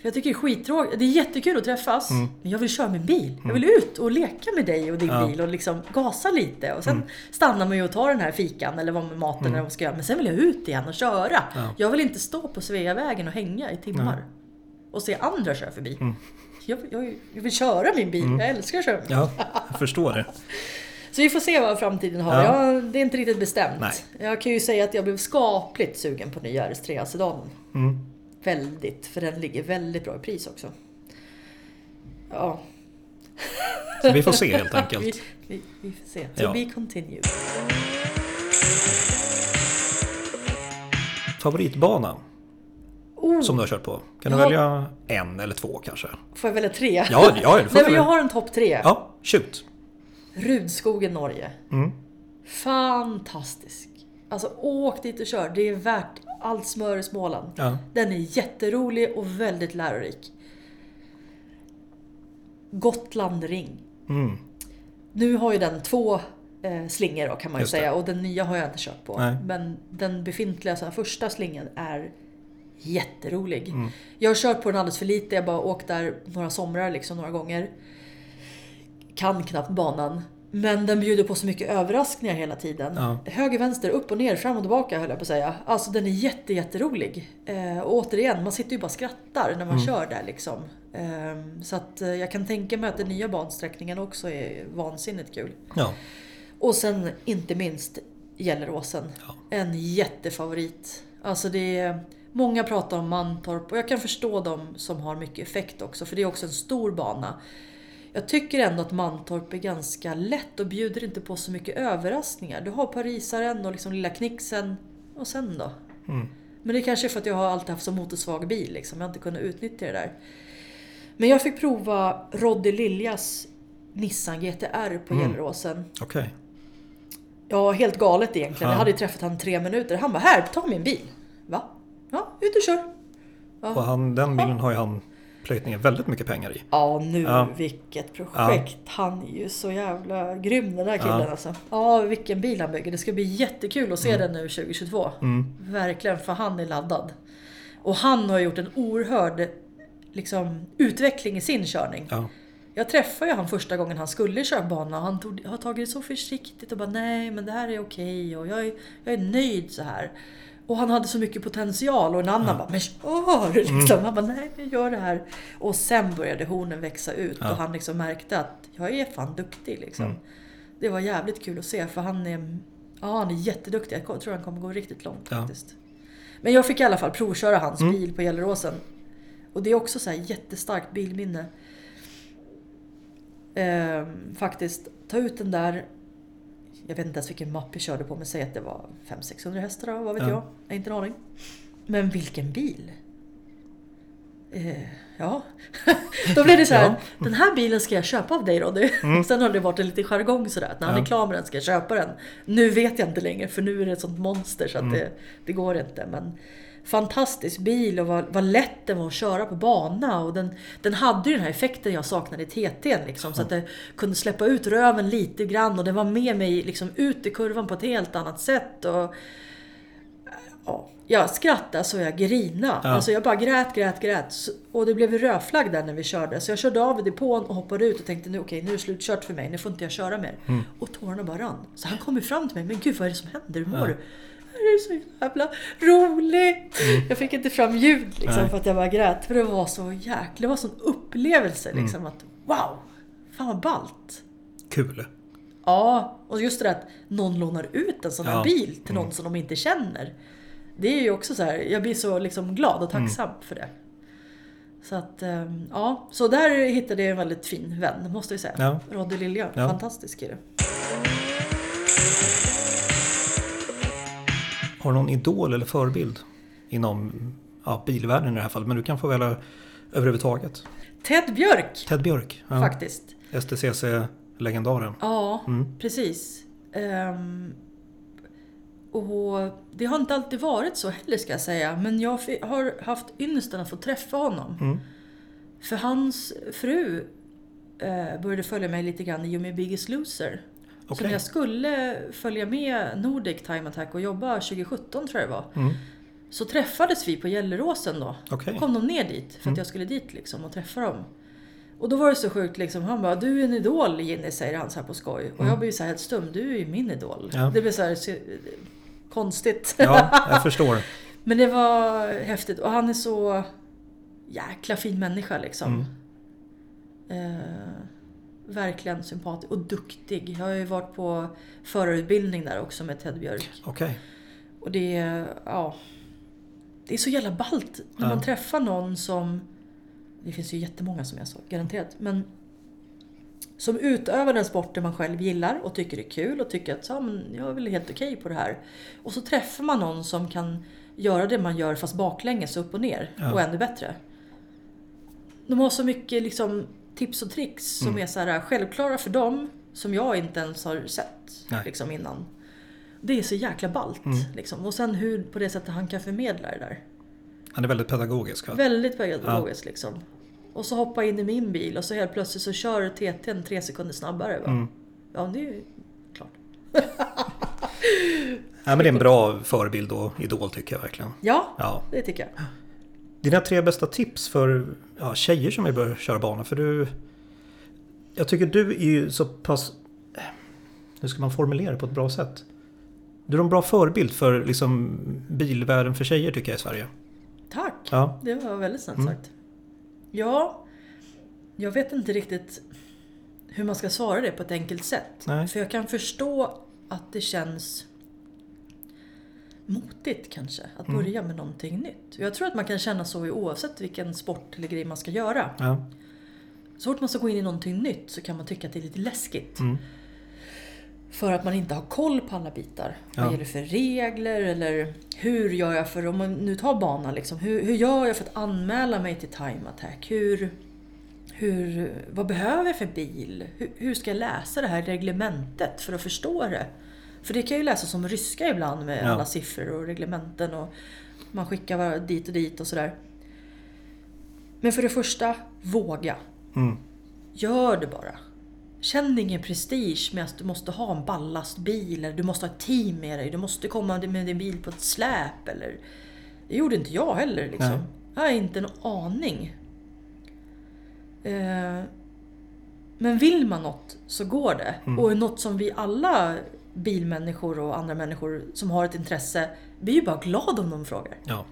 För jag tycker det är skittråkigt. Det är jättekul att träffas. Men jag vill köra min bil. Jag vill ut och leka med dig och din Ja. bil och liksom gasa lite. Och sen stannar man ju och tar den här fikan eller vad med maten eller vad man ska göra. Men sen vill jag ut igen och köra. Ja. Jag vill inte stå på Sveavägen och hänga i timmar. Och se andra köra förbi. Jag, jag, jag vill köra min bil. Jag älskar att köra min bil. Ja, jag förstår det. <laughs> Så vi får se vad framtiden har. Ja. Jag, det är inte riktigt bestämt. Nej. Jag kan ju säga att jag blev skapligt sugen på nya RS3 sedanen. Mm. Väldigt, för den ligger väldigt bra i pris också. Ja, Så vi får se helt <laughs> vi, enkelt. vi, vi får se. To Ja. be continued. Favoritbana Oh, som du har kört på? Kan du Ja. välja en eller två kanske? får jag välja tre? Ja, ja du får <laughs> Nej, men jag har en topp tre. Ja, shoot. Rudskogen, Norge. Mm. Fantastisk. Alltså åk dit och kör. Det är värt allt smör i Småland. Ja. Den är jätterolig och väldigt lärorik. Gotland Ring. Mm. Nu har ju den två eh, slingor då, kan man ju säga och den nya har jag inte kört på. Nej. Men den befintliga så här, första slingan är jätterolig. Mm. Jag har kört på den alldeles för lite, jag bara åkt där några somrar liksom, några gånger. Kan knappt banan. Men den bjuder på så mycket överraskningar hela tiden. Ja. Höger, vänster, upp och ner, fram och tillbaka höll jag på att säga. Alltså den är jätte, jätterolig. Eh, och återigen, man sitter ju bara och skrattar när man Mm. kör där liksom. Eh, så att eh, jag kan tänka mig att den nya bansträckningen också är vansinnigt kul. Ja. Och sen inte minst Gelleråsen. Ja. En jättefavorit. Alltså det är, många pratar om Mantorp och jag kan förstå dem som har mycket effekt också för det är också en stor bana. Jag tycker ändå att Mantorp är ganska lätt och bjuder inte på så mycket överraskningar. Du har parisaren och liksom lilla knixen och sen då? Mm. Men det kanske är för att jag har alltid haft så motorsvag bil liksom. Jag har inte kunnat utnyttja det där. Men jag fick prova Roddy Liljas Nissan GTR på Mm. Gelleråsen. Okej. Ja, helt galet egentligen. Ja. Jag hade ju träffat honom tre minuter. Han bara här, ta min bil. Va? Ja, ut och kör. Och han, den bilen har ju han plöjt ner väldigt mycket pengar i. Ja, nu Ja. vilket projekt. Han är ju så jävla grym den där killen Ja. alltså. Ja, vilken bil han bygger. Det ska bli jättekul att se den nu 2022. Mm. Verkligen, för han är laddad. Och han har gjort en oerhörd liksom, utveckling i sin körning. Ja. Jag träffade ju han första gången han skulle köra bana och han tog, har tagit det så försiktigt och bara nej men det här är okej och jag är, jag är nöjd så här. Och han hade så mycket potential och en annan bara men kör! Liksom. Han bara nej men gör det här. Och sen började hornen växa ut Ja. och han liksom märkte att jag är fan duktig liksom. Mm. Det var jävligt kul att se för han är, ja, han är jätteduktig. Jag tror han kommer gå riktigt långt Ja. faktiskt. Men jag fick i alla fall provköra hans Mm. bil på Gelleråsen. Och det är också så här jättestarkt bilminne. Ehm, faktiskt, ta ut den där. Jag vet inte ens vilken mapp jag körde på men säg att det var 500-600 hästar vad vet Ja. jag? Jag har inte en aning. Men vilken bil! Eh, ja, <laughs> då blev det så här. Ja. Den här bilen ska jag köpa av dig Roddy. <laughs> Sen har det varit en liten jargong sådär. Att när han Ja. är klar med den ska jag köpa den. Nu vet jag inte längre för nu är det ett sånt monster så att Mm. det, det går inte. Men fantastisk bil och vad, vad lätt den var att köra på bana. Och den, den hade ju den här effekten jag saknade i TT'n. Liksom, Så att det kunde släppa ut röven lite grann och det var med mig liksom ut i kurvan på ett helt annat sätt. Och, Ja, jag skrattade så jag grina. Ja. Alltså jag bara grät, grät, grät. Och det blev rödflagg där när vi körde. Så jag körde av i depån och hoppade ut och tänkte nu okej, nu är det slutkört för mig. Nu får inte jag köra mer. Mm. Och tårarna bara rann. Så han kom ju fram till mig. Men gud vad är det som händer? Hur mår du? Det är så jävla roligt! Jag fick inte fram ljud liksom Mm. Nej. för att jag bara grät. För det var så jäkla... Det var en sån upplevelse Mm. liksom att wow! Fan vad ballt! Kul. Ja, och just det där att någon lånar ut en sån här Ja. bil till någon som de inte känner. Det är ju också så här, jag blir så liksom glad och tacksam för det. Så att, ehm, ja. Så där hittade jag en väldigt fin vän, måste jag säga. Ja. Roddy Lilja, Ja. fantastisk kille. Har du någon idol eller förebild inom ja, bilvärlden i det här fallet? Men du kan få välja överhuvudtaget. Ted Björk, Ted Björk. Ja. faktiskt. STCC-legendaren. Ja, Mm. precis. Ehm, och det har inte alltid varit så heller ska jag säga. Men jag har haft ynnesten att få träffa honom. Mm. För hans fru eh, började följa mig lite grann i med Biggest Loser. Så Okej. när jag skulle följa med Nordic Time Attack och jobba 2017 tror jag det var. Mm. Så träffades vi på Gelleråsen då. Okej. Då kom de ner dit för att jag skulle dit liksom och träffa dem. Och då var det så sjukt liksom. Han bara, du är en idol Ginny, säger han så här på skoj. Och jag blir så här helt stum, du är ju min idol. Ja. Det blev så här så, konstigt. Ja, jag <laughs> förstår. Men det var häftigt. Och han är så jäkla fin människa liksom. Mm. Eh, verkligen sympatisk och duktig. Jag har ju varit på förarutbildning där också med Ted Björk. Okej. Och det är, ja, det är så jävla ballt när Ja. man träffar någon som, det finns ju jättemånga som är så, garanterat, men som utövar den sporten man själv gillar och tycker är kul och tycker att ja, men jag är väl helt okej på det här. Och så träffar man någon som kan göra det man gör fast baklänges upp och ner Ja. och ännu bättre. De har så mycket liksom, tips och tricks som Mm. är så här självklara för dem som jag inte ens har sett Nej. liksom, innan. Det är så jäkla ballt. Mm. Liksom. Och sen hur på det sättet han kan förmedla det där. Han är väldigt pedagogisk. va? Väldigt pedagogiskt liksom. Och så hoppa in i min bil och så helt plötsligt så kör TT'n tre sekunder snabbare. Va? Mm. Ja, det är ju klart. <laughs> Ja, men det är en bra förebild och idol tycker jag verkligen. Ja, Ja. det tycker jag. Dina tre bästa tips för ja, tjejer som vill börja köra bana? För du... Jag tycker du är ju så pass... Hur ska man formulera det på ett bra sätt? Du är en bra förebild för liksom, bilvärlden för tjejer tycker jag i Sverige. Tack! Ja. Det var väldigt snällt Mm. sagt. Ja, jag vet inte riktigt hur man ska svara det på ett enkelt sätt. Nej. För jag kan förstå att det känns motigt kanske, att Mm. börja med någonting nytt. Jag tror att man kan känna så i oavsett vilken sport eller grej man ska göra. Ja. Så fort man ska gå in i någonting nytt så kan man tycka att det är lite läskigt. Mm. För att man inte har koll på alla bitar. Ja. Vad gäller för regler eller hur gör jag för, om man nu tar banan liksom, hur, hur gör jag för att anmäla mig till Time Attack? Hur, hur, vad behöver jag för bil? Hur, hur ska jag läsa det här reglementet för att förstå det? För det kan ju läsa som ryska ibland med Ja. alla siffror och reglementen och man skickar var- dit och dit och sådär. Men för det första, våga. Mm. Gör det bara. Känn ingen prestige med att du måste ha en ballastbil eller du måste ha ett team med dig. Du måste komma med din bil på ett släp eller... Det gjorde inte jag heller liksom. Nej. Jag har inte en aning. Eh, Men vill man något så går det. Mm. Och något som vi alla bilmänniskor och andra människor som har ett intresse, är ju bara glada om de frågar. Ja.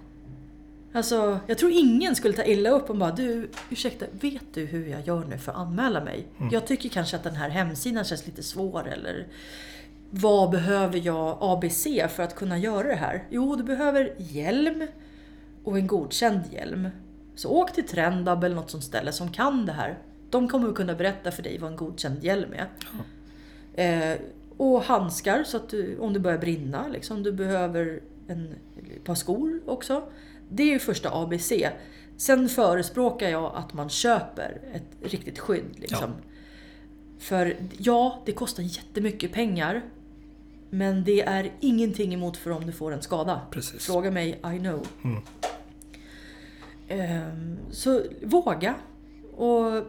Alltså, jag tror ingen skulle ta illa upp och bara du, ursäkta, vet du hur jag gör nu för att anmäla mig? Jag tycker kanske att den här hemsidan känns lite svår eller vad behöver jag ABC för att kunna göra det här? Jo, du behöver hjälm och en godkänd hjälm. Så åk till Trendab eller något sånt ställe som kan det här. De kommer att kunna berätta för dig vad en godkänd hjälm är. Eh, och handskar så att du, om det börjar brinna, liksom, du behöver en, ett par skor också. Det är ju första ABC. Sen förespråkar jag att man köper ett riktigt skydd. Liksom. För ja, det kostar jättemycket pengar. Men det är ingenting emot för om du får en skada. Precis. Fråga mig, I know. Mm. Ehm, så våga. Och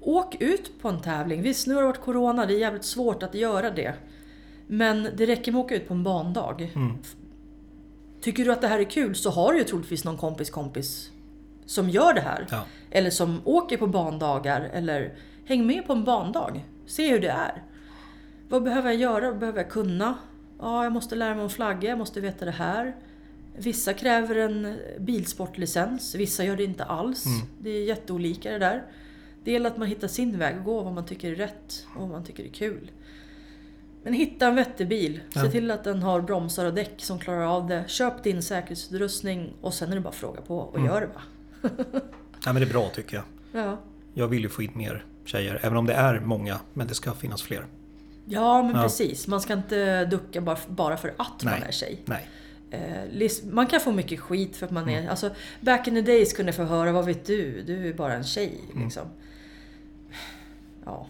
åk ut på en tävling. Visst, nu har det varit Corona, det är jävligt svårt att göra det. Men det räcker med att åka ut på en bandag. Mm. Tycker du att det här är kul så har du ju troligtvis någon kompis kompis som gör det här. Ja. Eller som åker på bandagar eller häng med på en bandag. Se hur det är. Vad behöver jag göra? Vad behöver jag kunna? Ja, jag måste lära mig om flagga, jag måste veta det här. Vissa kräver en bilsportlicens, vissa gör det inte alls. Det är jätteolika det där. Det gäller att man hittar sin väg att gå, vad man tycker är rätt och vad man tycker är kul. Men hitta en vettig bil. Se Ja. till att den har bromsar och däck som klarar av det. Köp din säkerhetsutrustning och sen är det bara att fråga på och gör det va. <laughs> ja, men det är bra tycker jag. Ja. Jag vill ju få in mer tjejer, även om det är många, men det ska finnas fler. Ja, men Ja. precis. Man ska inte ducka bara, bara för att man Nej. är tjej. Nej. Eh, man kan få mycket skit för att man Mm. är... Alltså, back in the days kunde jag få höra, vad vet du? Du är bara en tjej. Mm. Liksom. Ja.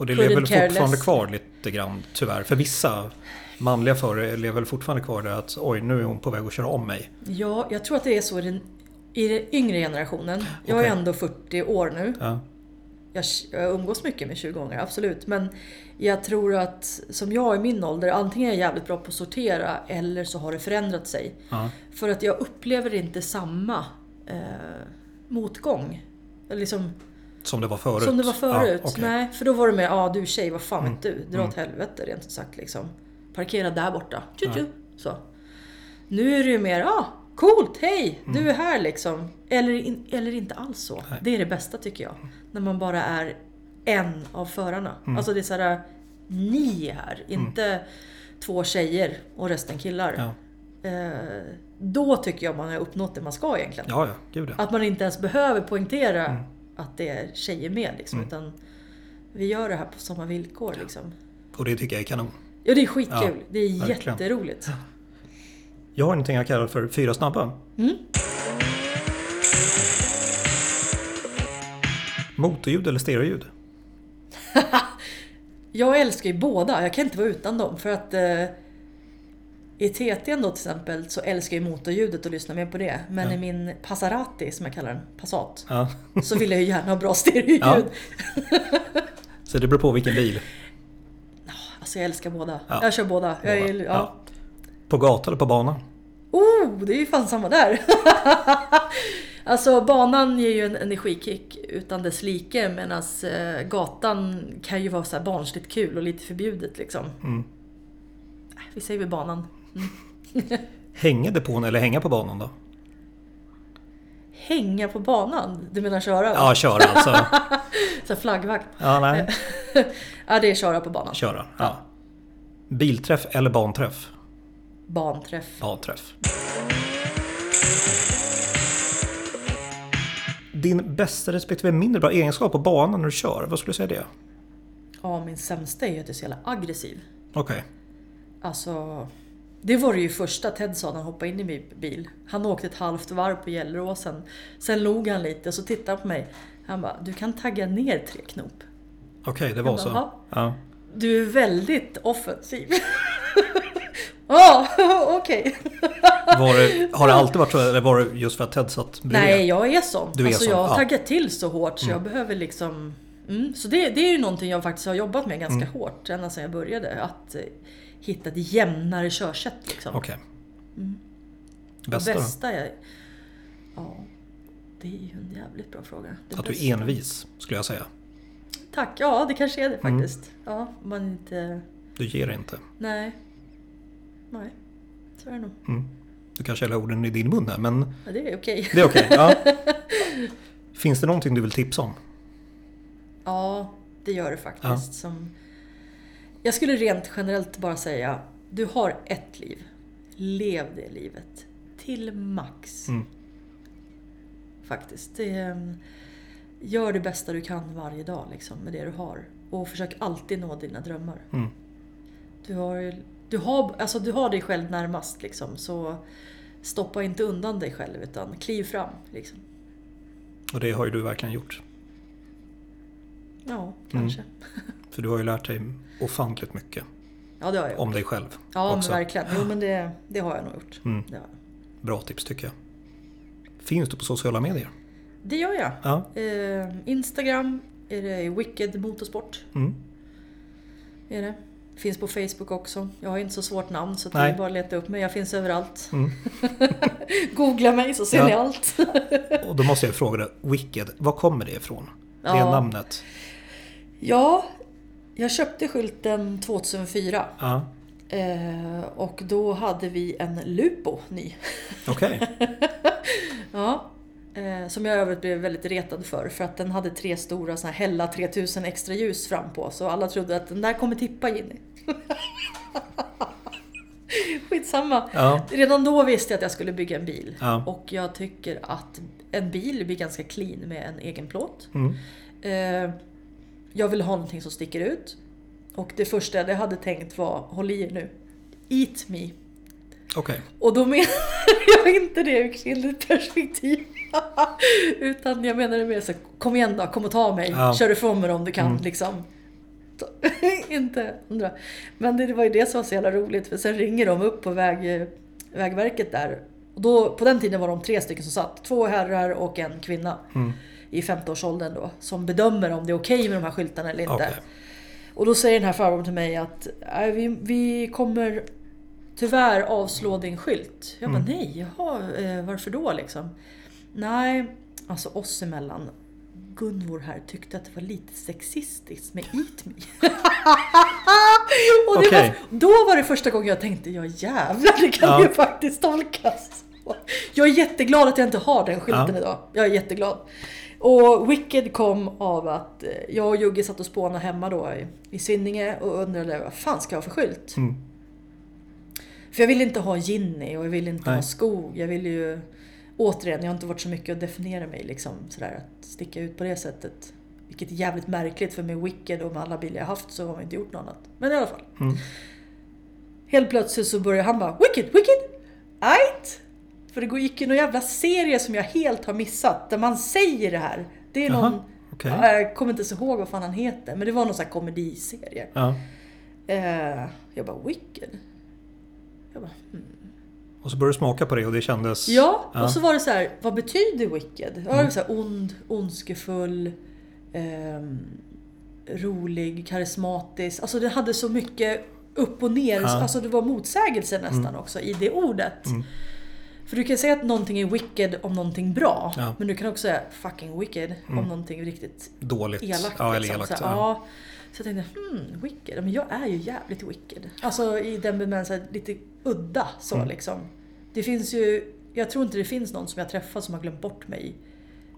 Och det lever väl fortfarande kvar lite grann, tyvärr. För vissa manliga förare lever väl fortfarande kvar där att oj, nu är hon på väg att köra om mig. ja, jag tror att det är så i den, i den yngre generationen. Jag är Okej. ändå 40 år nu. Ja. Jag, jag umgås mycket med 20-åringar, absolut. Men jag tror att, som jag i min ålder, antingen är jag jävligt bra på att sortera eller så har det förändrat sig. Ja. För att jag upplever inte samma eh, motgång. Liksom, Som det var förut. Som det var förut. Ja. Mm. Nej, för då var det med ja du tjej, vad fan vet du? Dra åt helvete rent ut sagt liksom. Parkera där borta. Tju, tju. Så. Nu är det ju mer, ja, coolt, hej, Mm. du är här liksom. Eller, in, eller inte alls så. Nej. Det är det bästa tycker jag. När man bara är en av förarna. Mm. Alltså det är såhär, ni är här, inte två tjejer och resten killar. Ja. Eh, då tycker jag man har uppnått det man ska egentligen. ja, ja, gud ja. Att man inte ens behöver poängtera Mm. Att det är tjejer med. Liksom, Utan vi gör det här på samma villkor. Liksom. Och det tycker jag är kanon. Ja, det är skitkul. Ja, det är verkligen. jätteroligt. Jag har någonting jag kallar för fyra snabba. Mm. Motorljud eller stereoljud? <laughs> Jag älskar ju båda. Jag kan inte vara utan dem. För att eh, i TT'n då till exempel så älskar jag ju motorljudet och lyssnar mer på det. Men Ja. i min Passarati, som jag kallar den, Passat, Ja. <laughs> så vill jag ju gärna ha bra stereoljud. Ja. Så det beror på vilken bil. Alltså jag älskar båda. Ja. Jag kör båda. Jag är. På gata eller på bana? Oh, det är ju fan samma där. <laughs> alltså banan ger ju en energikick utan dess like medan eh, gatan kan ju vara så barnsligt kul och lite förbjudet liksom. Mm. Äh, Vi säger väl banan. <laughs> Hänga depån eller hänga på banan då? Hänga på banan? Du menar köra? Ja, köra alltså. <laughs> Så flaggvakt? Ja, nej. <laughs> Ja, det är köra på banan. Köra. Ja. Bilträff eller banträff? Banträff. Banträff. Din bästa respektive mindre bra egenskap på banan när du kör, vad skulle du säga det? Ja, min sämsta är ju att jag är så jävla aggressiv. Okej. Alltså, det var det ju första Ted sa när han hoppade in i min bil. Han åkte ett halvt varv på Gelleråsen. Sen log han lite och så tittade han på mig. Han bara, du kan tagga ner tre knop. Okej, det var bara, så. Ja. Du är väldigt offensiv. <laughs> Ja, <laughs> okej. Var det, <laughs> har det alltid varit så eller var det just för att Ted satt bredvid? Nej, jag är sån. Du är alltså sån, jag taggat till så hårt så jag behöver liksom... Mm, så det, det är ju någonting jag faktiskt har jobbat med ganska Mm. hårt ända sedan jag började. Att eh, hitta ett jämnare körsätt liksom. Okej. Det Bästa, då? bästa är... Ja, det är ju en jävligt bra fråga. Det Att du bästa. är envis, skulle jag säga. Tack, ja det kanske är det Mm. faktiskt. Ja, om man inte... Du ger inte. Nej. Nej, så är det nog. Mm. Du kanske häller orden i din mun här, men Ja, det är okej. det är okej. Ja. <laughs> Finns det någonting du vill tipsa om? Ja, det gör det faktiskt. Som... Jag skulle rent generellt bara säga, du har ett liv. Lev det livet. Till max. Mm. Faktiskt. Det är, gör det bästa du kan varje dag liksom, med det du har. Och försök alltid nå dina drömmar. Mm. Du har, du har, alltså du har dig själv närmast liksom, så stoppa inte undan dig själv utan kliv fram. Liksom. Och det har ju du verkligen gjort. Ja, kanske. <laughs> För du har ju lärt dig ofantligt mycket Ja, det har jag gjort. om dig själv. Ja, också. men verkligen. Jo, men det, det har jag nog gjort. Mm. Jag. Bra tips tycker jag. Finns du på sociala medier? det gör jag. Ja. Eh, Instagram är det Wicked Motorsport. Mm. Är det. Finns på Facebook också. Jag har inte så svårt namn så det är bara att leta upp mig. Jag finns överallt. Mm. <laughs> Googla mig så ser Ja. ni allt. <laughs> Och då måste jag fråga dig, Wicked, var kommer det ifrån? Det Ja. namnet? Ja, jag köpte skylten 2004. Ja, Eh, och då hade vi en Lupo ny. okej. <laughs> Ja. Eh, som jag övrigt blev väldigt retad för. För att den hade tre stora såna här Hella 3000 extra ljus fram på. Så alla trodde att den där kommer tippa Ginny. <laughs> Skitsamma. Ja, Redan då visste jag att jag skulle bygga en bil. Ja. Och jag tycker att en bil blir ganska clean med en egen plåt. mm. Eh, jag vill ha någonting som sticker ut. Och det första jag hade tänkt var, håll i er nu, Eat Me. okej. Och då menar <laughs> jag inte det ur kvinnligt perspektiv. <laughs> Utan jag menar det mer så kom igen då, kom och ta mig. Ja. Kör ifrån mig om du kan Mm. liksom. <laughs> inte andra. Men det var ju det som var så jävla roligt för sen ringer de upp på väg, Vägverket där. Och då, på den tiden var de tre stycken som satt. Två herrar och en kvinna. Mm. I 50-årsåldern då. Som bedömer om det är okej med de här skyltarna eller inte. Okej. Och då säger den här farbrorn till mig att "Nej, vi, vi kommer tyvärr avslå din skylt. Jag bara Mm. nej, jaha, eh, varför då liksom? Nej, alltså oss emellan. Gunvor här tyckte att det var lite sexistiskt med Eat Me. <laughs> och Okej. var, då var det första gången jag tänkte, ja jävlar det kan Ja. ju faktiskt tolkas. så." Jag är jätteglad att jag inte har den skylten Ja. idag. Jag är jätteglad. Och Wicked kom av att eh, jag och Jugge satt och spånade hemma då i, i Svinninge och undrade vad fan ska jag ha för skylt? Mm. För jag vill inte ha Ginny och jag vill inte Nej. ha skog. Jag vill ju... Återigen, jag har inte varit så mycket att definiera mig liksom sådär att sticka ut på det sättet. Vilket är jävligt märkligt för med Wicked och med alla bilar jag haft så har jag inte gjort något annat. Men i alla fall. Mm. Helt plötsligt så börjar han bara Wicked, Wicked! Ajt! För det gick ju någon jävla serie som jag helt har missat där man säger det här. Det är Jaha, någon... okej. Jag kommer inte ens ihåg vad fan han heter men det var någon sån här komediserie. Ja. Eh, jag bara Wicked? Jag bara, hmm. Och så började du smaka på det och det kändes... Ja, Ja. och så var det så här, vad betyder wicked? Det Mm. var så här ond, ondskefull, ehm, rolig, karismatisk. Alltså det hade så mycket upp och ner, Ja. alltså det var motsägelse nästan också i det ordet. Mm. För du kan säga att någonting är wicked om någonting bra, Ja. men du kan också säga fucking wicked Mm. om någonting riktigt Dåligt. elakt. Ja, eller liksom. elakt. så, ja. så jag tänkte, hmm, wicked. Men jag är ju jävligt wicked. Alltså i den bemärkelsen lite udda så Mm. liksom. Det finns ju, jag tror inte det finns någon som jag träffat som har glömt bort mig.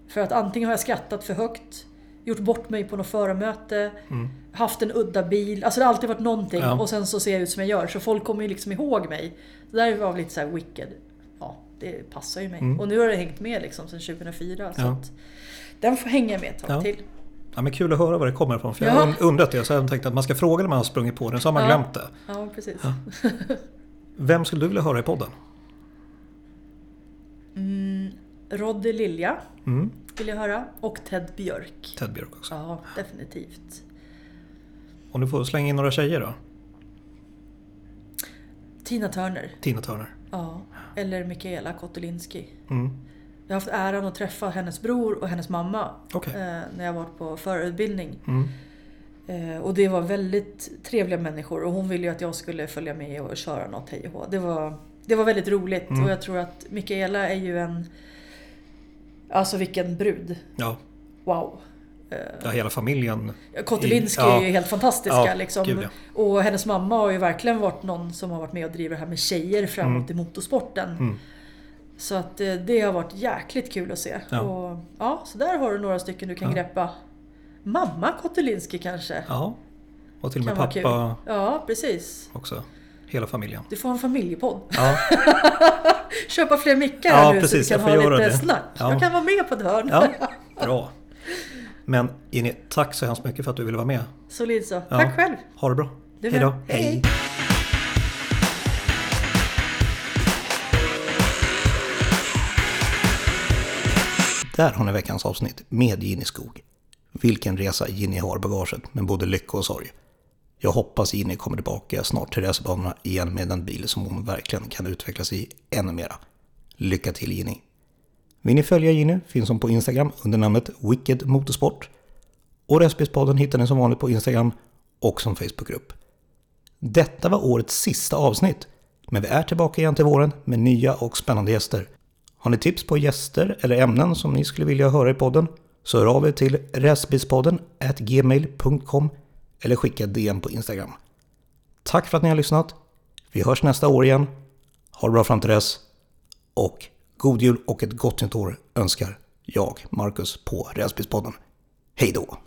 För att antingen har jag skrattat för högt, gjort bort mig på något föremöte, Mm. haft en udda bil. Alltså det har alltid varit någonting Ja. och sen så ser jag ut som jag gör. Så folk kommer ju liksom ihåg mig. Det där var lite så här wicked. Det passar ju mig. Mm. Och nu har det hängt med liksom sedan 2004. Så Ja. den får hänga med ett tag Ja. till. Ja, men kul att höra var det kommer ifrån. För jag Ja. har undrat det. Så jag tänkte att man ska fråga när man har sprungit på den. Så har man glömt det. Ja, precis. Vem skulle du vilja höra i podden? Mm, Roddy Lilja Mm. vill jag höra. Och Ted Björk. Ted Björk också. Ja, definitivt. Om du får slänga in några tjejer då? Tina Turner. Tina Turner. Ja. Eller Mikaela Kotulinski. Mm. Jag har haft äran att träffa hennes bror och hennes mamma Okej. eh, när jag varit på förutbildning. Mm. Eh, och det var väldigt trevliga människor och hon ville ju att jag skulle följa med och köra något hej och. Det var, det var väldigt roligt Mm. och jag tror att Mikaela är ju en... Alltså vilken brud. Ja. Wow. Ja, hela familjen. Kotelinski Ja. är ju helt fantastiska. Ja, liksom. gud. Och hennes mamma har ju verkligen varit någon som har varit med och drivit det här med tjejer framåt i motorsporten. Mm. Så att eh, det har varit jäkligt kul att se. Ja. Och, ja, så där har du några stycken du kan greppa. Mamma Kotelinski kanske? Ja. Och till och med pappa Ja, precis. också. Hela familjen. Du får en familjepodd. Ja, <laughs> Köpa fler mickar Ja, här nu precis, så vi får kan ha lite det. snack. Ja. Jag kan vara med på ett hörn. ja. bra. Men Jenny, tack så hemskt mycket för att du ville vara med. Solid så. Ja. Tack själv. Ha det bra. Du Hej då. med. Hej. Där har ni veckans avsnitt med Ginny Skog. Vilken resa Ginny har bagaget med både lycka och sorg. Jag hoppas Ginny kommer tillbaka snart till racerbanorna igen med en bil som hon verkligen kan utvecklas i ännu mera. Lycka till Ginny! Vill ni följa Ginny finns hon på Instagram under namnet Wicked Motorsport. Och Recipespodden hittar ni som vanligt på Instagram och som Facebookgrupp. Detta var årets sista avsnitt, men vi är tillbaka igen till våren med nya och spännande gäster. Har ni tips på gäster eller ämnen som ni skulle vilja höra i podden så hör av er till räsbispodden gmail.com eller skicka DM på Instagram. Tack för att ni har lyssnat. Vi hörs nästa år igen. Ha det bra fram till dess. Och god jul och ett gott nytt år önskar jag, Marcus, på Räsbispodden. Hej då!